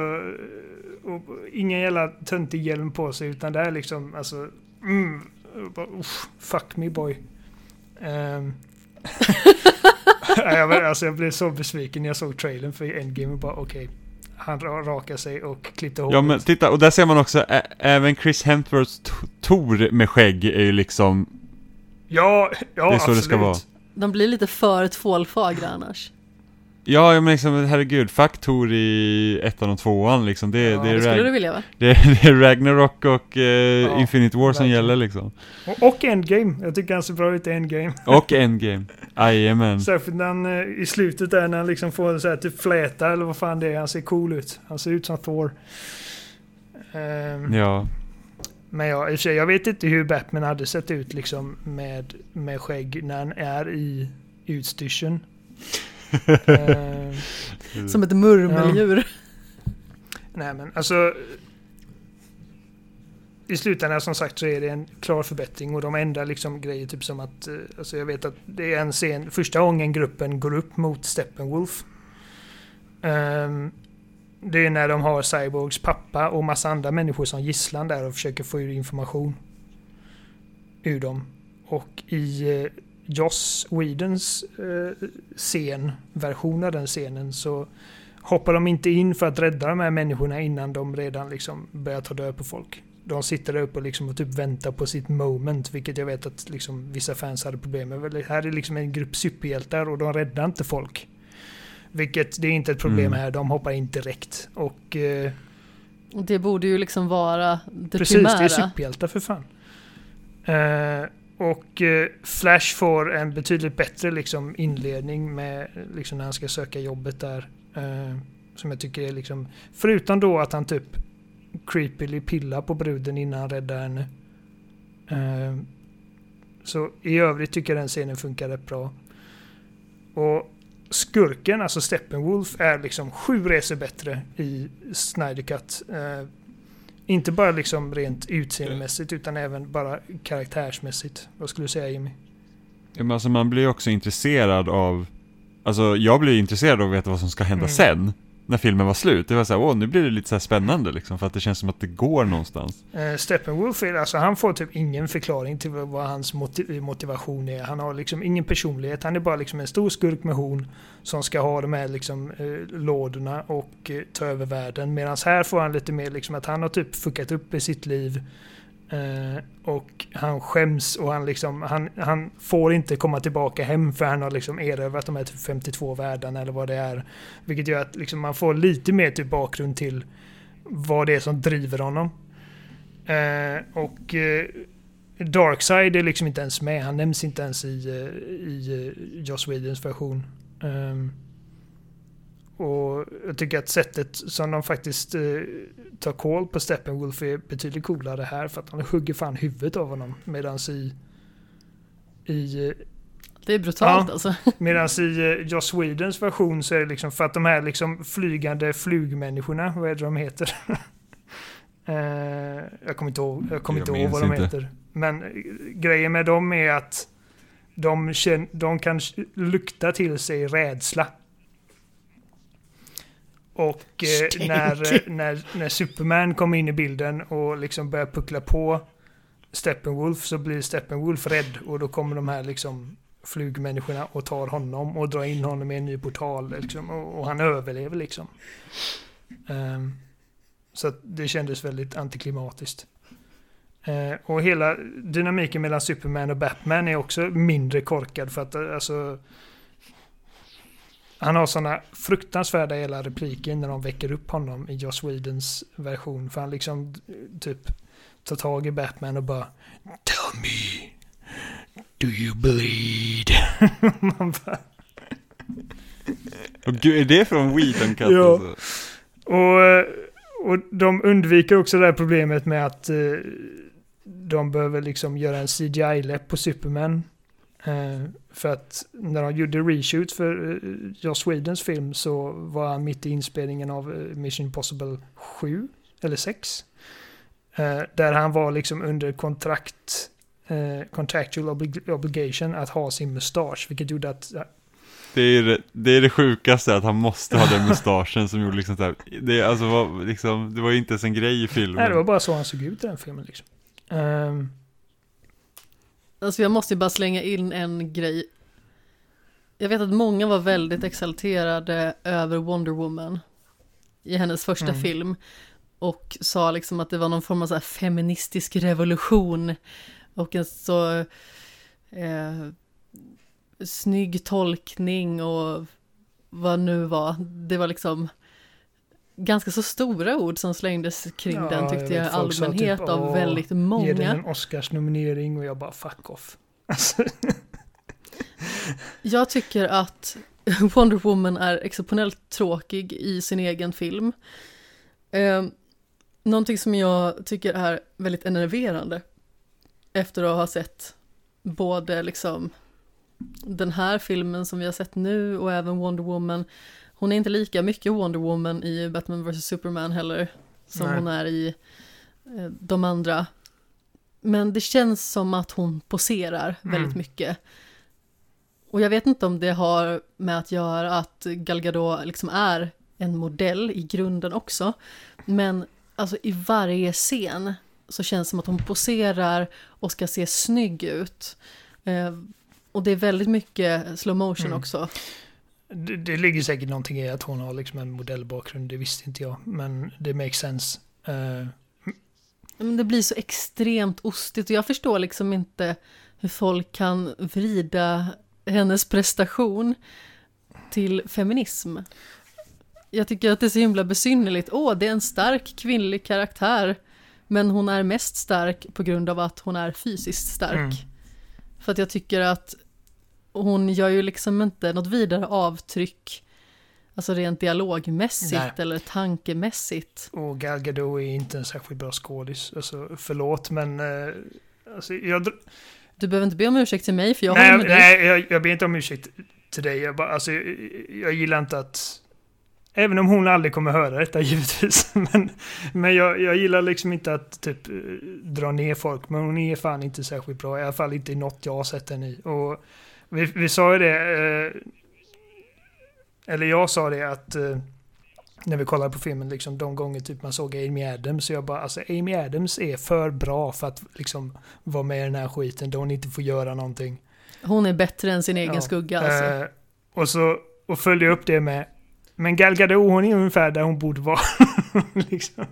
Och ingen jävla töntig hjälm på sig utan det är liksom, alltså... Mm, bara, fuck me boy. Um, jag, alltså jag blev så besviken när jag såg trailern för Endgame och bara okej. han ra- rakar sig och klippte håret. Ja men titta, och där ser man också, även Chris Hemsworths Tor med skägg är ju liksom, ja, ja Det är så det absolut. ska vara. De blir lite för tvålfagra annars. ja men liksom herregud, fuck Tor i ettan och tvåan liksom, det, Ja, det, är, Det skulle du vilja va? det, är, det är Ragnarok och eh, Infinity War som gäller liksom. Och, och Endgame. Jag tycker han ser bra ut i Endgame. Och Endgame, jajamän. Särskilt när han eh, i slutet där när han liksom får så här typ fläta eller vad fan det är. Han ser cool ut. Han ser ut som Thor. Ehm, Ja. Men ja, sig, jag vet inte hur Batman hade sett ut liksom med, med skägg när han är i utstyrseln. Ehm, Som ett murmeldjur. Nej men alltså. I slutändan som sagt så är det en klar förbättring och de ändrar liksom grejer typ som att eh, alltså jag vet att det är en scen första gången gruppen går upp mot Steppenwolf. Ehm, det är när de har Cyborgs pappa och massa andra människor som gisslan där och försöker få ur information ur dem. Och i eh, Joss Whedons eh, scen, version av den scenen så hoppar de inte in för att rädda de här människorna innan de redan liksom börjar ta död på folk. De sitter där uppe och, liksom och typ väntar på sitt moment, vilket jag vet att liksom vissa fans hade problem med. Här är liksom en grupp superhjältar och de räddar inte folk. Vilket, det är inte ett problem Mm. här, de hoppar in direkt. Och eh, Det borde ju liksom vara det precis, det är primära. superhjältar för fan. Eh, och eh, Flash får en betydligt bättre liksom, inledning med liksom, när han ska söka jobbet där. Eh, som jag tycker är liksom, förutom då att han typ creepily pillar på bruden innan han räddar henne. Eh, så i övrigt tycker jag den scenen funkar rätt bra. Och skurken, alltså Steppenwolf, är liksom sju resor bättre i Snyder Cut. Eh, inte bara liksom rent utseendemässigt utan även bara karaktärsmässigt. Vad skulle du säga Jimmy? Ja, men alltså man blir också intresserad av, alltså jag blir intresserad av att veta vad som ska hända Mm. sen. När filmen var slut. Det var såhär, åh nu blir det lite så här spännande liksom, för att det känns som att det går någonstans. Uh, Steppenwolf, är, alltså han får typ ingen förklaring till vad hans motiv- motivation är. Han har liksom ingen personlighet. Han är bara liksom en stor skurk med horn som ska ha de här liksom uh, lådorna och uh, ta över världen. Medan här får han lite mer liksom att han har typ fuckat upp i sitt liv. Eh, och han skäms och han liksom, han, han får inte komma tillbaka hem för han har liksom erövrat de här typ 52 världarna eller vad det är. Vilket gör att liksom man får lite mer typ bakgrund till vad det är som driver honom. Eh, och eh, är liksom inte ens med. Han nämns inte ens i, eh, i eh, Joss Whedons version. Ehm, och jag tycker att sättet som de faktiskt tar koll på Steppenwolf är betydligt coolare här för att han hugger fan huvudet av honom. Medan i, i, Det är brutalt Ja. alltså. medans i eh, Joss Whedons version så är det liksom för att de här liksom flygande flugmänniskorna, vad är det de heter? Eh, jag kommer inte ihåg, jag kommer Jag inte ihåg vad de inte. heter. Men eh, grejen med dem är att de, känn, de kan lukta till sig rädsla. Och eh, när, när, när Superman kommer in i bilden och liksom börjar puckla på Steppenwolf så blir Steppenwolf rädd och då kommer de här liksom flugmänniskorna och tar honom och drar in honom i en ny portal liksom, och, och han överlever liksom. Ehm, så det kändes väldigt antiklimatiskt. Eh, och hela dynamiken mellan Superman och Batman är också mindre korkad för att eh, alltså han har sådana fruktansvärda hela repliker när de väcker upp honom i Joss Whedons version. För han liksom typ tar tag i Batman och bara Tell me, do you bleed? Man bara, Och gud, är det från Whedon Cut Ja. alltså? och, eh, och de undviker också det här problemet med att eh, de behöver liksom göra en CGI-läpp på Superman. Eh, för att när de gjorde reshoot för eh, Joss Whedons film så var han mitt i inspelningen av eh, Mission Impossible 7 eller 6. Eh, där han var liksom under kontrakt, contractual oblig- obligation att ha sin mustasch, vilket gjorde att Det är det, det är det sjukaste att han måste ha den mustaschen som gjorde liksom så här, det, alltså, var, liksom, det var ju inte ens en grej i filmen. Nej, det var bara så han såg ut i den filmen liksom. Ehm, Alltså jag måste ju bara slänga in en grej. Jag vet att många var väldigt exalterade över Wonder Woman i hennes första Mm. film och sa liksom att det var någon form av så här feministisk revolution och en så eh, snygg tolkning och vad nu var. Det var liksom ganska så stora ord som slängdes kring Ja, den jag tyckte jag folk sa allmänhet typ, av "Åh, väldigt Ge den många. en Oscarsnominering och jag bara fuck off. Alltså, Jag tycker att Wonder Woman är exceptionellt tråkig i sin egen film. Eh, någonting som jag tycker är väldigt enerverande efter att ha sett både liksom den här filmen som vi har sett nu och även Wonder Woman. Hon är inte lika mycket Wonder Woman i Batman vs Superman heller som Nej. hon är i eh, de andra. Men det känns som att hon poserar väldigt Mm. mycket. Och jag vet inte om det har med att göra att Gal Gadot liksom är en modell i grunden också. Men alltså i varje scen så känns det som att hon poserar och ska se snygg ut. Eh, och det är väldigt mycket slow motion Mm. också. Det, det ligger säkert någonting i att hon har liksom en modellbakgrund, det visste inte jag. Men det makes sense. Eh, Men det blir så extremt ostigt och jag förstår liksom inte hur folk kan vrida hennes prestation till feminism. Jag tycker att det är så himla besynnerligt. Åh, det är en stark kvinnlig karaktär. Men hon är mest stark på grund av att hon är fysiskt stark. Mm. För att jag tycker att hon gör ju liksom inte något vidare avtryck, alltså rent dialogmässigt Nej. eller tankemässigt. och Gal Gadot är inte en särskilt bra skådis. Alltså, förlåt, men... Uh, alltså, jag, Du behöver inte be om ursäkt till mig, för jag nej, håller med dig. nej jag, jag ber inte om ursäkt till dig. Jag, bara, alltså, jag, jag gillar inte att... Även om hon aldrig kommer höra detta givetvis. Men, men jag, jag gillar liksom inte att typ eh, dra ner folk. Men hon är fan inte särskilt bra. I alla fall inte i något jag har sett henne i. Och vi, vi sa ju det... Eh, eller jag sa det att... Eh, när vi kollade på filmen, liksom de gånger typ man såg Amy Adams. Så jag bara, alltså Amy Adams är för bra för att liksom vara med i den här skiten. Då hon inte får göra någonting. Hon är bättre än sin egen Ja. skugga alltså. Eh, och så och följa upp det med Men Gal Gadot hon är ungefär där hon borde vara. liksom.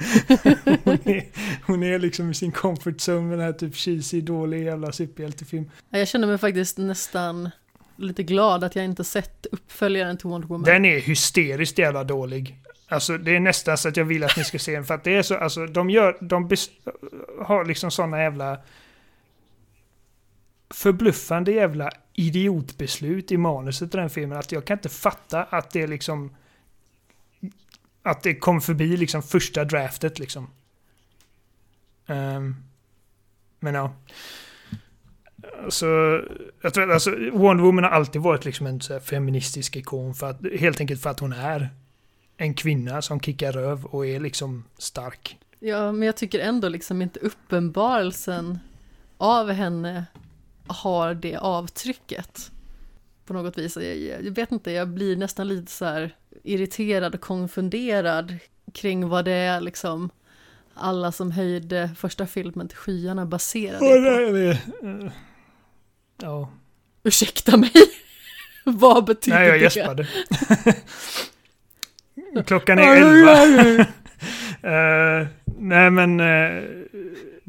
hon, är, hon är liksom i sin comfort zone med den här typ cheesy, dålig jävla superhjältefilm. Ja, Jag känner mig faktiskt nästan lite glad att jag inte sett uppföljaren till Wonder Woman. Den är hysteriskt jävla dålig. Alltså det är nästan så att jag vill att ni ska se den för att det är så, alltså de gör, de har liksom sådana jävla förbluffande jävla idiotbeslut i manuset i den filmen att jag kan inte fatta att det liksom att det kom förbi liksom första draftet liksom. Um, men ja. Alltså, jag tror, alltså, Wonder Woman har alltid varit liksom en så här feministisk ikon för att, helt enkelt för att hon är en kvinna som kickar röv och är liksom stark. Ja, men jag tycker ändå liksom inte uppenbarelsen av henne har det avtrycket. På något vis. Jag, jag vet inte, jag blir nästan lite så här irriterad och konfunderad kring vad det är liksom alla som höjde första filmen till skyarna baserade på. det, det, ja. Ursäkta mig, vad betyder Nej, jag det? gäspade. Klockan är elva. Eh, nej men, eh,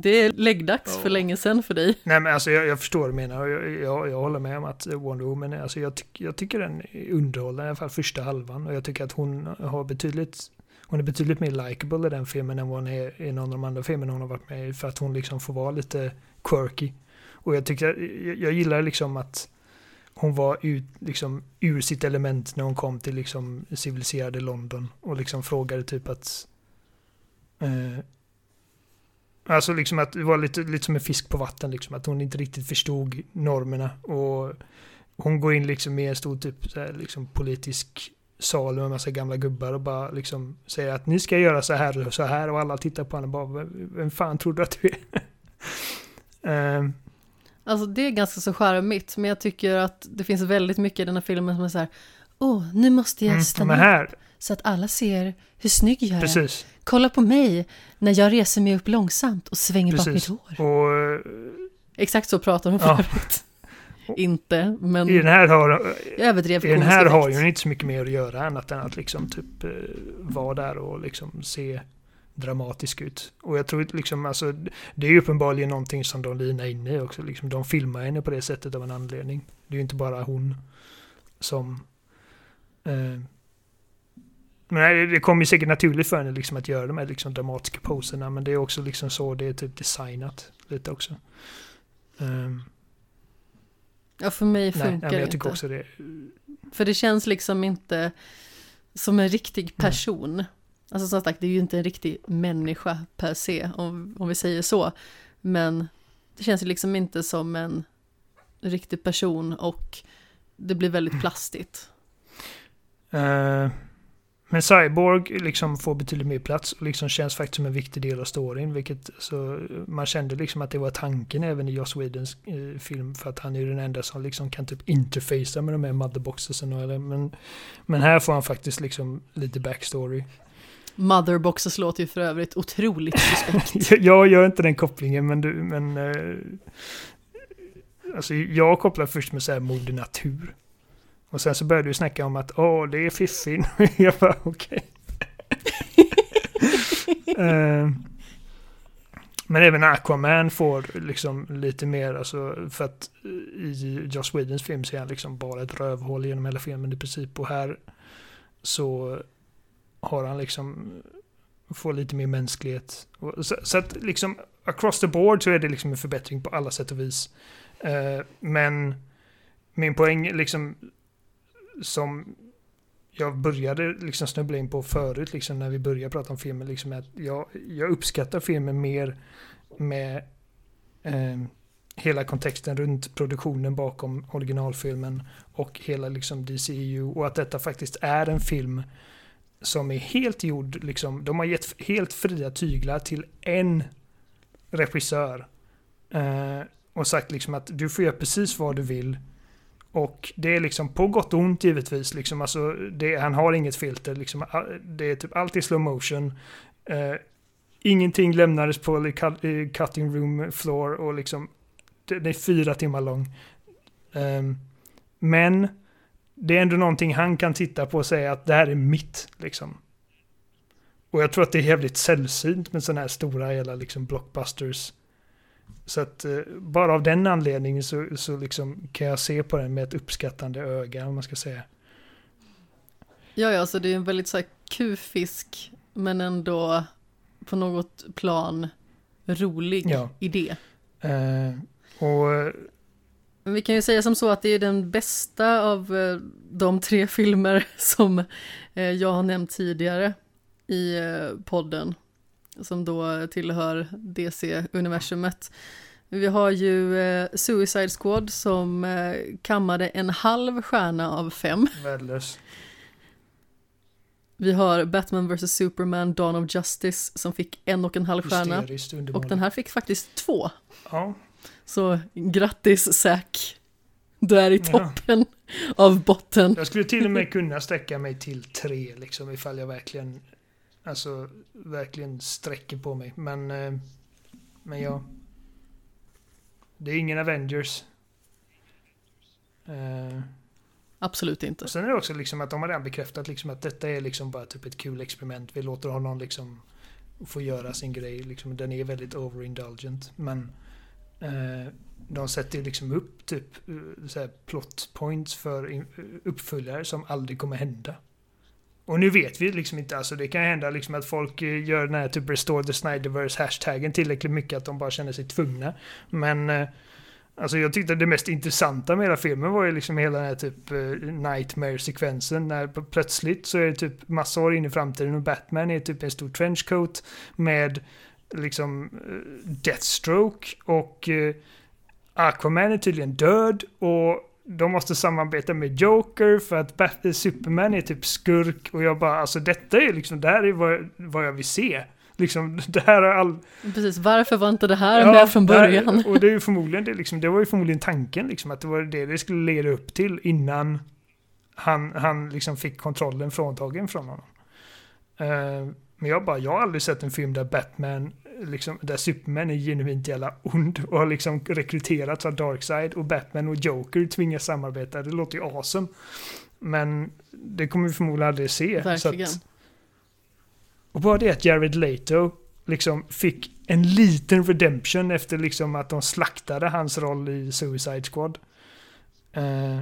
Det är läggdags för Ja. länge sedan för dig. nej men alltså jag, jag förstår vad du menar och jag, jag, jag håller med om att Wonder Woman, alltså jag, tyck, jag tycker den är underhållande, i alla fall första halvan. Och jag tycker att hon har betydligt, hon är betydligt mer likable i den filmen än vad hon är i någon av de andra filmerna hon har varit med i. För att hon liksom får vara lite quirky. Och jag tycker, jag, jag gillar liksom att hon var ut, liksom, ur sitt element när hon kom till liksom civiliserade London och liksom frågade typ att eh, Alltså liksom att det var lite, lite som en fisk på vatten liksom, att hon inte riktigt förstod normerna. Och hon går in liksom i en stor typ här, liksom politisk sal med en massa gamla gubbar och bara liksom säger att ni ska göra så här och så här. Och alla tittar på henne och bara vem fan tror du att du är? Ehm, Alltså det är ganska så charmigt, men jag tycker att det finns väldigt mycket i den här filmen som är så här, åh, nu måste jag mm, stanna upp här, så att alla ser hur snygg jag är. precis. Kolla på mig när jag reser mig upp långsamt och svänger bak Precis. mitt hår. Och eh, Exakt så pratar hon Ja. övrigt. Inte, men i den här har, jag överdrev i den här har effekt. ju inte så mycket mer att göra annat än att liksom typ eh, vara där och liksom se dramatisk ut. Och jag tror att liksom, alltså, det är ju uppenbarligen någonting som de linar in i också. Liksom, de filmar henne på det sättet av en anledning. Det är ju inte bara hon som... Eh, nej, det kommer ju säkert naturligt för henne liksom att göra de här liksom dramatiska poserna. Men det är också liksom så det är typ designat lite också. Um, Ja, för mig nej, funkar nej, det jag tycker inte. också det. För det känns liksom inte som en riktig person. Alltså som sagt, det är ju inte en riktig människa per se, om, om vi säger så. Men det känns ju liksom inte som en riktig person och det blir väldigt plastigt. Eh, men Cyborg liksom får betydligt mer plats och liksom känns faktiskt som en viktig del av storyn. Vilket så man kände liksom att det var tanken även i Joss Whedons eh, film. För att han är den enda som liksom kan typ interfacea med de här motherboxesen. och- eller- Men, men här får han faktiskt liksom lite backstory. Motherboxes låter ju för övrigt otroligt suspekt. jag gör inte den kopplingen men du, men... Eh, alltså jag kopplar först med så här moder natur. Och sen så började du snacka om att åh, det är fiffin. jag bara okej. Eh, men även Aquaman får liksom lite mer, alltså för att i Joss Whedons film så är han liksom bara ett rövhål genom hela filmen i princip. Och här så har han liksom, får lite mer mänsklighet. Så, så att liksom across the board så är det liksom en förbättring på alla sätt och vis. Eh, men min poäng liksom som jag började liksom snubbla in på förut liksom när vi började prata om filmen liksom att jag, jag uppskattar filmen mer med eh, hela kontexten runt produktionen bakom originalfilmen och hela liksom DCEU och att detta faktiskt är en film som är helt gjord, liksom, de har gett helt fria tyglar till en regissör. Eh, och sagt liksom att du får göra precis vad du vill. Och det är liksom på gott och ont givetvis. Liksom, alltså, det, han har inget filter. Liksom, det är typ alltid slow motion. Eh, ingenting lämnades på cutting room floor och liksom det, det är fyra timmar lång. Um, men det är ändå någonting han kan titta på och säga att det här är mitt. Liksom. Och jag tror att det är jävligt sällsynt med sådana här stora hela liksom blockbusters. Så att eh, bara av den anledningen så, så liksom kan jag se på den med ett uppskattande öga om man ska säga. Ja, ja, så det är en väldigt så här kufisk, men ändå på något plan rolig Ja. idé. Eh, och vi kan ju säga som så att det är den bästa av eh, de tre filmer som eh, jag har nämnt tidigare i podden. Som då tillhör DC-universumet. Vi har ju eh, Suicide Squad som eh, kammade en halv stjärna av fem. värdelös. Vi har Batman vs Superman Dawn of Justice som fick en och en halv stjärna. Och den här fick faktiskt två. Ja, Så grattis Zack. Du är i Ja. toppen av botten. jag skulle till och med kunna sträcka mig till tre liksom ifall jag verkligen alltså verkligen sträcker på mig. Men eh, men ja. Det är ingen Avengers. Eh, Absolut inte. och sen är det också liksom att de har redan bekräftat liksom att detta är liksom bara typ ett kul experiment. Vi låter honom liksom få göra sin grej. Liksom, den är väldigt overindulgent. Men eh, de sätter liksom upp typ plot points för uppföljare som aldrig kommer hända. Och nu vet vi liksom inte, alltså det kan hända liksom att folk eh, gör den här typ Restore the Snyderverse hashtaggen tillräckligt mycket att de bara känner sig tvungna. Men eh, Alltså jag tyckte det mest intressanta med hela filmen var ju liksom hela den här typ eh, Nightmare-sekvensen när plötsligt så är det typ massa år in i framtiden och Batman är typ en stor trenchcoat med liksom Deathstroke och Aquaman är tydligen död och de måste samarbeta med Joker för att Bat- eh, Superman är typ skurk och jag bara alltså detta är liksom, det här är vad, vad jag vill se. Liksom, det här är all, Precis, varför var inte det här Ja, med från där- början? och det är ju förmodligen det, liksom, det var ju förmodligen tanken liksom, att det var det det skulle leda upp till innan han, han liksom fick kontrollen fråntagen från honom. Eh, men jag bara, jag har aldrig sett en film där Batman, liksom, där Superman är genuint jävla ond och har liksom rekryterats av Darkseid och Batman och Joker tvingas samarbeta. Det låter ju awesome. Men det kommer vi förmodligen aldrig se. så att- Verkligen. och bara det att Jared Leto liksom fick en liten redemption efter liksom att de slaktade hans roll i Suicide Squad. Eh,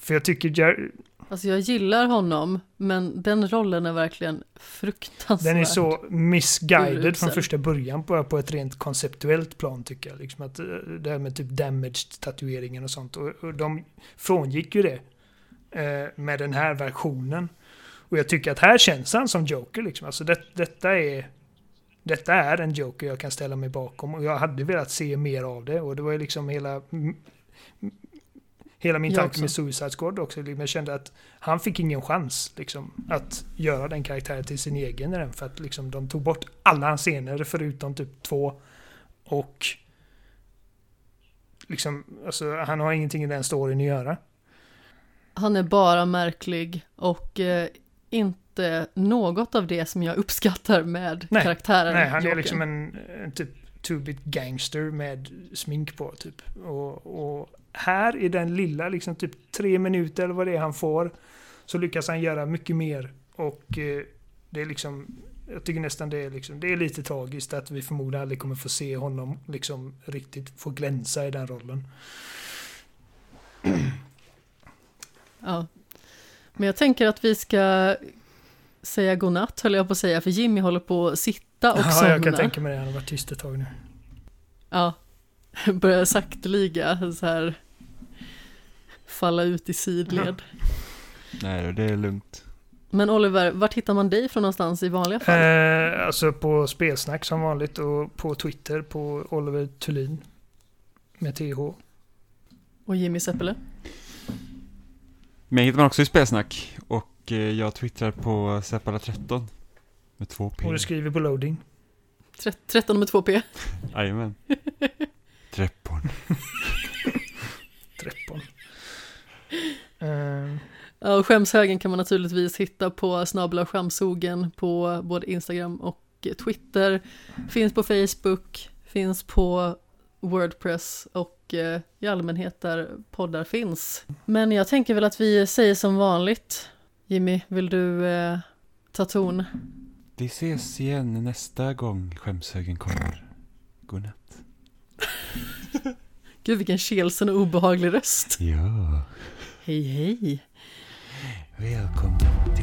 för jag tycker Jar- Alltså jag gillar honom, men den rollen är verkligen fruktansvärd. den är så misguided Urusel. från första början på, på ett rent konceptuellt plan tycker jag. Liksom att, eh, det här med typ damaged tatueringen och sånt. Och, och de frångick ju det eh, med den här versionen. Och jag tycker att här känns han som Joker liksom. Alltså det, detta är detta är en Joker jag kan ställa mig bakom och jag hade velat se mer av det och det var ju liksom hela hela min Jag tanke också. med Suicide Squad också. liksom, Jag kände att han fick ingen chans liksom, att göra den karaktären till sin egen i den för att liksom, de tog bort alla hans scener förutom typ två och liksom, alltså, han har ingenting i den storyn att göra. Han är bara märklig och eh, inte något av det som jag uppskattar med Nej, karaktären Nej, han är Joker. liksom en, en typ two-bit gangster med smink på typ. Och, och här i den lilla, liksom typ tre minuter eller vad det är han får, så lyckas han göra mycket mer. Och eh, det är liksom, jag tycker nästan det är liksom, det är lite tragiskt att vi förmodligen aldrig kommer få se honom liksom riktigt få glänsa i den rollen. Ja. Men jag tänker att vi ska säga godnatt höll jag på att säga, för Jimmy håller på att sitta och Ja, somna. jag kan tänka mig det, han har varit tyst ett tag nu. Ja, börjar sakteliga så här falla ut i sidled. Nej, det är lugnt. Men Oliver, vart hittar man dig från någonstans i vanliga fall? Eh, alltså på spelsnack som vanligt och på Twitter på Oliver Thulin. Med TH. Och Jimmy Seppele? Mig hittar man också i spelsnack och jag twittrar på Seppala13 med två P. Och du skriver på loading. Tre- 13 med 2P. Jajamän. Treppon. Treppon. Eh, Ja, och skämshögen kan man naturligtvis hitta på snabla skämsogen på både Instagram och Twitter. Finns på Facebook, finns på Wordpress och eh, i allmänhet där poddar finns. Men jag tänker väl att vi säger som vanligt. Jimmy, vill du eh, ta ton? Vi ses igen nästa gång skämshögen kommer. Godnatt. Gud vilken kelsen och obehaglig röst. Ja. Hej hej. Välkommen till